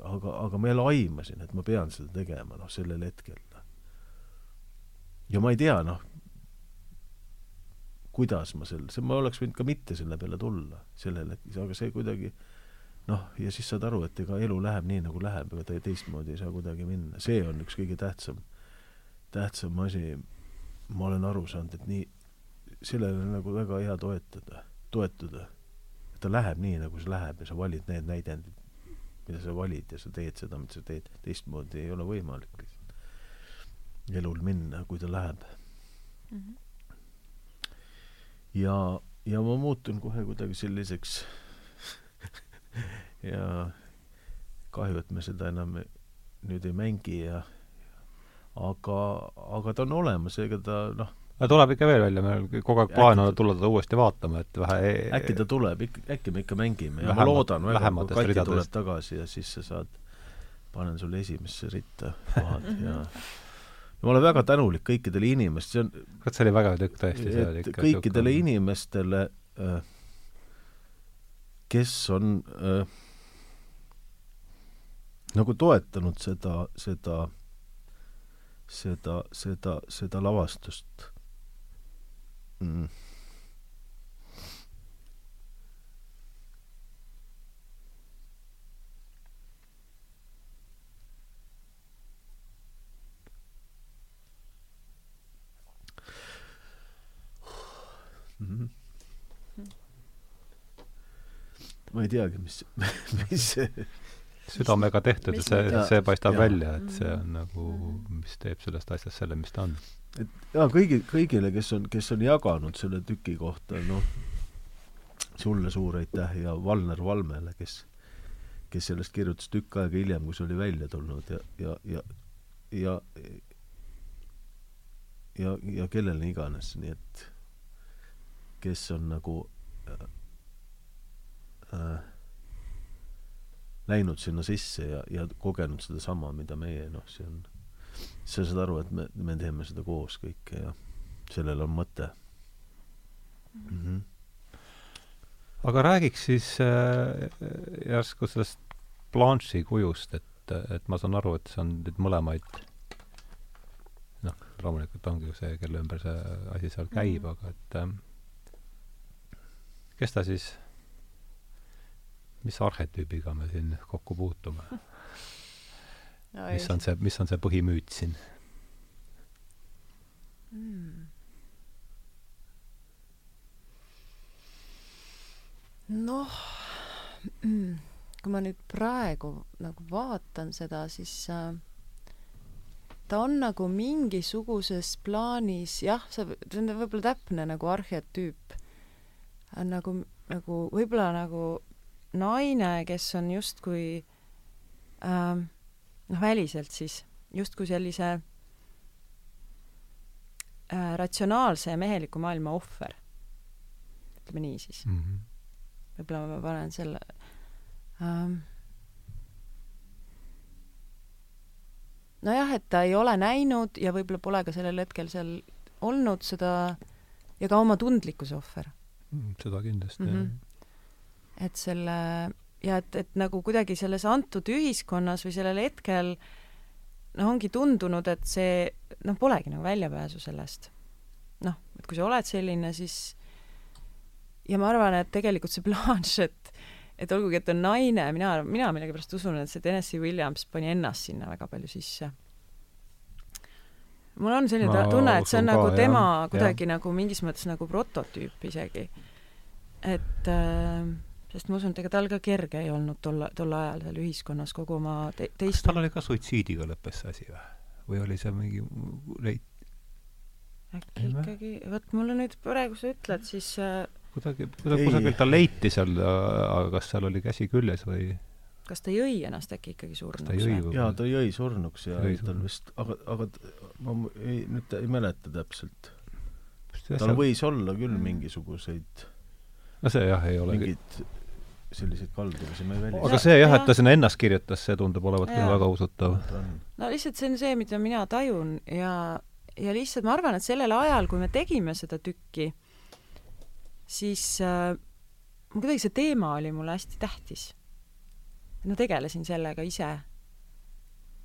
[SPEAKER 2] aga, aga ma jälle aimasin, et ma pean seda tegema, noh, sellel hetkel. ja ma ei tea, noh, kuidas ma selle, see, ma oleks võinud ka mitte selle peale tulla sellel hetkel, aga see kuidagi noh, ja siis saad aru, et ega elu läheb nii, nagu läheb, ega ta teistmoodi ei saa kuidagi minna, see on üks kõige tähtsam, tähtsam asi, ma olen aru saanud, et nii, sellele nagu väga hea toetada, toetuda. Ta läheb nii, nagu see läheb ja sa valid need näidendid, mida sa valid ja sa teed seda, mida sa teed, teistmoodi ei ole võimalik lihtsalt elul minna, kui ta läheb. ja, ja ma muutun kohe kuidagi selliseks ja, kahju, et me seda enam nüüd ei mängi ja aga, aga ta on olemas, ega ta noh,
[SPEAKER 1] aga tuleb ikka veel välja, meil kogu aeg plaan on tulla teda uuesti vaatama, et vähe
[SPEAKER 2] äkki ta tuleb, äkki me ikka mängime. Ja
[SPEAKER 1] Vähemalt-
[SPEAKER 2] ma loodan väga, kui Kati
[SPEAKER 1] ridadest.
[SPEAKER 2] tuleb tagasi ja siis sa saad, panen sulle esimesse ritta kohad ja ja ma olen väga tänulik kõikidele inimestele, see on
[SPEAKER 1] kurat, see oli vägev tükk tõesti, see oli ikka
[SPEAKER 2] kõikidele
[SPEAKER 1] sihuke-
[SPEAKER 2] inimestele, kes on äh, nagu toetanud seda, seda, seda, seda, seda lavastust mm.. Mhm. ma ei teagi, mis, mis
[SPEAKER 1] südamega tehtud ja see see paistab
[SPEAKER 2] Jaa.
[SPEAKER 1] välja, et see on
[SPEAKER 3] Mhm.
[SPEAKER 1] nagu, mis teeb sellest asjast selle, mis ta on.
[SPEAKER 2] Et jaa, kõigi, kõigile, kes on, kes on jaganud selle tüki kohta, noh, sulle suur aitäh ja Valner Valmele, kes, kes sellest kirjutas tükk aega hiljem, kui see oli välja tulnud ja, ja, ja, ja ja, ja kellele iganes, nii et kes on nagu äh, äh, läinud sinna sisse ja, ja kogenud sedasama, mida meie, noh, see on sa saad aru, et me, me teeme seda koos kõike ja sellel on mõte mm. -hmm.
[SPEAKER 1] aga räägiks siis äh, järsku sellest Blanche'i kujust, et, et ma saan aru, et see on neid mõlemaid noh, loomulikult ongi ju see, kelle ümber see asi seal käib mm, -hmm. aga et äh, kes ta siis, mis arhetüübiga me siin kokku puutume? mis on see, mis on see põhimüüt siin
[SPEAKER 3] mm.? noh mm., kui ma nüüd praegu nagu vaatan seda, siis äh, ta on nagu mingisuguses plaanis, jah, see, see on võib-olla täpne nagu arhetüüp, nagu, nagu võib-olla nagu naine, kes on justkui äh, noh, väliselt siis justkui sellise äh, ratsionaalse ja meheliku maailma ohver. ütleme nii siis
[SPEAKER 1] mm. -hmm.
[SPEAKER 3] võib-olla ma panen selle ähm, nojah, et ta ei ole näinud ja võib-olla pole ka sellel hetkel seal olnud seda ja ka oma tundlikkuse ohver
[SPEAKER 1] mm,. seda kindlasti
[SPEAKER 3] mm,
[SPEAKER 1] -hmm.
[SPEAKER 3] jah. et selle ja et, et nagu kuidagi selles antud ühiskonnas või sellel hetkel noh, ongi tundunud, et see noh, polegi nagu väljapääsu sellest. noh, et kui sa oled selline, siis ja ma arvan, et tegelikult see Blanche, et et olgugi, et on naine, mina, mina millegipärast usun, et see Tennessee Williams pani ennast sinna väga palju sisse. mul on selline
[SPEAKER 1] Ma
[SPEAKER 3] tunne, et see on nagu
[SPEAKER 1] ka,
[SPEAKER 3] tema
[SPEAKER 1] jah,
[SPEAKER 3] kuidagi jah. nagu mingis mõttes nagu prototüüp isegi. et äh, sest ma usun, et ega tal ka kerge ei olnud tol, tol ajal seal ühiskonnas kogu oma te,
[SPEAKER 1] kas
[SPEAKER 3] teist
[SPEAKER 1] tal oli ka suitsiidiga lõppes see asi või? või oli see mingi leit-,
[SPEAKER 3] äkki
[SPEAKER 1] Ei või?
[SPEAKER 3] ikkagi, vot mulle nüüd praegu sa ütled, siis äh,
[SPEAKER 1] kuidagi, kuidagi
[SPEAKER 2] Ei.
[SPEAKER 1] kusagilt ta leiti seal, aga kas seal oli käsi küljes või
[SPEAKER 3] kas ta jõi ennast äkki ikkagi
[SPEAKER 1] kas
[SPEAKER 3] surnuks või?
[SPEAKER 2] jaa, ta jõi surnuks ja
[SPEAKER 1] Jõi
[SPEAKER 2] tal vist, aga, aga ma ei, nüüd ei mäleta täpselt. tal võis olla küll mingisuguseid,
[SPEAKER 1] no see jah, ei olegi
[SPEAKER 2] mingeid selliseid kaldumisi, ma ei välista.
[SPEAKER 1] aga see jah, et ta sinna ennast kirjutas, see tundub olevat küll väga usutav.
[SPEAKER 3] no lihtsalt see on see, mida mina tajun ja, ja lihtsalt ma arvan, et sellel ajal, kui me tegime seda tükki, siis äh, kuidagi see teema oli mulle hästi tähtis. ma tegelesin sellega ise.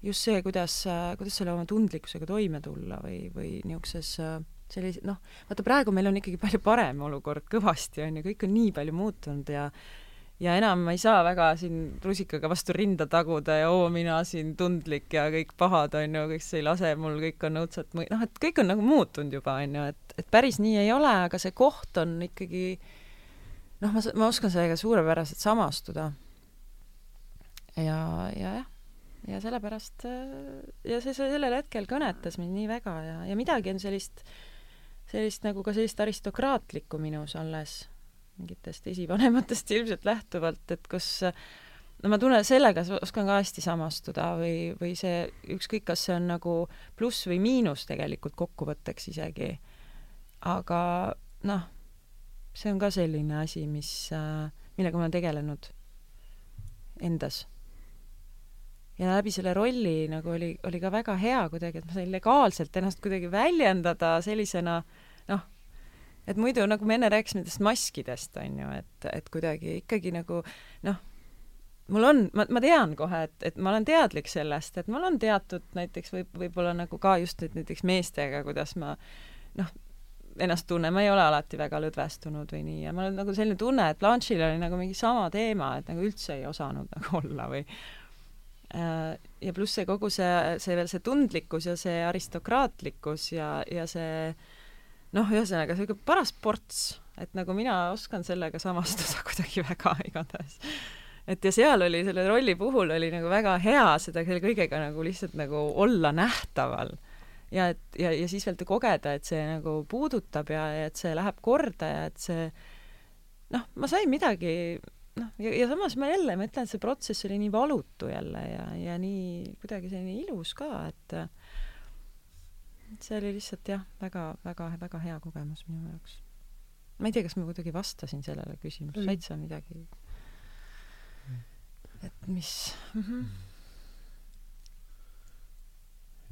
[SPEAKER 3] just see, kuidas äh,, kuidas selle oma tundlikkusega toime tulla või, või niisuguses äh, sellise, noh, vaata praegu meil on ikkagi palju parem olukord, kõvasti on ju, kõik on nii palju muutunud ja ja enam ma ei saa väga siin rusikaga vastu rinda taguda ja oo, mina siin tundlik ja kõik pahad on ju, see ei lase mul, kõik on õudselt mõi-, noh, et kõik on nagu muutunud juba, on ju, et, et päris nii ei ole, aga see koht on ikkagi noh, ma, ma oskan sellega suurepäraselt samastuda. ja, ja jah, ja sellepärast ja see, see sellel hetkel kõnetas mind nii väga ja, ja midagi on sellist, sellist nagu ka sellist aristokraatlikku minus alles mingitest esivanematest ilmselt lähtuvalt, et kus no ma tunnen, sellega oskan ka hästi samastuda või, või see, ükskõik, kas see on nagu pluss või miinus tegelikult kokkuvõtteks isegi. aga noh, see on ka selline asi, mis, äh, millega ma olen tegelenud endas. ja läbi selle rolli nagu oli, oli ka väga hea kuidagi, et ma sain legaalselt ennast kuidagi väljendada sellisena noh, et muidu nagu me enne rääkisime nendest maskidest, on ju, et, et kuidagi ikkagi nagu noh, mul on, ma, ma tean kohe, et, et ma olen teadlik sellest, et mul on teatud näiteks võib, võib-olla nagu ka just nüüd näiteks meestega, kuidas ma noh, ennast tunnen, ma ei ole alati väga lõdvestunud või nii ja mul on nagu selline tunne, et Blanche'il oli nagu mingi sama teema, et nagu üldse ei osanud nagu olla või äh, ja pluss see kogu see, see veel see tundlikkus ja see aristokraatlikkus ja, ja see noh, ühesõnaga niisugune paras ports, et nagu mina oskan sellega samastuda kuidagi väga igatahes. Et ja seal oli selle rolli puhul oli nagu väga hea seda selle kõigega nagu lihtsalt nagu olla nähtaval. Ja et ja, ja siis veel kogeda, et see nagu puudutab ja, ja et see läheb korda ja et see noh, ma sain midagi noh, ja, ja samas ma jälle, ma ütlen, et see protsess oli nii valutu jälle ja, ja nii kuidagi selline ilus ka, et see oli lihtsalt jah, väga, väga, väga hea kogemus minu jaoks. ma ei tea, kas ma kuidagi vastasin sellele küsimusele, said sa midagi et mis mm. -hmm.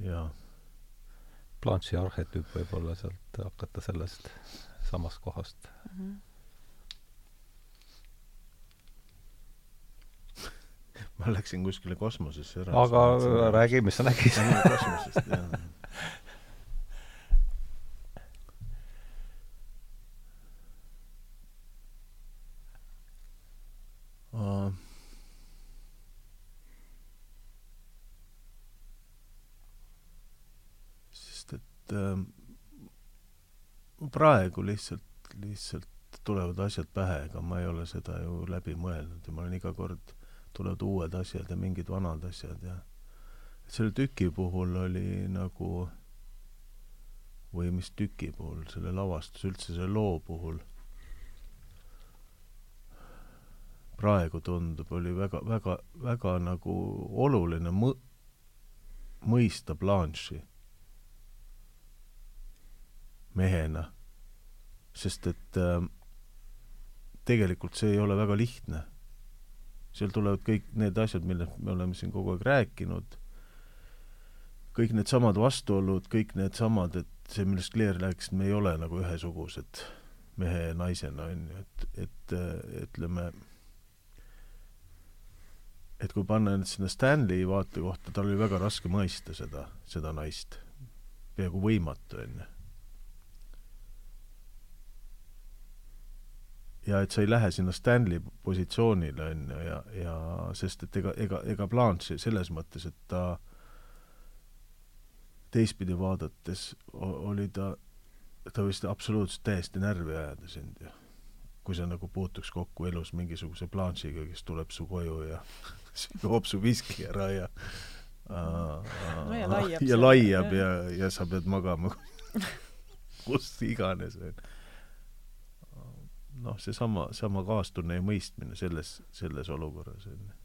[SPEAKER 2] jaa.
[SPEAKER 1] Blanche'i arhetüüp võib-olla sealt hakata sellest samast kohast mm. -hmm.
[SPEAKER 2] ma läksin kuskile kosmosesse ära.
[SPEAKER 1] aga räägi, mis sa nägid
[SPEAKER 2] kosmosest, jah et äh, praegu lihtsalt, lihtsalt tulevad asjad pähe, ega ma ei ole seda ju läbi mõelnud ja ma olen iga kord, tulevad uued asjad ja mingid vanad asjad ja selle tüki puhul oli nagu või mis tüki puhul, selle lavastus, üldse selle loo puhul praegu tundub, oli väga, väga, väga nagu oluline mõ-, mõista Blanche'i mehena. sest et äh, tegelikult see ei ole väga lihtne. seal tulevad kõik need asjad, millest me oleme siin kogu aeg rääkinud, kõik needsamad vastuolud, kõik needsamad, et see, millest Claire rääkis, me ei ole nagu ühesugused mehe ja naisena, on ju, et, et ütleme, et kui panna end sinna Stanley vaatekohta, tal oli väga raske mõista seda, seda naist. peaaegu võimatu, on ju ja et sa ei lähe sinna Stanley positsioonile, on ju, ja, ja sest et ega, ega, ega Blanche selles mõttes, et ta teistpidi vaadates oli ta, ta võis absoluutselt täiesti närvi ajada sind ju. Kui sa nagu puutuks kokku elus mingisuguse Blanche'iga, kes tuleb su koju ja joob su viski ära ja
[SPEAKER 3] no ja laiab,
[SPEAKER 2] ja, laiab ja, ja, sa pead magama kus iganes, noh, seesama, sama kaastunne ja mõistmine selles, selles olukorras, on ju.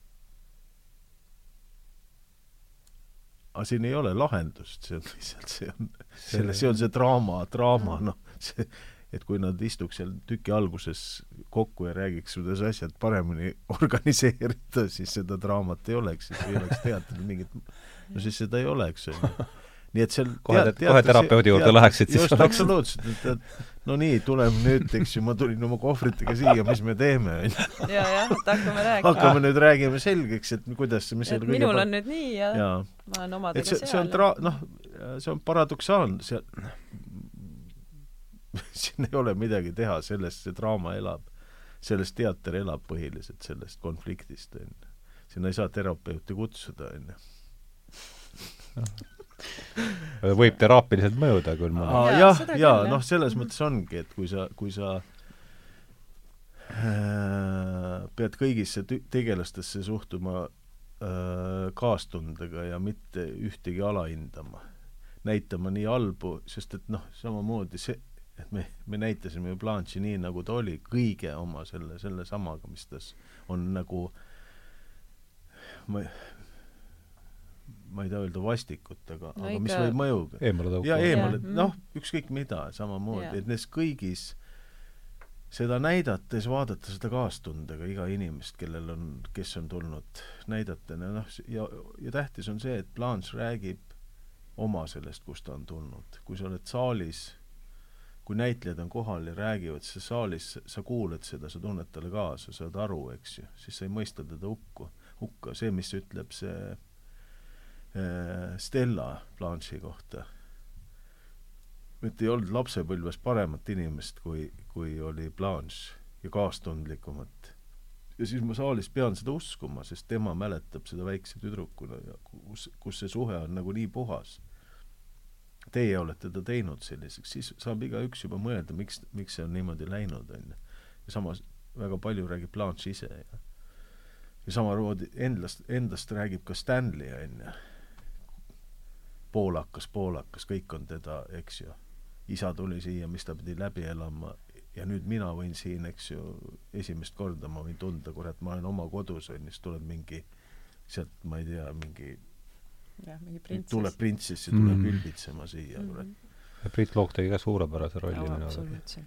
[SPEAKER 2] aga siin ei ole lahendust, see on lihtsalt, see on, selle, see on see draama, draama, noh, see, et kui nad istuks seal tüki alguses kokku ja räägiks, kuidas asjad paremini organiseerida, siis seda draamat ei oleks, siis ei oleks teatril mingit, no siis seda ei oleks, on ju nii et seal
[SPEAKER 1] kohe, kohe terapeudi juurde läheksid,
[SPEAKER 2] siis just, absoluutselt, et, et no nii, tuleme nüüd, eks ju, ma tulin oma kohvritega siia, mis me teeme, on
[SPEAKER 3] ju. ja, jah, et hakkame rääkima.
[SPEAKER 2] hakkame nüüd räägima selgeks, et kuidas, mis
[SPEAKER 3] et minul kõige... on nüüd nii ja, ja. ma olen omadega
[SPEAKER 2] see,
[SPEAKER 3] seal.
[SPEAKER 2] see on tra-, noh, see on paradoksaalne, see siin ei ole midagi teha, sellest see draama elab. sellest teater elab põhiliselt, sellest konfliktist, on ju. sinna ei saa terapeuti kutsuda, on ju
[SPEAKER 1] võib teraapiliselt mõjuda küll
[SPEAKER 2] mulle. jah, ja, ja noh, selles mm -hmm. mõttes ongi, et kui sa, kui sa äh, pead kõigisse tegelastesse suhtuma äh, kaastundega ja mitte ühtegi alahindama, näitama nii halbu, sest et noh, samamoodi see, et me, me näitasime ju Blanche'i nii, nagu ta oli, kõige oma selle, selle samaga, mis tas on nagu ma ei, ma ei taha öelda vastikut, aga
[SPEAKER 3] No
[SPEAKER 2] aga mis
[SPEAKER 3] ikka-
[SPEAKER 2] võib mõjuga.
[SPEAKER 1] eemale tõukuda.
[SPEAKER 2] ja eemale,
[SPEAKER 3] Jah,
[SPEAKER 2] noh, ükskõik mida, samamoodi, et nendes kõigis seda näidates vaadata seda kaastundega iga inimest, kellel on, kes on tulnud, näidata, noh, ja, ja tähtis on see, et Blanche räägib oma sellest, kust ta on tulnud. kui sa oled saalis, kui näitlejad on kohal ja räägivad, siis saalis sa kuulad seda, sa tunned talle kaasa, saad aru, eks ju, siis sa ei mõista teda hukku, hukka. see, mis ütleb see äh, Stella Blanche'i kohta, et ei olnud lapsepõlves paremat inimest, kui, kui oli Blanche ja kaastundlikumat. ja siis ma saalis pean seda uskuma, sest tema mäletab seda väikse tüdrukuna ja kus, kus see suhe on nagu nii puhas. Teie olete ta teinud selliseks, siis saab igaüks juba mõelda, miks, miks see on niimoodi läinud, on ju. ja samas väga palju räägib Blanche ise ja ja samamoodi endast, endast räägib ka Stanley, on ju. poolakas, poolakas, kõik on teda, eks ju. isa tuli siia, mis ta pidi läbi elama ja nüüd mina võin siin, eks ju, esimest korda ma võin tunda, kurat, ma olen oma kodus, on ju, siis tuleb mingi sealt, ma ei tea, mingi
[SPEAKER 3] jah, mingi printsess.
[SPEAKER 2] tuleb printsess ja tuleb
[SPEAKER 1] Mm.
[SPEAKER 2] ülbitsema siia, kurat.
[SPEAKER 1] ja Priit Loog tegi ka suurepärase rolli minu arvates.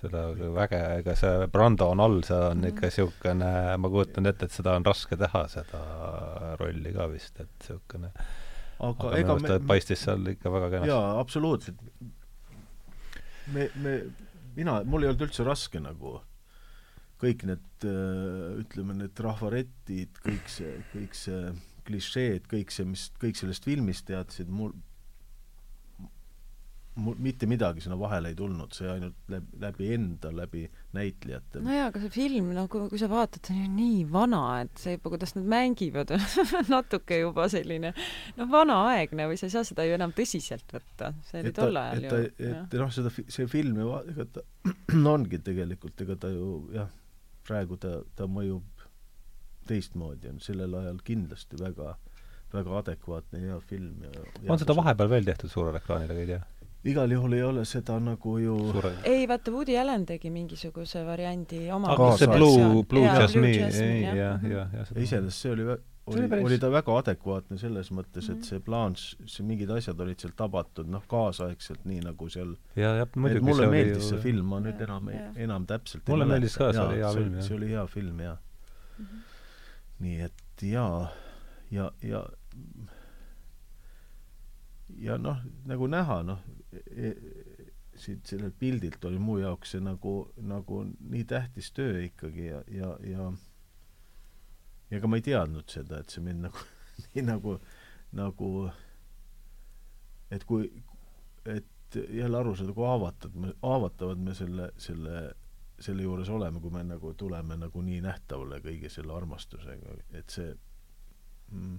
[SPEAKER 1] seda väge, ega see Brando on all, see on
[SPEAKER 3] Mhm.
[SPEAKER 1] ikka niisugune, ma kujutan ette, et seda on raske teha, seda rolli ka vist, et niisugune
[SPEAKER 2] aga,
[SPEAKER 1] aga minu
[SPEAKER 2] ega
[SPEAKER 1] arust ta paistis seal ikka väga kenasti.
[SPEAKER 2] jaa, absoluutselt. me, me, mina, mul ei olnud üldse raske nagu kõik need äh, ütleme, need rahvaretid, kõik see, kõik see klišeed, kõik see, mis kõik sellest filmist teadsid, mul mul mitte midagi sinna vahele ei tulnud, see ainult läbi, läbi enda, läbi näitlejate
[SPEAKER 3] no jaa, aga see film nagu, kui sa vaatad, see on ju nii vana, et see juba, kuidas nad mängivad, on natuke juba selline noh, vanaaegne või sa ei saa seda ju enam tõsiselt võtta. see oli
[SPEAKER 2] et
[SPEAKER 3] tol ajal
[SPEAKER 2] et
[SPEAKER 3] ju. jah.
[SPEAKER 2] et noh, seda, see film ju, ega ta ongi tegelikult, ega ta ju jah, praegu ta, ta mõjub teistmoodi, on sellel ajal kindlasti väga, väga adekvaatne ja hea film ja, ja
[SPEAKER 1] on seda vahepeal veel tehtud suurele ekraanile, ei tea?
[SPEAKER 2] igal juhul ei ole seda nagu ju
[SPEAKER 1] suure
[SPEAKER 3] ei, vaata, Woody Allen tegi mingisuguse variandi oma
[SPEAKER 1] aga see Blue, Blue Jasmine, ei,
[SPEAKER 3] jah.
[SPEAKER 1] jah, jah,
[SPEAKER 2] ja iseenesest see oli vä-
[SPEAKER 1] See oli
[SPEAKER 2] oli,
[SPEAKER 1] päris-
[SPEAKER 2] oli ta väga adekvaatne selles mõttes, et
[SPEAKER 3] Mhm.
[SPEAKER 2] see Blanche, see mingid asjad olid seal tabatud noh, kaasaegselt, nii nagu seal
[SPEAKER 1] ja,
[SPEAKER 2] et
[SPEAKER 1] muidugi
[SPEAKER 2] mulle
[SPEAKER 1] see
[SPEAKER 2] meeldis see film, ma nüüd
[SPEAKER 3] Jah,
[SPEAKER 2] enam, enam täpselt
[SPEAKER 1] Mulle meeldis ka, see oli hea film, jah.
[SPEAKER 2] see oli hea film, jah.
[SPEAKER 3] Mhm.
[SPEAKER 2] Nii et jaa, ja, ja ja noh, nagu näha, noh e, siit sellelt pildilt oli mu jaoks see nagu, nagu nii tähtis töö ikkagi ja, ja, ja ja ega ma ei teadnud seda, et see mind nagu nii nagu, nagu et kui, et jälle aru saada, kui haavatud me, haavatavad me selle, selle, selle juures oleme, kui me nagu tuleme nagu nii nähtavale kõige selle armastusega, et see mm,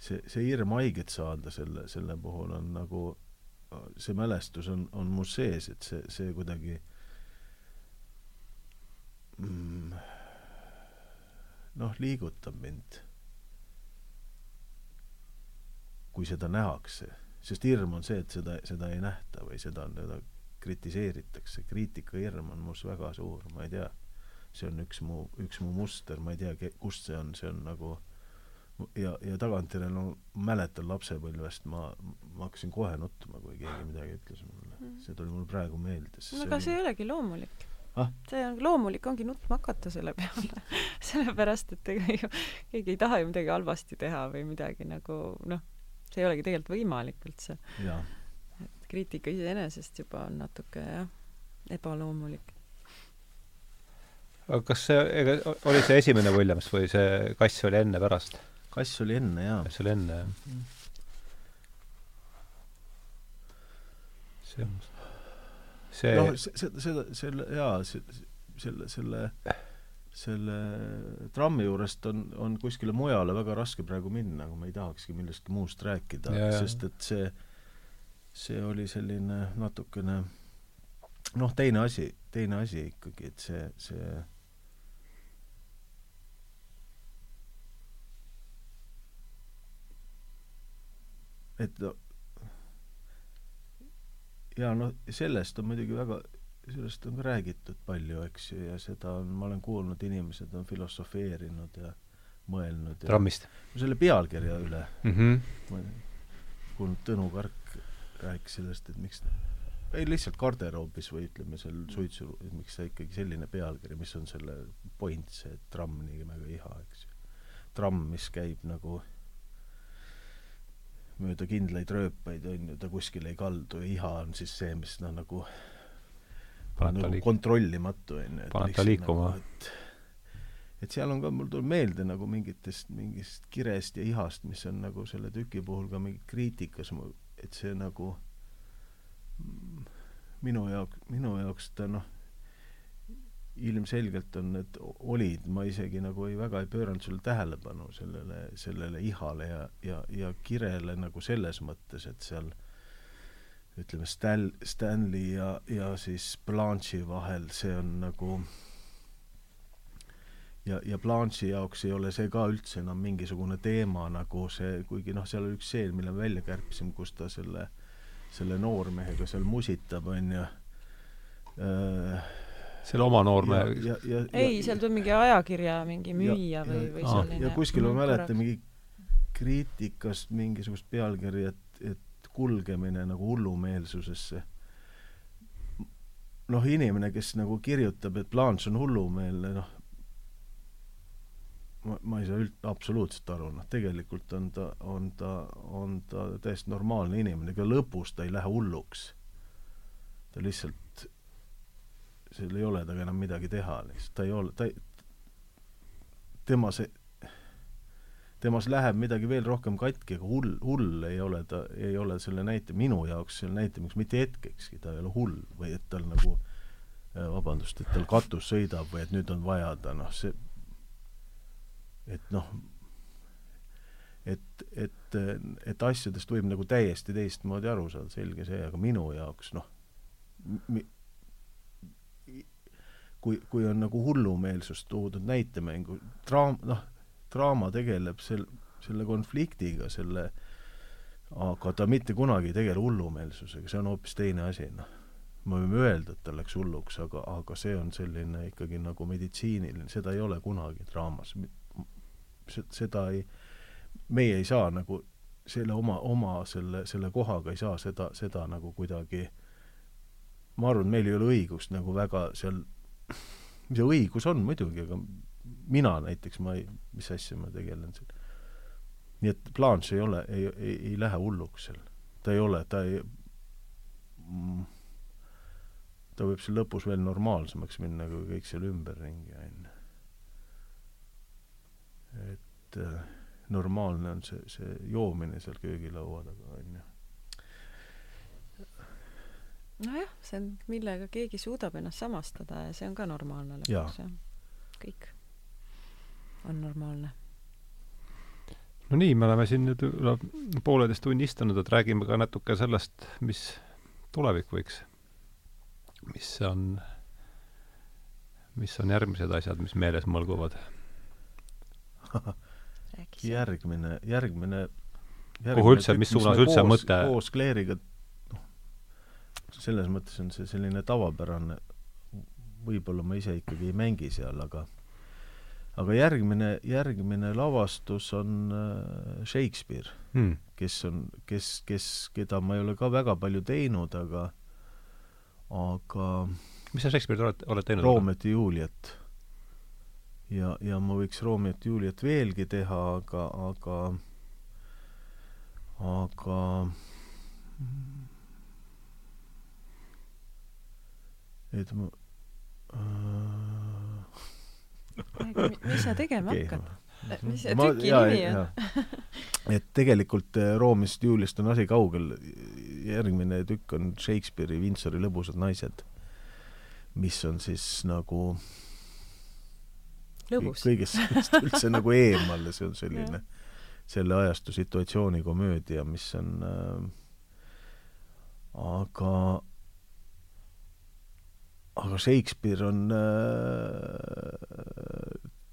[SPEAKER 2] see, see hirm haiget saada selle, selle puhul on nagu, see mälestus on, on mu sees, et see, see kuidagi mm, noh, liigutab mind, kui seda nähakse, sest hirm on see, et seda, seda ei nähta või seda, seda kritiseeritakse, kriitikahirm on mus väga suur, ma ei tea, see on üks mu, üks mu muster, ma ei tea, kust see on, see on nagu ja, ja tagantjärele no mäletan lapsepõlvest, ma, ma hakkasin kohe nutma, kui keegi midagi ütles mulle mm. see tuli mul praegu meelde.
[SPEAKER 3] no aga see ei olegi loomulik
[SPEAKER 2] ah?.
[SPEAKER 3] see on loomulik, ongi nutma hakata selle peale sellepärast, et ega ju keegi ei taha ju midagi halvasti teha või midagi nagu noh, see ei olegi tegelikult võimalik üldse. et kriitika iseenesest juba on natuke jah, ebaloomulik.
[SPEAKER 1] aga kas see, ega oli see esimene Williams või see kass oli enne, pärast?
[SPEAKER 2] kass oli enne, jaa.
[SPEAKER 1] kass oli enne, jah. see on see
[SPEAKER 2] noh, seda, seda, selle, jaa, selle, selle, selle trammi juurest on, on kuskile mujale väga raske praegu minna, aga ma ei tahakski millestki muust rääkida, sest et see, see oli selline natukene noh, teine asi, teine asi ikkagi, et see, see et no, ja noh, sellest on muidugi väga, sellest on ka räägitud palju, eks ju, ja seda on, ma olen kuulnud, inimesed on filosofeerinud ja mõelnud
[SPEAKER 1] trammist
[SPEAKER 2] selle pealkirja üle
[SPEAKER 1] mm. -hmm.
[SPEAKER 2] kuulnud Tõnu Kark rääkis sellest, et miks ei lihtsalt garderoobis või ütleme seal suitsu, et miks see ikkagi selline pealkiri, mis on selle point, see tramm nimega iha, eks ju. tramm, mis käib nagu mööda kindlaid rööpaid, on ju, ta kuskile ei kaldu ja iha on siis see, mis noh, nagu
[SPEAKER 1] paneb
[SPEAKER 2] nagu
[SPEAKER 1] liik-,
[SPEAKER 2] kontrollimatu, on ju.
[SPEAKER 1] paneb ta liikuma.
[SPEAKER 2] et, et seal on ka, mul tuleb meelde nagu mingitest, mingist kirest ja ihast, mis on nagu selle tüki puhul ka mingi kriitikas, et see nagu minu jaoks, minu jaoks ta noh, ilmselgelt on need olid, ma isegi nagu ei, väga ei pööranud sulle tähelepanu sellele, sellele ihale ja, ja, ja kirele nagu selles mõttes, et seal ütleme, Stan-, Stanley ja, ja siis Blanche'i vahel see on nagu ja, ja Blanche'i jaoks ei ole see ka üldse enam mingisugune teema nagu see, kuigi noh, seal oli üks stseen, mille me välja kärpisime, kus ta selle selle noormehega seal musitab, onju
[SPEAKER 1] äh,. selle oma noormehe?
[SPEAKER 3] ei, seal tuleb mingi ajakirja mingi müüja ja, või, või
[SPEAKER 2] ja, selline. ja kuskil ma mäletan mingi kriitikast mingisugust pealkirja, et, et kulgemine nagu hullumeelsusesse. noh, inimene, kes nagu kirjutab, et Blanche on hullumeelne, noh, ma, ma ei saa üld-, absoluutselt aru, noh tegelikult on ta, on ta, on ta täiesti normaalne inimene, ega lõpus ta ei lähe hulluks. ta lihtsalt, seal ei ole temaga enam midagi teha lihtsalt, ta ei ole, ta ei, tema see, temas läheb midagi veel rohkem katki, aga hull, hull ei ole ta, ei ole selle näite-, minu jaoks selle näitamiseks mitte hetkekski, ta ei ole hull või et tal nagu vabandust, et tal katus sõidab või et nüüd on vaja ta, noh, see et noh, et, et, et asjadest võib nagu täiesti teistmoodi aru saada, selge see, aga minu jaoks noh, kui, kui on nagu hullumeelsust toodud näitemängu, draam-, noh, draama tegeleb sel-, selle konfliktiga, selle aga ta mitte kunagi ei tegele hullumeelsusega, see on hoopis teine asi, noh. me võime öelda, et ta läks hulluks, aga, aga see on selline ikkagi nagu meditsiiniline, seda ei ole kunagi draamas seda ei, meie ei saa nagu selle oma, oma selle, selle kohaga ei saa seda, seda nagu kuidagi ma arvan, meil ei ole õigust nagu väga seal, mis see õigus on muidugi, aga mina näiteks, ma ei, mis asja ma tegelen seal. nii et Blanche ei ole, ei, ei, ei lähe hulluks seal. ta ei ole, ta ei mm, ta võib seal lõpus veel normaalsemaks minna, kui kõik seal ümberringi, on et äh, normaalne on see, see joomine seal köögilaua taga, on ju.
[SPEAKER 3] nojah, see on, millega keegi suudab ennast samastada ja see on ka normaalne lõpuks, jah. kõik on normaalne.
[SPEAKER 1] no nii, me oleme siin nüüd üle pooleteist tunni istunud, et räägime ka natuke sellest, mis tulevik võiks, mis on, mis on järgmised asjad, mis meeles mõlguvad
[SPEAKER 2] järgmine, järgmine, järgmine
[SPEAKER 1] kuhu üldse, mis suunas üldse koos, mõte
[SPEAKER 2] koos Claire'iga noh, selles mõttes on see selline tavapärane, võib-olla ma ise ikkagi ei mängi seal, aga aga järgmine, järgmine lavastus on äh, Shakespeare hmm., kes on, kes, kes, keda ma ei ole ka väga palju teinud, aga aga
[SPEAKER 1] mis sa Shakespeare'it oled, oled teinud?
[SPEAKER 2] Roomet ja Juliet ja, ja ma võiks Romeot Juliet veelgi teha, aga, aga, aga et ma
[SPEAKER 3] äh... mis sa tegema okay. hakkad? mis see tüki nimi on?
[SPEAKER 2] et tegelikult äh, Roomist Juliest on asi kaugel. järgmine tükk on Shakespeare'i Windsori lõbusad naised, mis on siis nagu äh,
[SPEAKER 3] lõbus.
[SPEAKER 2] kõigest sellest üldse nagu eemal ja see on selline selle ajastu situatsiooni komöödia, mis on äh, aga aga Shakespeare on äh,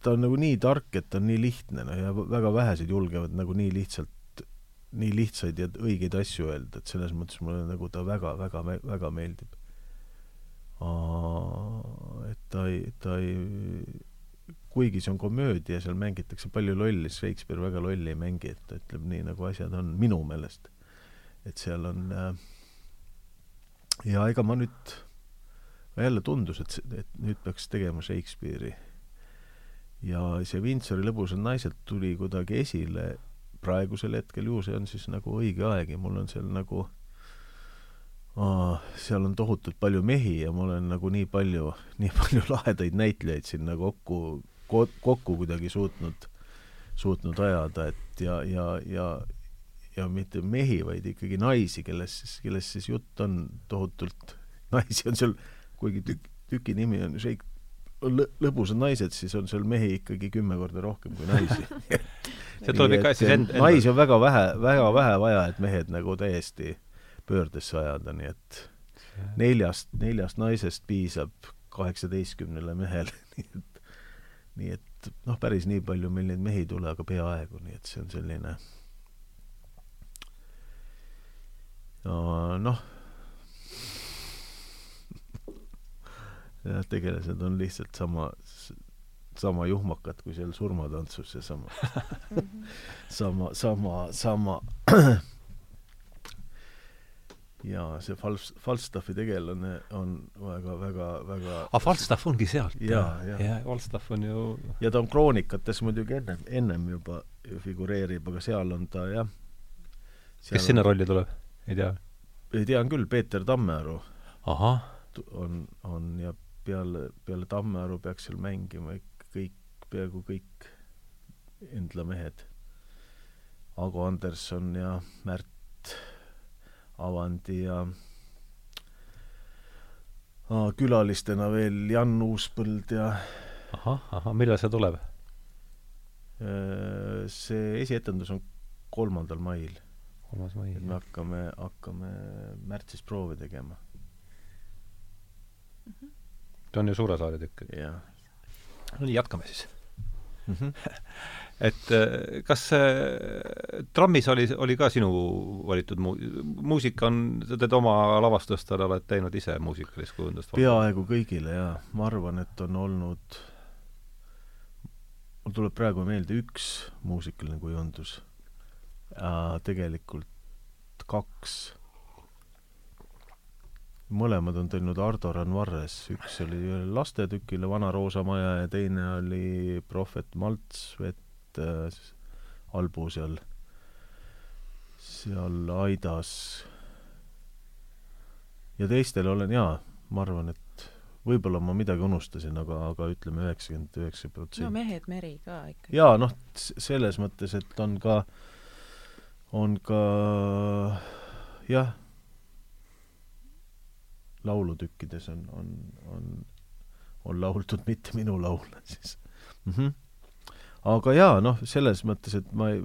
[SPEAKER 2] ta on nagu nii tark, et ta on nii lihtne, noh, ja väga vähesed julgevad nagu nii lihtsalt, nii lihtsaid ja õigeid asju öelda, et selles mõttes mulle nagu ta väga, väga, väga meeldib. et ta ei, ta ei kuigi see on komöödia, seal mängitakse palju lolli, Shakespeare väga lolli ei mängi, et ta ütleb nii, nagu asjad on, minu meelest. et seal on äh, ja ega ma nüüd, jälle tundus, et, et nüüd peaks tegema Shakespeare'i. ja see Windsori lõbusad naised tuli kuidagi esile praegusel hetkel, ju see on siis nagu õige aeg ja mul on seal nagu aa, seal on tohutult palju mehi ja ma olen nagu nii palju, nii palju lahedaid näitlejaid sinna kokku, kokku kuidagi suutnud, suutnud ajada, et ja, ja, ja ja mitte mehi, vaid ikkagi naisi, kellest siis, kellest siis jutt on tohutult, naisi on seal, kuigi tükk, tüki nimi on lõ-, lõbusad naised, siis on seal mehi ikkagi kümme korda rohkem kui naisi.
[SPEAKER 1] See tuleb ikka end-,
[SPEAKER 2] end naisi on väga vähe, väga vähe vaja, et mehed nagu täiesti pöördesse ajada, nii et neljast, neljast naisest piisab kaheksateistkümnele mehele nii et, nii et noh, päris nii palju meil neid mehi ei tule, aga peaaegu, nii et see on selline noh, jah, tegelased on lihtsalt sama, sama juhmakad kui seal surmatantsus ja sama sama, sama, sama ja see Fals-, Falstaffi tegelane on väga, väga, väga
[SPEAKER 1] aa, Falstaff ongi sealt?
[SPEAKER 2] jaa,
[SPEAKER 1] jah. jaa, Falstaff on ju
[SPEAKER 2] ja ta on kroonikates muidugi ennem, ennem juba figureerib, aga seal on ta jah.
[SPEAKER 1] kes sinna rolli tuleb? ei tea?
[SPEAKER 2] tean küll, Peeter Tammearu.
[SPEAKER 1] ahah.
[SPEAKER 2] on, on ja peale, peale Tammearu peaks seal mängima kõik, peaaegu kõik Endla mehed. Ago Anderson ja Märt Avandi ja ah, külalistena veel Jan Uuspõld ja
[SPEAKER 1] ahah, ahah, millal see tuleb?
[SPEAKER 2] Äh, see esietendus on kolmandal mail
[SPEAKER 1] kolmas mai.
[SPEAKER 2] et me hakkame, hakkame märtsis proove tegema
[SPEAKER 1] mm. -hmm. see on ju suure saali tükk.
[SPEAKER 2] jah.
[SPEAKER 1] no nii, jätkame siis
[SPEAKER 2] mm. -hmm.
[SPEAKER 1] et äh, kas äh, Trammis oli, oli ka sinu valitud mu-, muusika on, sa teed oma lavastustele, oled teinud ise muusikalist kujundust?
[SPEAKER 2] peaaegu kõigile, jaa. ma arvan, et on olnud, mul tuleb praegu meelde üks muusikaline kujundus äh, tegelikult kaks. mõlemad on teinud Ardo Ranvarres, üks oli lastetükile Vana Roosamaja ja teine oli Prohvet Maltsvet äh, Albu seal, seal aidas. ja teistel olen jaa, ma arvan, et võib-olla ma midagi unustasin, aga, aga ütleme üheksakümmend üheksa protsenti.
[SPEAKER 3] no Mehed meri ka ikkagi.
[SPEAKER 2] jaa, noh, selles mõttes, et on ka on ka jah, laulutükkides on, on, on, on lauldud mitte minu laule siis mm. -hmm. Aga jaa, noh, selles mõttes, et ma ei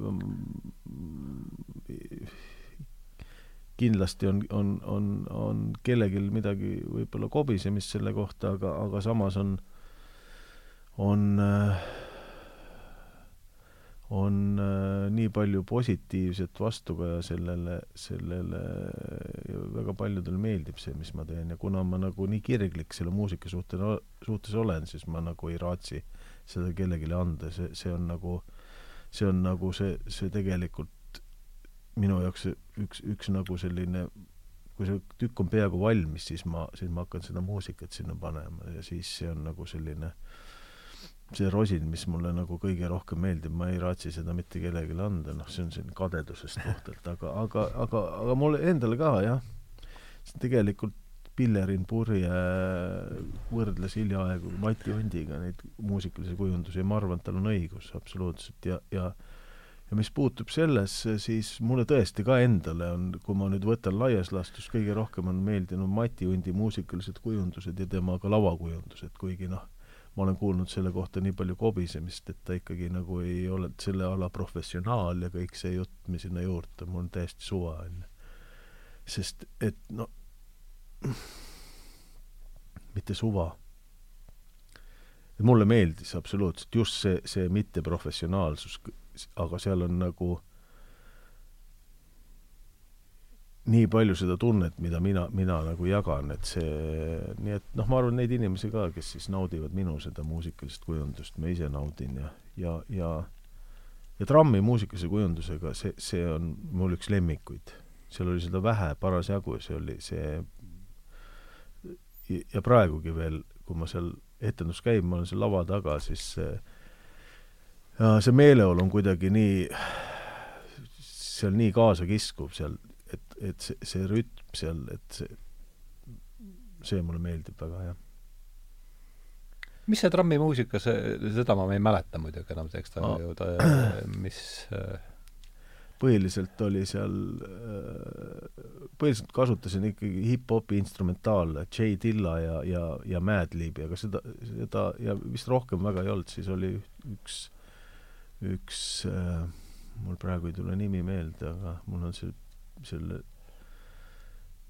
[SPEAKER 2] kindlasti on, on, on, on kellelgi midagi võib-olla kobisemist selle kohta, aga, aga samas on, on äh, on äh, nii palju positiivset vastukaja sellele, sellele ja väga paljudele meeldib see, mis ma teen. Ja kuna ma nagu nii kirglik selle muusika suhte, suhtes olen, siis ma nagu ei raatsi seda kellelegi anda, see, see on nagu, see on nagu see, see tegelikult minu jaoks üks, üks nagu selline kui see tükk on peaaegu valmis, siis ma, siis ma hakkan seda muusikat sinna panema ja siis see on nagu selline see rosin, mis mulle nagu kõige rohkem meeldib, ma ei raatsi seda mitte kellelegi anda, noh, see on siin kadedusest puhtalt, aga, aga, aga, aga mulle endale ka, jah. tegelikult Pillerin Purje võrdles hiljaaegu Mati Hundiga neid muusikalisi kujundusi ja ma arvan, et tal on õigus absoluutselt ja, ja ja mis puutub sellesse, siis mulle tõesti ka endale on, kui ma nüüd võtan laias laastus, kõige rohkem on meeldinud Mati Hundi muusikalised kujundused ja tema ka lavakujundused, kuigi noh, ma olen kuulnud selle kohta nii palju kobisemist, et ta ikkagi nagu ei ole selle ala professionaal ja kõik see jutt, mis sinna juurde, mul on täiesti suva, on ju. sest et no, mitte suva. mulle meeldis absoluutselt just see, see mitteprofessionaalsus, aga seal on nagu nii palju seda tunnet, mida mina, mina nagu jagan, et see, nii et noh, ma arvan, neid inimesi ka, kes siis naudivad minu seda muusikalist kujundust, ma ise naudin ja, ja, ja ja trammi muusikalise kujundusega, see, see on mul üks lemmikuid. seal oli seda vähe parasjagu, see oli see ja praegugi veel, kui ma seal etendus käib, ma olen seal lava taga, siis see see meeleolu on kuidagi nii, seal nii kaasakiskuv seal, et, et see, see rütm seal, et see, see mulle meeldib väga, jah.
[SPEAKER 1] mis see trammimuusika, see, seda ma ei mäleta muidugi enam teksta ah. ju, ta, mis
[SPEAKER 2] põhiliselt oli seal, põhiliselt kasutasin ikkagi hip-hopi instrumentaale, J Dilla ja, ja, ja Madlibi, aga seda, seda ja vist rohkem väga ei olnud, siis oli üks üks äh,, mul praegu ei tule nimi meelde, aga mul on see, selle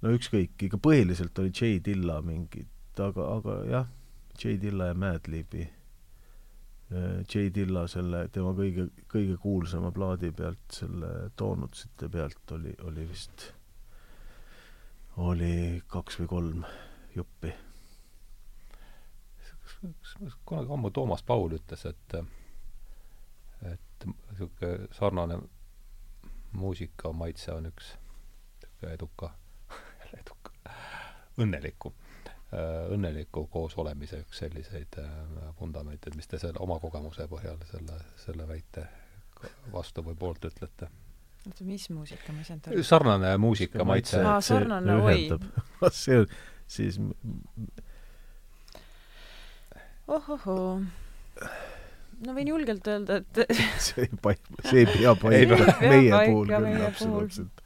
[SPEAKER 2] no ükskõik, ikka põhiliselt oli J Dilla mingid, aga, aga jah, J Dilla ja Madlibi. Äh, J Dilla selle, tema kõige, kõige kuulsama plaadi pealt, selle Doonutsite pealt oli, oli vist, oli kaks või kolm juppi.
[SPEAKER 1] kunagi ammu Toomas Paul ütles, et et niisugune sarnane muusikamaitse on üks niisugune eduka eduka, õnneliku, äh, õnneliku koosolemise üks selliseid äh, vundamente, mis te selle oma kogemuse põhjal selle, selle väite vastu või poolt ütlete?
[SPEAKER 3] oota, mis muusikamaitse on tal?
[SPEAKER 1] sarnane muusikamaitse.
[SPEAKER 3] aa, sarnane, oi.
[SPEAKER 2] see on siis
[SPEAKER 3] ohohoo no võin julgelt öelda, et
[SPEAKER 2] see ei paika, see ei pea paika meie puhul küll absoluutselt.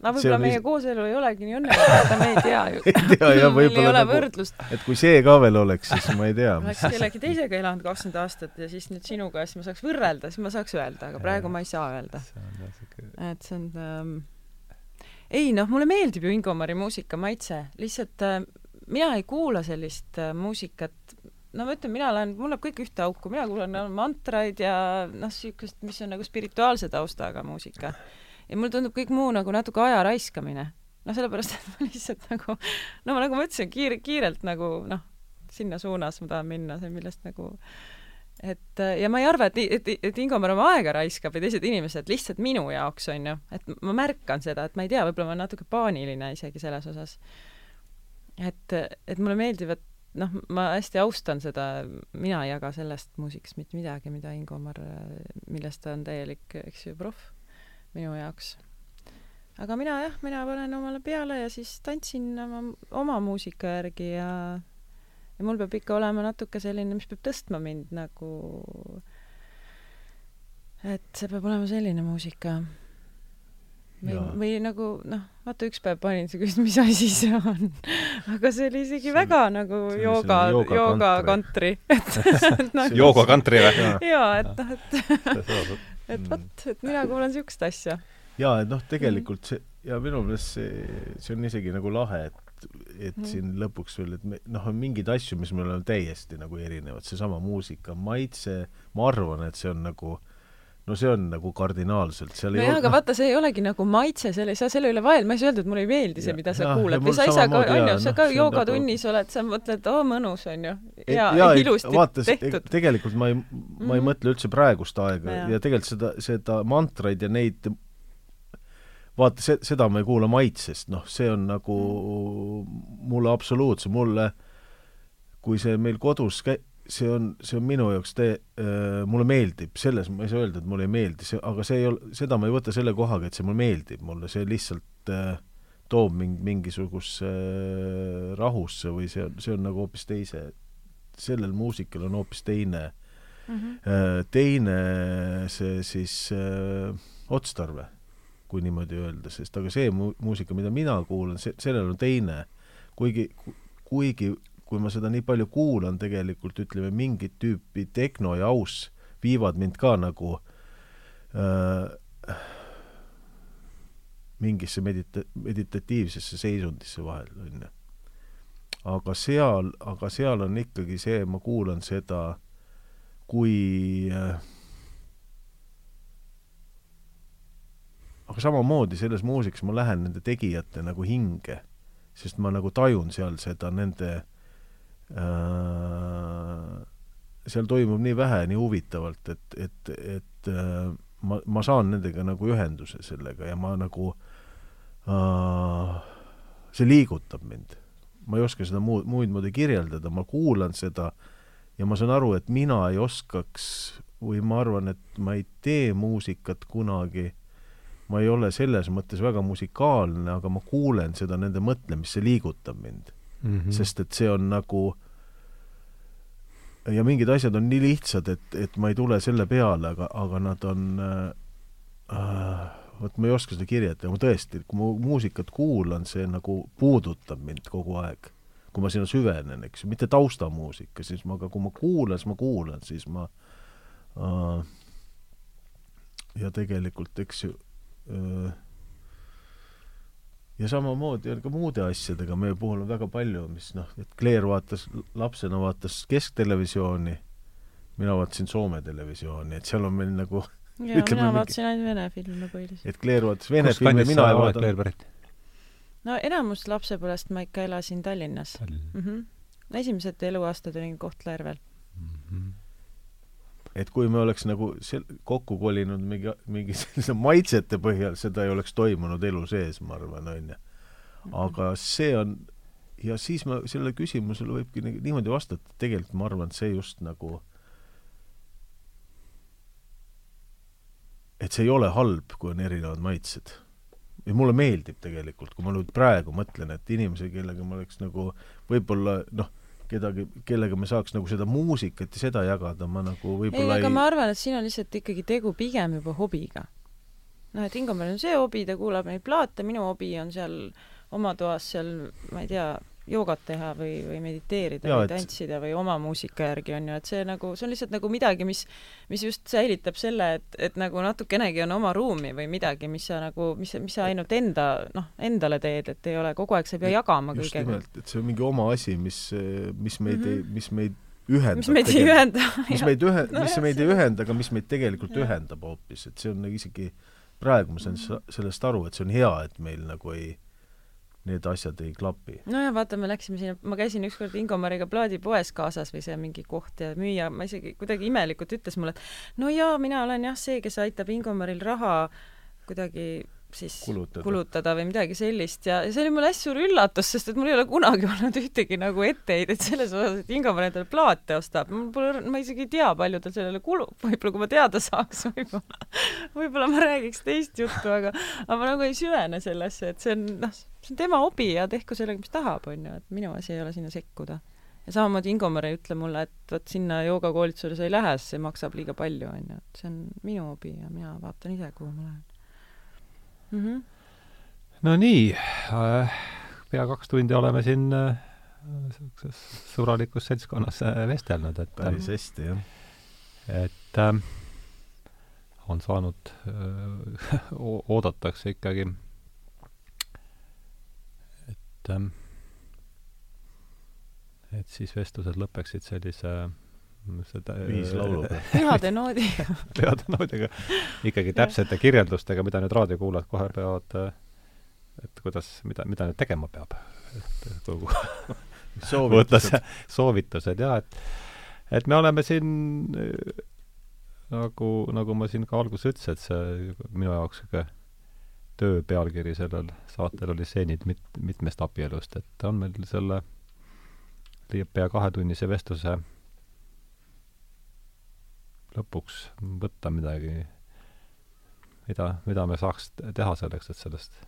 [SPEAKER 3] No võib-olla meie vist... kooselu ei olegi nii õnnelik, aga me ei tea ju.
[SPEAKER 2] ei tea jah, võib-olla
[SPEAKER 3] ei ole nagu,
[SPEAKER 2] et kui see ka veel oleks, siis ma ei tea.
[SPEAKER 3] oleks kellegi teisega elanud kakskümmend aastat ja siis nüüd sinuga, siis ma saaks võrrelda, siis ma saaks öelda, aga praegu ma ei saa öelda. et see on ähm... ei noh, mulle meeldib ju Ingomari muusikamaitse, lihtsalt äh, mina ei kuula sellist äh, muusikat no ma ütlen, mina olen, mul läheb kõik ühte auku, mina kuulan mantraid ja noh, niisugust, mis on nagu spirituaalse taustaga muusika. Ja mulle tundub kõik muu nagu natuke aja raiskamine. noh, sellepärast, et ma lihtsalt nagu, no ma nagu ma ütlesin, kiire, kiirelt nagu noh, sinna suunas ma tahan minna, see, millest nagu et ja ma ei arva, et, et, et Ingomar oma aega raiskab või teised inimesed, lihtsalt minu jaoks, on ju, et ma märkan seda, et ma ei tea, võib-olla ma olen natuke paaniline isegi selles osas. et, et mulle meeldivad noh, ma hästi austan seda, mina ei jaga sellest muusikast mitte midagi, mida Ingo Omar, millest ta on täielik, eks ju, proff minu jaoks. aga mina jah, mina panen omale peale ja siis tantsin oma, oma muusika järgi ja ja mul peab ikka olema natuke selline, mis peab tõstma mind nagu, et see peab olema selline muusika või, või nagu noh, vaata üks päev panin, sa küsid, mis asi see on. aga see oli isegi see, väga nagu jooga, jooga kantri.
[SPEAKER 1] jooga kantri või?
[SPEAKER 3] jaa, et noh, et et vot, et mina kuulan siukest asja.
[SPEAKER 2] jaa, et noh, tegelikult see ja minu meelest see, see on isegi nagu lahe, et et mm. siin lõpuks veel, et me, noh, on mingeid asju, mis meil on täiesti nagu erinevad, seesama muusika, maitse, ma arvan, et see on nagu no see on nagu kardinaalselt, seal
[SPEAKER 3] no ei jah, aga vaata, see ei olegi nagu maitse, seal ei saa selle üle vaielda, ma ei saa öelda, et mulle ei meeldi see, mida sa ja, kuulad või sa ei saa ka, onju, sa ka joogatunnis nagu... oled, sa mõtled, oo mõnus onju, ja, ja ilusti vaata, tehtud.
[SPEAKER 2] tegelikult ma ei, ma ei mm. mõtle üldse praegust aega ja, ja tegelikult seda, seda mantraid ja neid vaata, see, seda ma ei kuula maitsest, noh, see on nagu mm. mulle absoluutselt, mulle kui see meil kodus käi-, see on, see on minu jaoks tee- äh,, mulle meeldib, selles ma ei saa öelda, et mulle ei meeldi, see, aga see ei ole, seda ma ei võta selle kohaga, et see mulle meeldib, mulle see lihtsalt äh, toob mind mingisugusesse äh, rahusse või see on, see on nagu hoopis teise, sellel muusikal on hoopis teine mm, -hmm. teine see siis otstarve, kui niimoodi öelda, sest aga see mu-, muusika, mida mina kuulan, see, sellel on teine, kuigi, kuigi kui ma seda nii palju kuulan, tegelikult ütleme, mingit tüüpi tehno ja aus viivad mind ka nagu äh, mingisse medita-, meditatiivsesse seisundisse vahel, on ju. aga seal, aga seal on ikkagi see, ma kuulan seda, kui äh, aga samamoodi selles muusikas ma lähen nende tegijate nagu hinge, sest ma nagu tajun seal seda nende seal toimub nii vähe, nii huvitavalt, et, et, et äh, ma, ma saan nendega nagu ühenduse sellega ja ma nagu äh, see liigutab mind. ma ei oska seda muud, muud moodi kirjeldada, ma kuulan seda ja ma saan aru, et mina ei oskaks või ma arvan, et ma ei tee muusikat kunagi, ma ei ole selles mõttes väga musikaalne, aga ma kuulen seda nende mõtlemist, see liigutab mind mm. -hmm. sest et see on nagu ja mingid asjad on nii lihtsad, et, et ma ei tule selle peale, aga, aga nad on äh, äh vot ma ei oska seda kirjeldada, ma tõesti, kui ma muusikat kuulan, see nagu puudutab mind kogu aeg. kui ma sinna süvenen, eks ju, mitte taustamuusika, siis ma, aga kui ma kuulan, siis ma kuulan, siis ma äh, ja tegelikult, eks ju äh, ja samamoodi on ka muude asjadega, meie puhul on väga palju, mis noh, et Claire vaatas, lapsena vaatas kesktelevisiooni, mina vaatasin Soome televisiooni, et seal on meil nagu
[SPEAKER 3] jaa, mina vaatasin ainult vene filme põhiliselt.
[SPEAKER 2] et Claire vaatas vene filme, mina ei vaadanud.
[SPEAKER 1] Claire pärit?
[SPEAKER 3] no enamus lapsepõlvest ma ikka elasin Tallinnas
[SPEAKER 1] Tallinn.
[SPEAKER 3] mm. -hmm. esimesed eluaastad olin Kohtla-Järvel
[SPEAKER 1] mm. -hmm.
[SPEAKER 2] Et kui me oleks nagu sel-, kokku kolinud mingi, mingi sellise maitsete põhjal, seda ei oleks toimunud elu sees, ma arvan, on ju. aga see on, ja siis ma sellele küsimusele võibki niimoodi vastata, tegelikult ma arvan, et see just nagu et see ei ole halb, kui on erinevad maitsed. ja mulle meeldib tegelikult, kui ma nüüd praegu mõtlen, et inimesi, kellega ma oleks nagu võib-olla noh, kedagi, kellega me saaks nagu seda muusikat ja seda jagada, ma nagu võib-olla
[SPEAKER 3] ei, aga ei... ma arvan, et siin on lihtsalt ikkagi tegu pigem juba hobiga. noh, et Ingomäel on see hobi, ta kuulab neid plaate, minu hobi on seal oma toas seal, ma ei tea, joogat teha või, või mediteerida ja, või et... tantsida või oma muusika järgi on ju, et see nagu, see on lihtsalt nagu midagi, mis, mis just säilitab selle, et, et nagu natukenegi on oma ruumi või midagi, mis sa nagu, mis, mis sa ainult enda, noh, endale teed, et ei ole kogu aeg, sa ei pea jagama
[SPEAKER 2] just
[SPEAKER 3] kõigega.
[SPEAKER 2] nimelt, et see on mingi oma asi, mis, mis meid mm, -hmm. mis meid ühendab.
[SPEAKER 3] mis meid ei ühenda.
[SPEAKER 2] mis meid ühe- no, mis meid ei ühenda, aga mis meid tegelikult ja. ühendab hoopis, et see on nagu isegi praegu ma saan mm -hmm. sellest aru, et see on hea, et meil nagu ei need asjad ei klapi.
[SPEAKER 3] nojah, vaata, me läksime sinna, ma käisin ükskord Ingomariga plaadipoes kaasas või see mingi koht ja müüja, ma isegi kuidagi imelikult ütles mulle, et no jaa, mina olen jah see, kes aitab Ingomaril raha kuidagi siis kulutada, kulutada või midagi sellist ja, ja see oli mulle hästi suur üllatus, sest et mul ei ole kunagi olnud ühtegi nagu etteheidet selles osas, et Ingomar endale plaate ostab. mul pole, ma isegi ei tea, palju tal sellele kulub, võib-olla kui ma teada saaks, võib-olla, võib-olla ma räägiks teist juttu, aga, aga ma nagu ei süvene sellesse, et see on, noh, see on tema hobi ja tehku sellega, mis tahab, onju, et minu asi ei ole sinna sekkuda. ja samamoodi Ingomar ei ütle mulle, et vot sinna joogakoolitusele sa ei lähe, see maksab liiga palju, onju, et see on minu hobi ja mina vaatan ise, kuhu ma lähen mm. -hmm.
[SPEAKER 1] no nii äh,, pea kaks tundi oleme siin niisuguses äh, sõbralikus seltskonnas äh, vestelnud, et
[SPEAKER 2] päris hästi, jah.
[SPEAKER 1] et äh, on saanud äh,, oodatakse ikkagi, et äh, et siis vestlused lõpeksid sellise
[SPEAKER 2] seda viis laulu
[SPEAKER 3] peal. pühade noodi
[SPEAKER 1] pühade noodiga, ikkagi täpsete kirjeldustega, mida nüüd raadiokuulajad kohe peavad, et kuidas, mida, mida nüüd tegema peab. et kogu
[SPEAKER 2] soovitused.
[SPEAKER 1] soovitused jaa, et et me oleme siin nagu, nagu ma siin ka alguses ütlesin, et see minu jaoks niisugune töö pealkiri sellel saatel oli stseenid mit-, mitmest abielust, et on meil selle pea kahetunnise vestluse lõpuks võtta midagi, mida, mida me saaks teha selleks, et sellest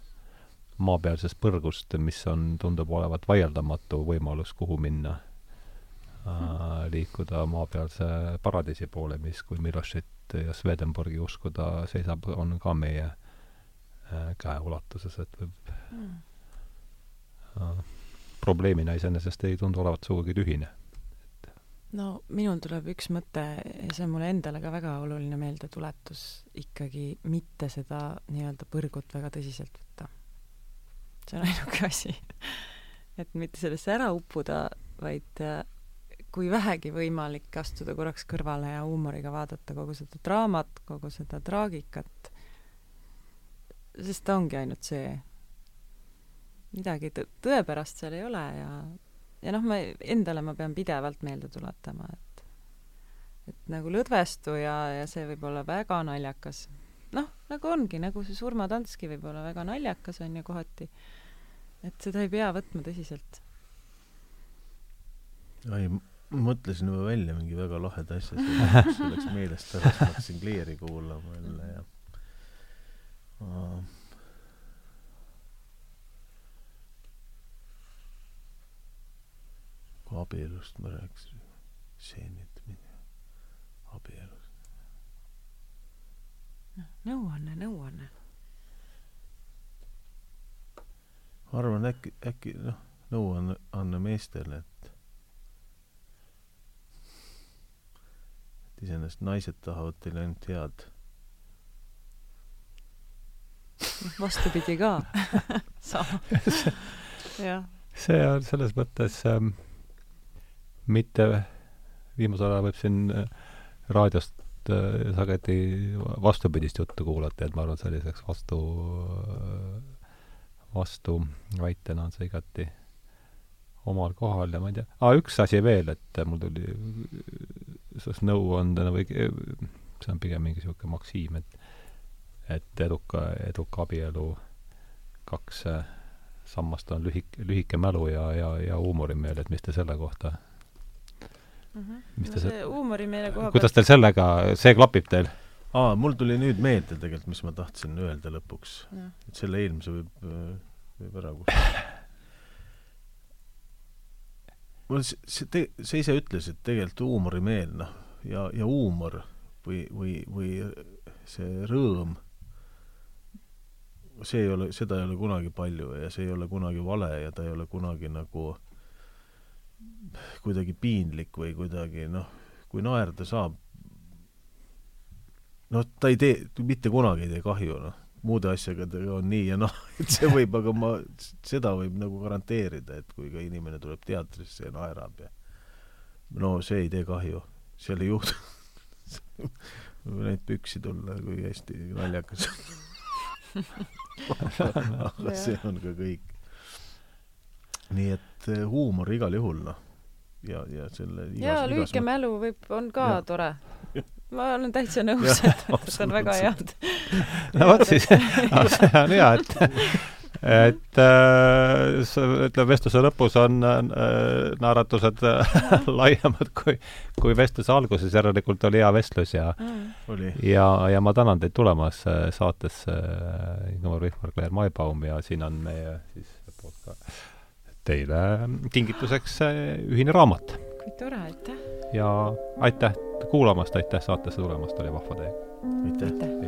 [SPEAKER 1] maapealsest põrgust, mis on, tundub olevat vaieldamatu võimalus, kuhu minna äh,, liikuda maapealse paradiisi poole, mis, kui Milošit ja Swedenborgi uskuda, seisab, on ka meie äh, käeulatuses, et võib mm. äh, probleemina iseenesest ei tundu olevat sugugi tühine
[SPEAKER 3] no minul tuleb üks mõte ja see on mulle endale ka väga oluline meeldetuletus, ikkagi mitte seda nii-öelda põrgut väga tõsiselt võtta. see on ainuke asi. et mitte sellesse ära uppuda, vaid äh, kui vähegi võimalik, astuda korraks kõrvale ja huumoriga vaadata kogu seda draamat, kogu seda traagikat sest ta ongi ainult see. midagi tõ-, tõepärast seal ei ole ja, ja noh, ma endale ma pean pidevalt meelde tuletama, et et nagu lõdvestu ja, ja see võib olla väga naljakas. noh, nagu ongi, nagu see surmatantski võib olla väga naljakas, on ju, kohati. et seda ei pea võtma tõsiselt.
[SPEAKER 2] ai, mõtlesin juba välja mingi väga laheda asja, see läks meelest ära, siis ma hakkasin Cleari kuulama jälle ja kui abielust ma rääkisin, seenitamine, abielus.
[SPEAKER 3] nõuanne, nõuanne.
[SPEAKER 2] ma arvan, äkki, äkki noh, nõuanne, anne meestele, et et iseenesest naised tahavad teile ainult head
[SPEAKER 3] vastupidi ka sama jah.
[SPEAKER 1] see on selles mõttes ähm, mitte, viimasel ajal võib siin äh, raadiost äh, sageli vastupidist juttu kuulata, et ma arvan, selliseks vastu äh,, vastuväitena on see igati omal kohal ja ma ei tea ah,, üks asi veel, et mul tuli sellest nõuandena või see on pigem mingi niisugune maksiim, et et eduka, eduka abielu kaks sammast on lühik-, lühike mälu ja, ja, ja huumorimeel, et mis te selle kohta.
[SPEAKER 3] Mis no te see huumorimeele koha pealt
[SPEAKER 1] kuidas teil sellega, see klapib teil?
[SPEAKER 2] aa, mul tuli nüüd meelde tegelikult, mis ma tahtsin öelda lõpuks. et selle eelmise võib, võib ära kustutada. mul see, see, te, sa ise ütlesid tegelikult huumorimeel, noh, ja, ja huumor või, või, või see rõõm see ei ole, seda ei ole kunagi palju ja see ei ole kunagi vale ja ta ei ole kunagi nagu kuidagi piinlik või kuidagi noh, kui naerda saab, noh, ta ei tee, mitte kunagi ei tee kahju, noh. muude asjagadega on nii ja noh, et see võib, aga ma, seda võib nagu garanteerida, et kui ka inimene tuleb teatrisse ja naerab ja no see ei tee kahju, seal ei juhtu võib ainult püksi tulla, kui hästi naljakas aga see on ka kõik. nii et eh, huumor igal juhul, noh. Ja, ja selle
[SPEAKER 3] jaa, igas... mälu võib, on ka ja. tore. ma olen täitsa nõus, et need on väga head.
[SPEAKER 1] no vot siis, see on hea, et et äh, ütleme, vestluse lõpus on äh, naeratused äh, laiemad kui, kui vestluse alguses, järelikult oli hea vestlus ja
[SPEAKER 2] mm.
[SPEAKER 1] ja, ja ma tänan teid tulemast äh, saatesse äh,, Ingemar Vihmar, Claire Maibaum ja siin on meie siis poolt ka teile kingituseks äh, ühine raamat.
[SPEAKER 3] kui tore, aitäh!
[SPEAKER 1] ja aitäh kuulamast, aitäh saatesse tulemast, oli vahva teiega!
[SPEAKER 2] aitäh, aitäh.!